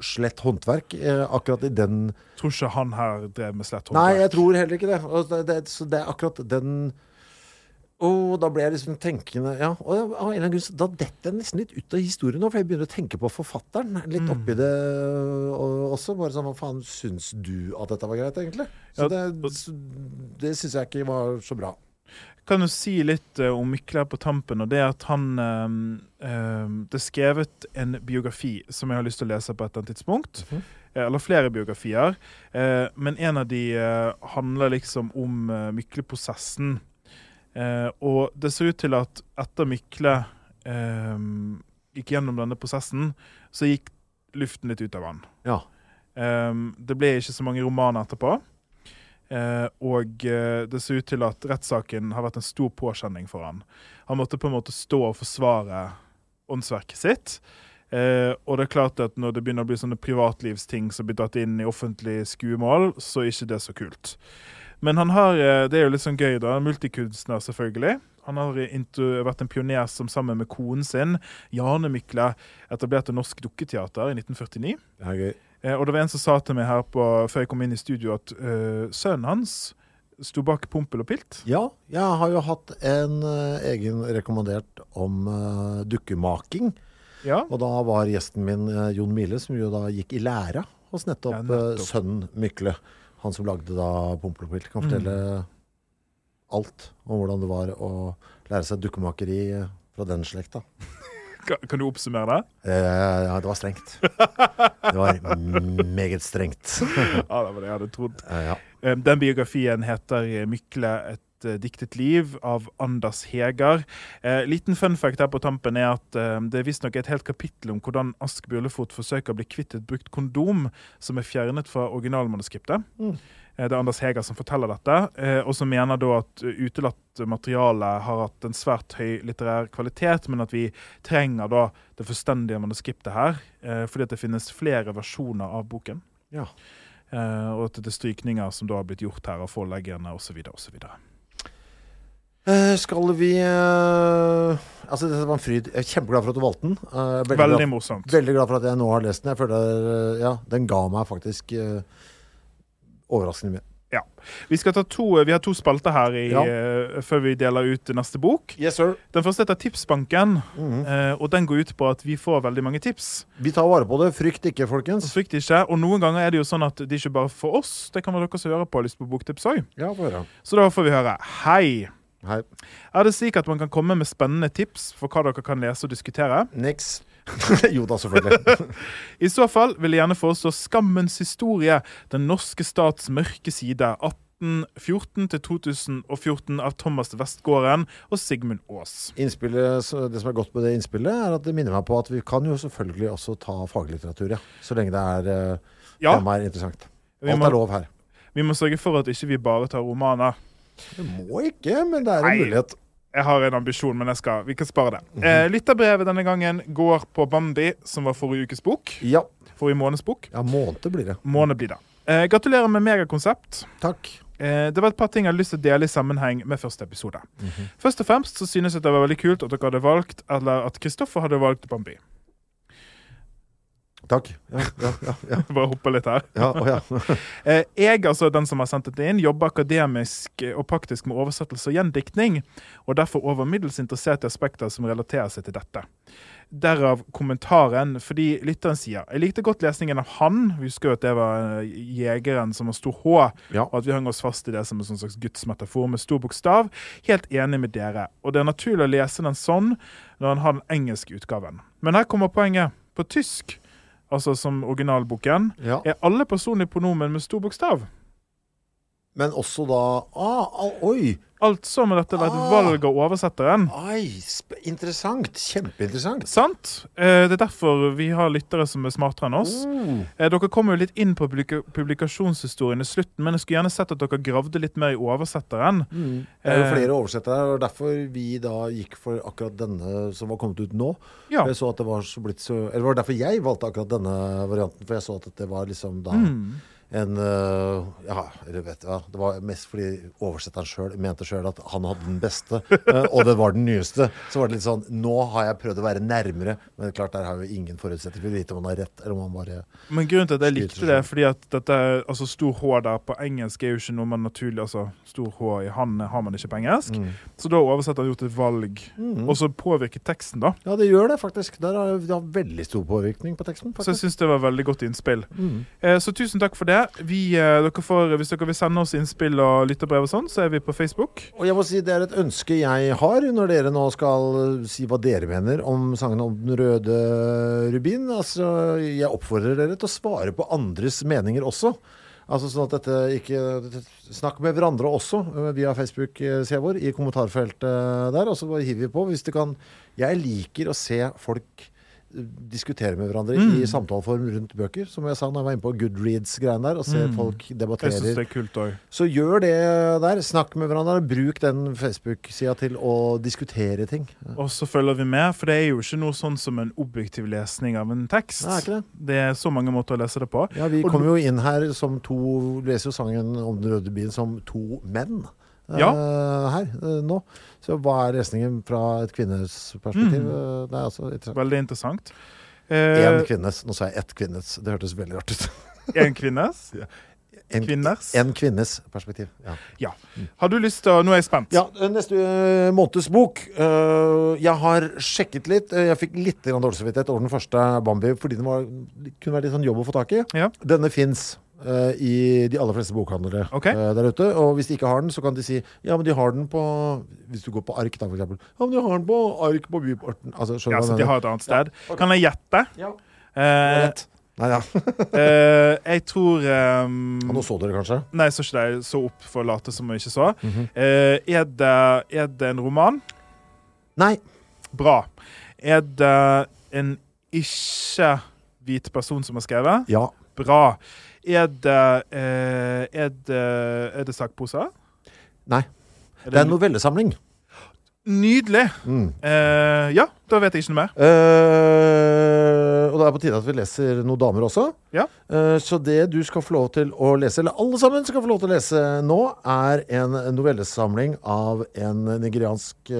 Speaker 3: slett håndverk eh, akkurat i den
Speaker 2: Tror ikke han her drev med slett håndverk.
Speaker 3: Nei, jeg tror heller ikke det. Det, det. Så det er akkurat den Og da ble jeg liksom tenkende ja, og av en eller annen grunn Da detter jeg nesten litt ut av historien nå, for jeg begynner å tenke på forfatteren litt
Speaker 2: Mm.
Speaker 3: oppi det og, også. Bare sånn Hva faen syns du at dette var greit, egentlig? Så
Speaker 2: Ja,
Speaker 3: det, det syns jeg ikke var så bra.
Speaker 2: kan jo si litt eh, om Mykle på tampen, og det er at han øh, eh, Det er skrevet en biografi som jeg har lyst til å lese på et eller annet tidspunkt.
Speaker 3: Mm
Speaker 2: Eh, eller flere biografier. Eh, men en av de eh, handler liksom om uh, Mykle-prosessen. Eh, og det ser ut til at etter Mykle eh, gikk gjennom denne prosessen, så gikk luften litt ut av han.
Speaker 3: Ja.
Speaker 2: Eh, det ble ikke så mange romaner etterpå. Eh, og eh, det ser ut til at rettssaken har vært en stor påkjenning for han. Han måtte på en måte stå og forsvare åndsverket sitt. Eh, og det er klart at når det begynner å bli sånne privatlivsting som blir tatt inn i offentlig skuemål, så er ikke det så kult. Men han har, eh, det er jo litt sånn gøy, da. Multikunstner, selvfølgelig. Han har vært en pioner som sammen med konen sin, Jane Mykle, etablerte Norsk Dukketeater i 1949.
Speaker 3: Det er gøy.
Speaker 2: Eh, og det var en som sa til meg her på, før jeg kom inn i studio, at uh, sønnen hans sto bak Pompel og Pilt.
Speaker 3: Ja, jeg har jo hatt en uh, egen rekommandert om uh, dukkemaking.
Speaker 2: Ja.
Speaker 3: Og da var gjesten min Jon Mile, som jo da gikk i læra hos nettopp,
Speaker 2: Ja, nettopp.
Speaker 3: sønnen Mykle. Han som lagde da Pompel. Kan fortelle
Speaker 2: Mm.
Speaker 3: alt om hvordan det var å lære seg dukkemakeri fra den slekta.
Speaker 2: Kan, du oppsummere det?
Speaker 3: Eh, ja, det var strengt. Det var meget strengt.
Speaker 2: Ja, det var det jeg hadde trodd.
Speaker 3: Eh, ja.
Speaker 2: Eh, Den biografien heter 'Mykle et eh, diktet liv' av Anders Heger. Eh, liten fun fact her på tampen er at eh, det er visstnok et helt kapittel om hvordan Ask Bjørlefot forsøker å bli kvitt et brukt kondom som er fjernet fra originalmanuskriptet.
Speaker 3: Mm.
Speaker 2: Eh, Det er Anders Heger som forteller dette, eh, og som mener da at utelatt materiale har hatt en svært høy litterær kvalitet, men at vi trenger da det forstendige manuskriptet her, fordi at det finnes flere versjoner av boken.
Speaker 3: Ja.
Speaker 2: Og at det er strykninger som da har blitt gjort her av forleggerne osv. osv.
Speaker 3: Eh, skal vi uh, Altså, dette var en fryd. Jeg er kjempeglad for at du valgte den. Uh, veldig,
Speaker 2: Veldig
Speaker 3: glad,
Speaker 2: morsomt.
Speaker 3: veldig glad for at jeg nå har lest den. Jeg føler Ja, den ga meg faktisk overraskende mye.
Speaker 2: Ja. Vi, to, vi har to spalter her i,
Speaker 3: Ja.
Speaker 2: før vi deler ut neste bok.
Speaker 3: Yes, sir.
Speaker 2: Den første heter Tipsbanken,
Speaker 3: Mhm.
Speaker 2: eh, og den går ut på at vi får veldig mange tips.
Speaker 3: Vi tar vare på det. Frykt ikke, folkens.
Speaker 2: Frykt ikke. Og noen ganger er det jo sånn at det ikke bare for oss, det kan være dere som hører på har lyst på boktips òg.
Speaker 3: Ja.
Speaker 2: Så da får vi høre. Hei!
Speaker 3: Hei.
Speaker 2: Er det slik at man kan komme med spennende tips for hva dere kan lese og diskutere?
Speaker 3: Niks. jo da, selvfølgelig.
Speaker 2: I så fall vil jeg gjerne foreslå Skammens historie, den norske stats mørke side, 1814-2014 av Thomas Westgården og Sigmund Aas.
Speaker 3: Innspillet, det som er godt med det innspillet, er at det minner meg på at vi kan jo selvfølgelig også ta faglitteratur, ja. Så lenge det er uh,
Speaker 2: Ja,
Speaker 3: er interessant. Alt
Speaker 2: må,
Speaker 3: er lov her.
Speaker 2: vi må sørge for at ikke vi bare tar romaner.
Speaker 3: Det må ikke, men det er en
Speaker 2: Nei.
Speaker 3: mulighet.
Speaker 2: Jeg har en ambisjon, men skal, vi kan spare det. Eh, lytterbrevet denne gangen går på Bambi, som var forrige ukes bok.
Speaker 3: Ja.
Speaker 2: Forrige måneds bok.
Speaker 3: ja, måned blir det.
Speaker 2: Måned blir det. Eh, gratulerer med megakonsept.
Speaker 3: Takk.
Speaker 2: Eh, det var et par ting jeg hadde lyst til å dele i sammenheng med første episode. Først og fremst så synes jeg det var veldig kult at dere hadde valgt, eller at Kristoffer hadde valgt Bambi.
Speaker 3: Takk. Ja, ja, ja. ja.
Speaker 2: Bare hoppe litt her.
Speaker 3: ja.
Speaker 2: Eh, jeg, altså den som har sendt det inn, jobber akademisk og praktisk med oversettelse og gjendiktning, og derfor over middels interessert i aspekter som relaterer seg til dette. Derav kommentaren, fordi lytteren sier Jeg likte godt lesningen av han. Vi husker jo at det var eh, jegeren som har stor H,
Speaker 3: Ja.
Speaker 2: og at vi hang oss fast i det som en sånn slags gudsmetafor med stor bokstav. Helt enig med dere. Og det er naturlig å lese den sånn når han har den engelske utgaven. Men her kommer poenget. På tysk, altså som originalboken,
Speaker 3: ja.
Speaker 2: er alle personlige pronomen med stor bokstav.
Speaker 3: Men også da ah, ah, Oi!
Speaker 2: Altså må dette være et
Speaker 3: Ah.
Speaker 2: valg av oversetteren.
Speaker 3: Sp interessant. Kjempeinteressant.
Speaker 2: Sant? Eh, Det er derfor vi har lyttere som er smartere enn oss. Eh, Dere kommer jo litt inn på publika publikasjonshistorien i slutten, men jeg skulle gjerne sett at dere gravde litt mer i oversetteren.
Speaker 3: Mm. Det er jo
Speaker 2: Eh.
Speaker 3: flere oversettere og derfor vi da gikk for akkurat denne som var kommet ut nå.
Speaker 2: Ja.
Speaker 3: Jeg så at det var så blitt så Eller det var derfor jeg valgte akkurat denne varianten, for jeg så at det var liksom da
Speaker 2: Mm.
Speaker 3: En øh, Ja, eller vet du hva. Det var mest fordi oversetteren sjøl mente sjøl at han hadde den beste, øh, og det var den nyeste. Så var det litt sånn Nå har jeg prøvd å være nærmere, men klart der har jo ingen forutsetning for å vite om han har rett, eller om han bare
Speaker 2: Men grunnen til at jeg likte det, fordi at dette, altså stor H der på engelsk er jo ikke noe man naturlig altså Stor H i han har man ikke på engelsk.
Speaker 3: Mm.
Speaker 2: Så da har oversetteren gjort et valg, og så påvirket teksten, da.
Speaker 3: Ja, det gjør det faktisk. Der har det har veldig stor påvirkning på teksten.
Speaker 2: Så jeg
Speaker 3: faktisk.
Speaker 2: syns det var veldig godt innspill.
Speaker 3: Mm.
Speaker 2: Eh, Så tusen takk for det. Vi, eh, dere får, hvis dere vil sende oss innspill og lytterbrev og sånn, så er vi på Facebook.
Speaker 3: Og jeg må si det er et ønske jeg har når dere nå skal si hva dere mener om sangen om den røde rubin. Altså, jeg oppfordrer dere til å svare på andres meninger også. Altså sånn at dette ikke Snakk med hverandre også eh, via Facebook-sida vår i kommentarfeltet der. Og så hiver vi på hvis du kan Jeg liker å se folk eh, diskutere med hverandre i samtaleform rundt bøker. Som jeg sa når jeg var inne på Goodreads-greiene der, og ser folk
Speaker 2: Jeg synes
Speaker 3: debatterer.
Speaker 2: det er kult også.
Speaker 3: Så gjør det der. Snakk med hverandre. Bruk den Facebook-sida til å diskutere ting.
Speaker 2: Og så følger vi med, for det er jo ikke noe sånn som en objektiv lesning av en tekst.
Speaker 3: Nei, er ikke det?
Speaker 2: Det er så mange måter å lese det på.
Speaker 3: Ja, Vi
Speaker 2: Og
Speaker 3: kommer jo inn her som to Leser jo sangen om den røde byen som to menn
Speaker 2: Ja.
Speaker 3: her eh, nå. Så hva er lesningen fra et kvinnes perspektiv?
Speaker 2: Mm.
Speaker 3: Eh, Det er altså interessant.
Speaker 2: Veldig interessant.
Speaker 3: Én
Speaker 2: Eh,
Speaker 3: kvinnes. Nå sa jeg ett kvinnes. Det hørtes veldig rart ut.
Speaker 2: en kvinnes.
Speaker 3: En,
Speaker 2: kvinnes.
Speaker 3: en kvinnes perspektiv. Ja.
Speaker 2: Ja. Har du lyst til å Nå er jeg spent.
Speaker 3: Ja, neste uh, måneds bok. Uh, jeg har sjekket litt. Eh, jeg fikk litt dårlig samvittighet over den første Bambi fordi den var, kunne være litt sånn jobb å få tak i.
Speaker 2: Ja.
Speaker 3: Denne fins i de aller fleste bokhandlere
Speaker 2: okay.
Speaker 3: uh, der ute. Og hvis de ikke har den, så kan de si ja, men de har den på Hvis du går på ark, da, for eksempel. Ja, men de har den på ark på Byporten. Altså,
Speaker 2: Ja, så de har et annet sted.
Speaker 3: Ja, Okay.
Speaker 2: Kan jeg gjette?
Speaker 3: Ja. Uh. Nei, ja.
Speaker 2: uh, jeg tror um,
Speaker 3: Ja, Nå så dere kanskje?
Speaker 2: Nei, jeg så ikke det. Jeg så opp for å late som jeg ikke så.
Speaker 3: Mm
Speaker 2: -hmm. uh, er, det, er det en roman?
Speaker 3: Nei.
Speaker 2: Bra. Er det en ikke-hvit person som har skrevet?
Speaker 3: Ja.
Speaker 2: Bra. Er det eh, Er det, er det sakposer?
Speaker 3: Nei.
Speaker 2: Er
Speaker 3: Det er en novellesamling.
Speaker 2: Nydelig!
Speaker 3: Mm.
Speaker 2: Eh, ja, da vet jeg ikke noe mer.
Speaker 3: Eh, og da er det på tide at vi leser noen damer også.
Speaker 2: Ja.
Speaker 3: Eh, så det du skal få lov til å lese, eller alle sammen skal få lov til å lese nå, er en novellesamling av en nigeriansk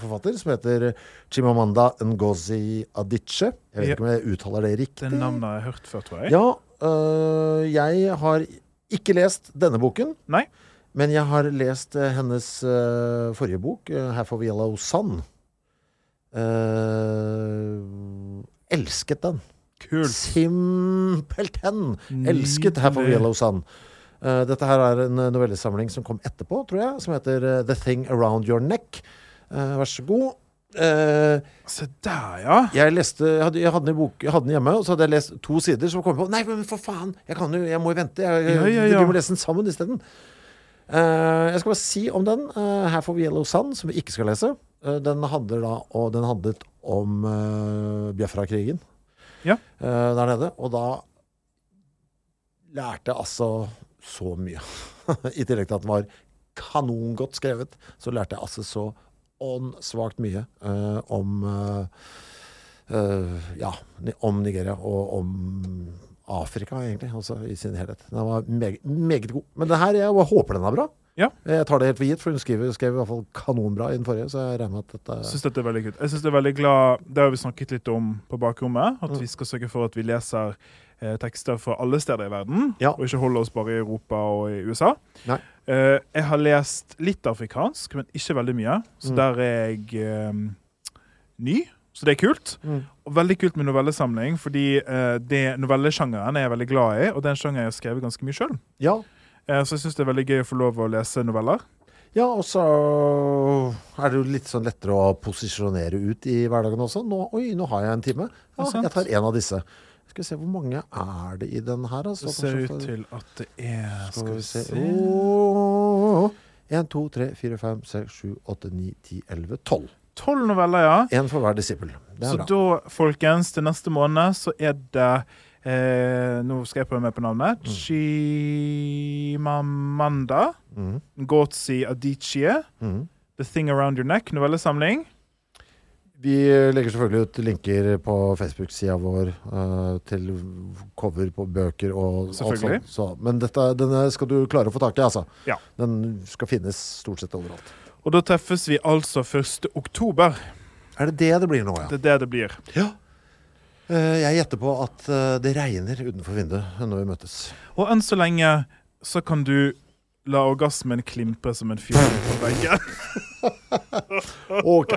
Speaker 3: forfatter som heter Chimamanda Ngozi Adiche. Jeg vet
Speaker 2: Ja.
Speaker 3: ikke om jeg uttaler det riktig.
Speaker 2: Det navnet har jeg hørt før, tror jeg.
Speaker 3: Ja, øh, jeg har Ikke lest denne boken,
Speaker 2: Nei?
Speaker 3: men jeg har lest eh, hennes uh, forrige bok, uh, 'Half of Yellow Sun'. Uh, elsket den.
Speaker 2: Kult.
Speaker 3: Simpelthen elsket Half of Yellow Sun. Uh, dette her er en novellesamling som kom etterpå, tror jeg, som heter The Thing Around Your Neck. Uh, vær så god. Eh,
Speaker 2: Se der, ja.
Speaker 3: jeg leste jeg hadde, jeg, hadde den bok, hadde den hjemme, og så hadde jeg lest to sider. Så kom jeg på Nei, men for faen! Jeg, kan jo, jeg må jo vente. Jeg,
Speaker 2: Ja, ja, ja.
Speaker 3: Vi må lese den sammen isteden. Uh, jeg skal bare si om den. Uh, Half of Yellow Sun, som vi ikke skal lese. Uh, den da den handlet om uh, Biafra-krigen
Speaker 2: Ja.
Speaker 3: eh, der nede. Og da lærte jeg altså så mye. I tillegg til at den var kanongodt skrevet, så lærte jeg altså så åndssvakt mye uh, om uh, Ja, om Nigeria og om Afrika, egentlig. Altså i sin helhet. Den var meget, meget god. Men det her, jeg håper den er bra.
Speaker 2: Ja.
Speaker 3: Jeg tar det helt for gitt, for hun skrev, skrev i hvert fall kanonbra i den forrige, så jeg regner med at dette
Speaker 2: syns dette er veldig kult. Jeg synes det er veldig glad Det har vi snakket litt om på bakrommet. At
Speaker 3: Mm.
Speaker 2: vi skal sørge for at vi leser eh, tekster fra alle steder i verden,
Speaker 3: Ja.
Speaker 2: og ikke holder oss bare i Europa og i USA.
Speaker 3: Nei.
Speaker 2: Eh, jeg har lest litt afrikansk, men ikke veldig mye. Så
Speaker 3: Mm.
Speaker 2: der er jeg eh, ny. Så det er kult.
Speaker 3: Mm.
Speaker 2: Og veldig kult med novellesamling, fordi uh, det novellesjangeren er jeg veldig glad i, og den sjangeren har jeg har skrevet ganske mye sjøl.
Speaker 3: Ja.
Speaker 2: Uh, så jeg syns det er veldig gøy å få lov å lese noveller.
Speaker 3: Ja, og så er det jo litt sånn lettere å posisjonere ut i hverdagen også. Nå, oi, nå har jeg en time. Ja, jeg tar en av disse. Skal vi se, hvor mange er det i den her? Altså,
Speaker 2: Det ser ut til at det er
Speaker 3: Skal vi se Åh. 1, 2, 3, 4, 5, 6, 7, 8, 9, 10, 11, 12.
Speaker 2: Tolv noveller, ja.
Speaker 3: En for hver disippel.
Speaker 2: Så
Speaker 3: bra.
Speaker 2: da, folkens, til neste måned så er det eh, Nå skal jeg prøve meg på navnet. Chimamanda
Speaker 3: Mm.
Speaker 2: Ngotsi Adichie.
Speaker 3: Mm.
Speaker 2: The Thing Around Your Neck, novellesamling.
Speaker 3: Vi legger selvfølgelig ut linker på Facebook-sida vår uh, til cover på bøker og alt sånt. Så, men dette, denne skal du klare å få tak i, altså.
Speaker 2: Ja.
Speaker 3: Den skal finnes stort sett overalt.
Speaker 2: Og da treffes vi altså 1. oktober.
Speaker 3: Er det det det blir nå, ja?
Speaker 2: Det er det det blir.
Speaker 3: Ja. Uh, jeg gjetter på at uh, det regner utenfor vinduet når vi møtes.
Speaker 2: Og enn så lenge så kan du la orgasmen klimpre som en fjord på veggen.
Speaker 3: Ok.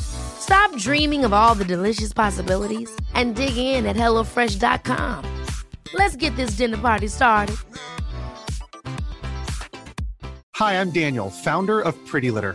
Speaker 4: Stop dreaming of all the delicious possibilities and dig in at HelloFresh.com. Let's get this dinner party started.
Speaker 5: Hi, I'm Daniel, founder of Pretty Litter.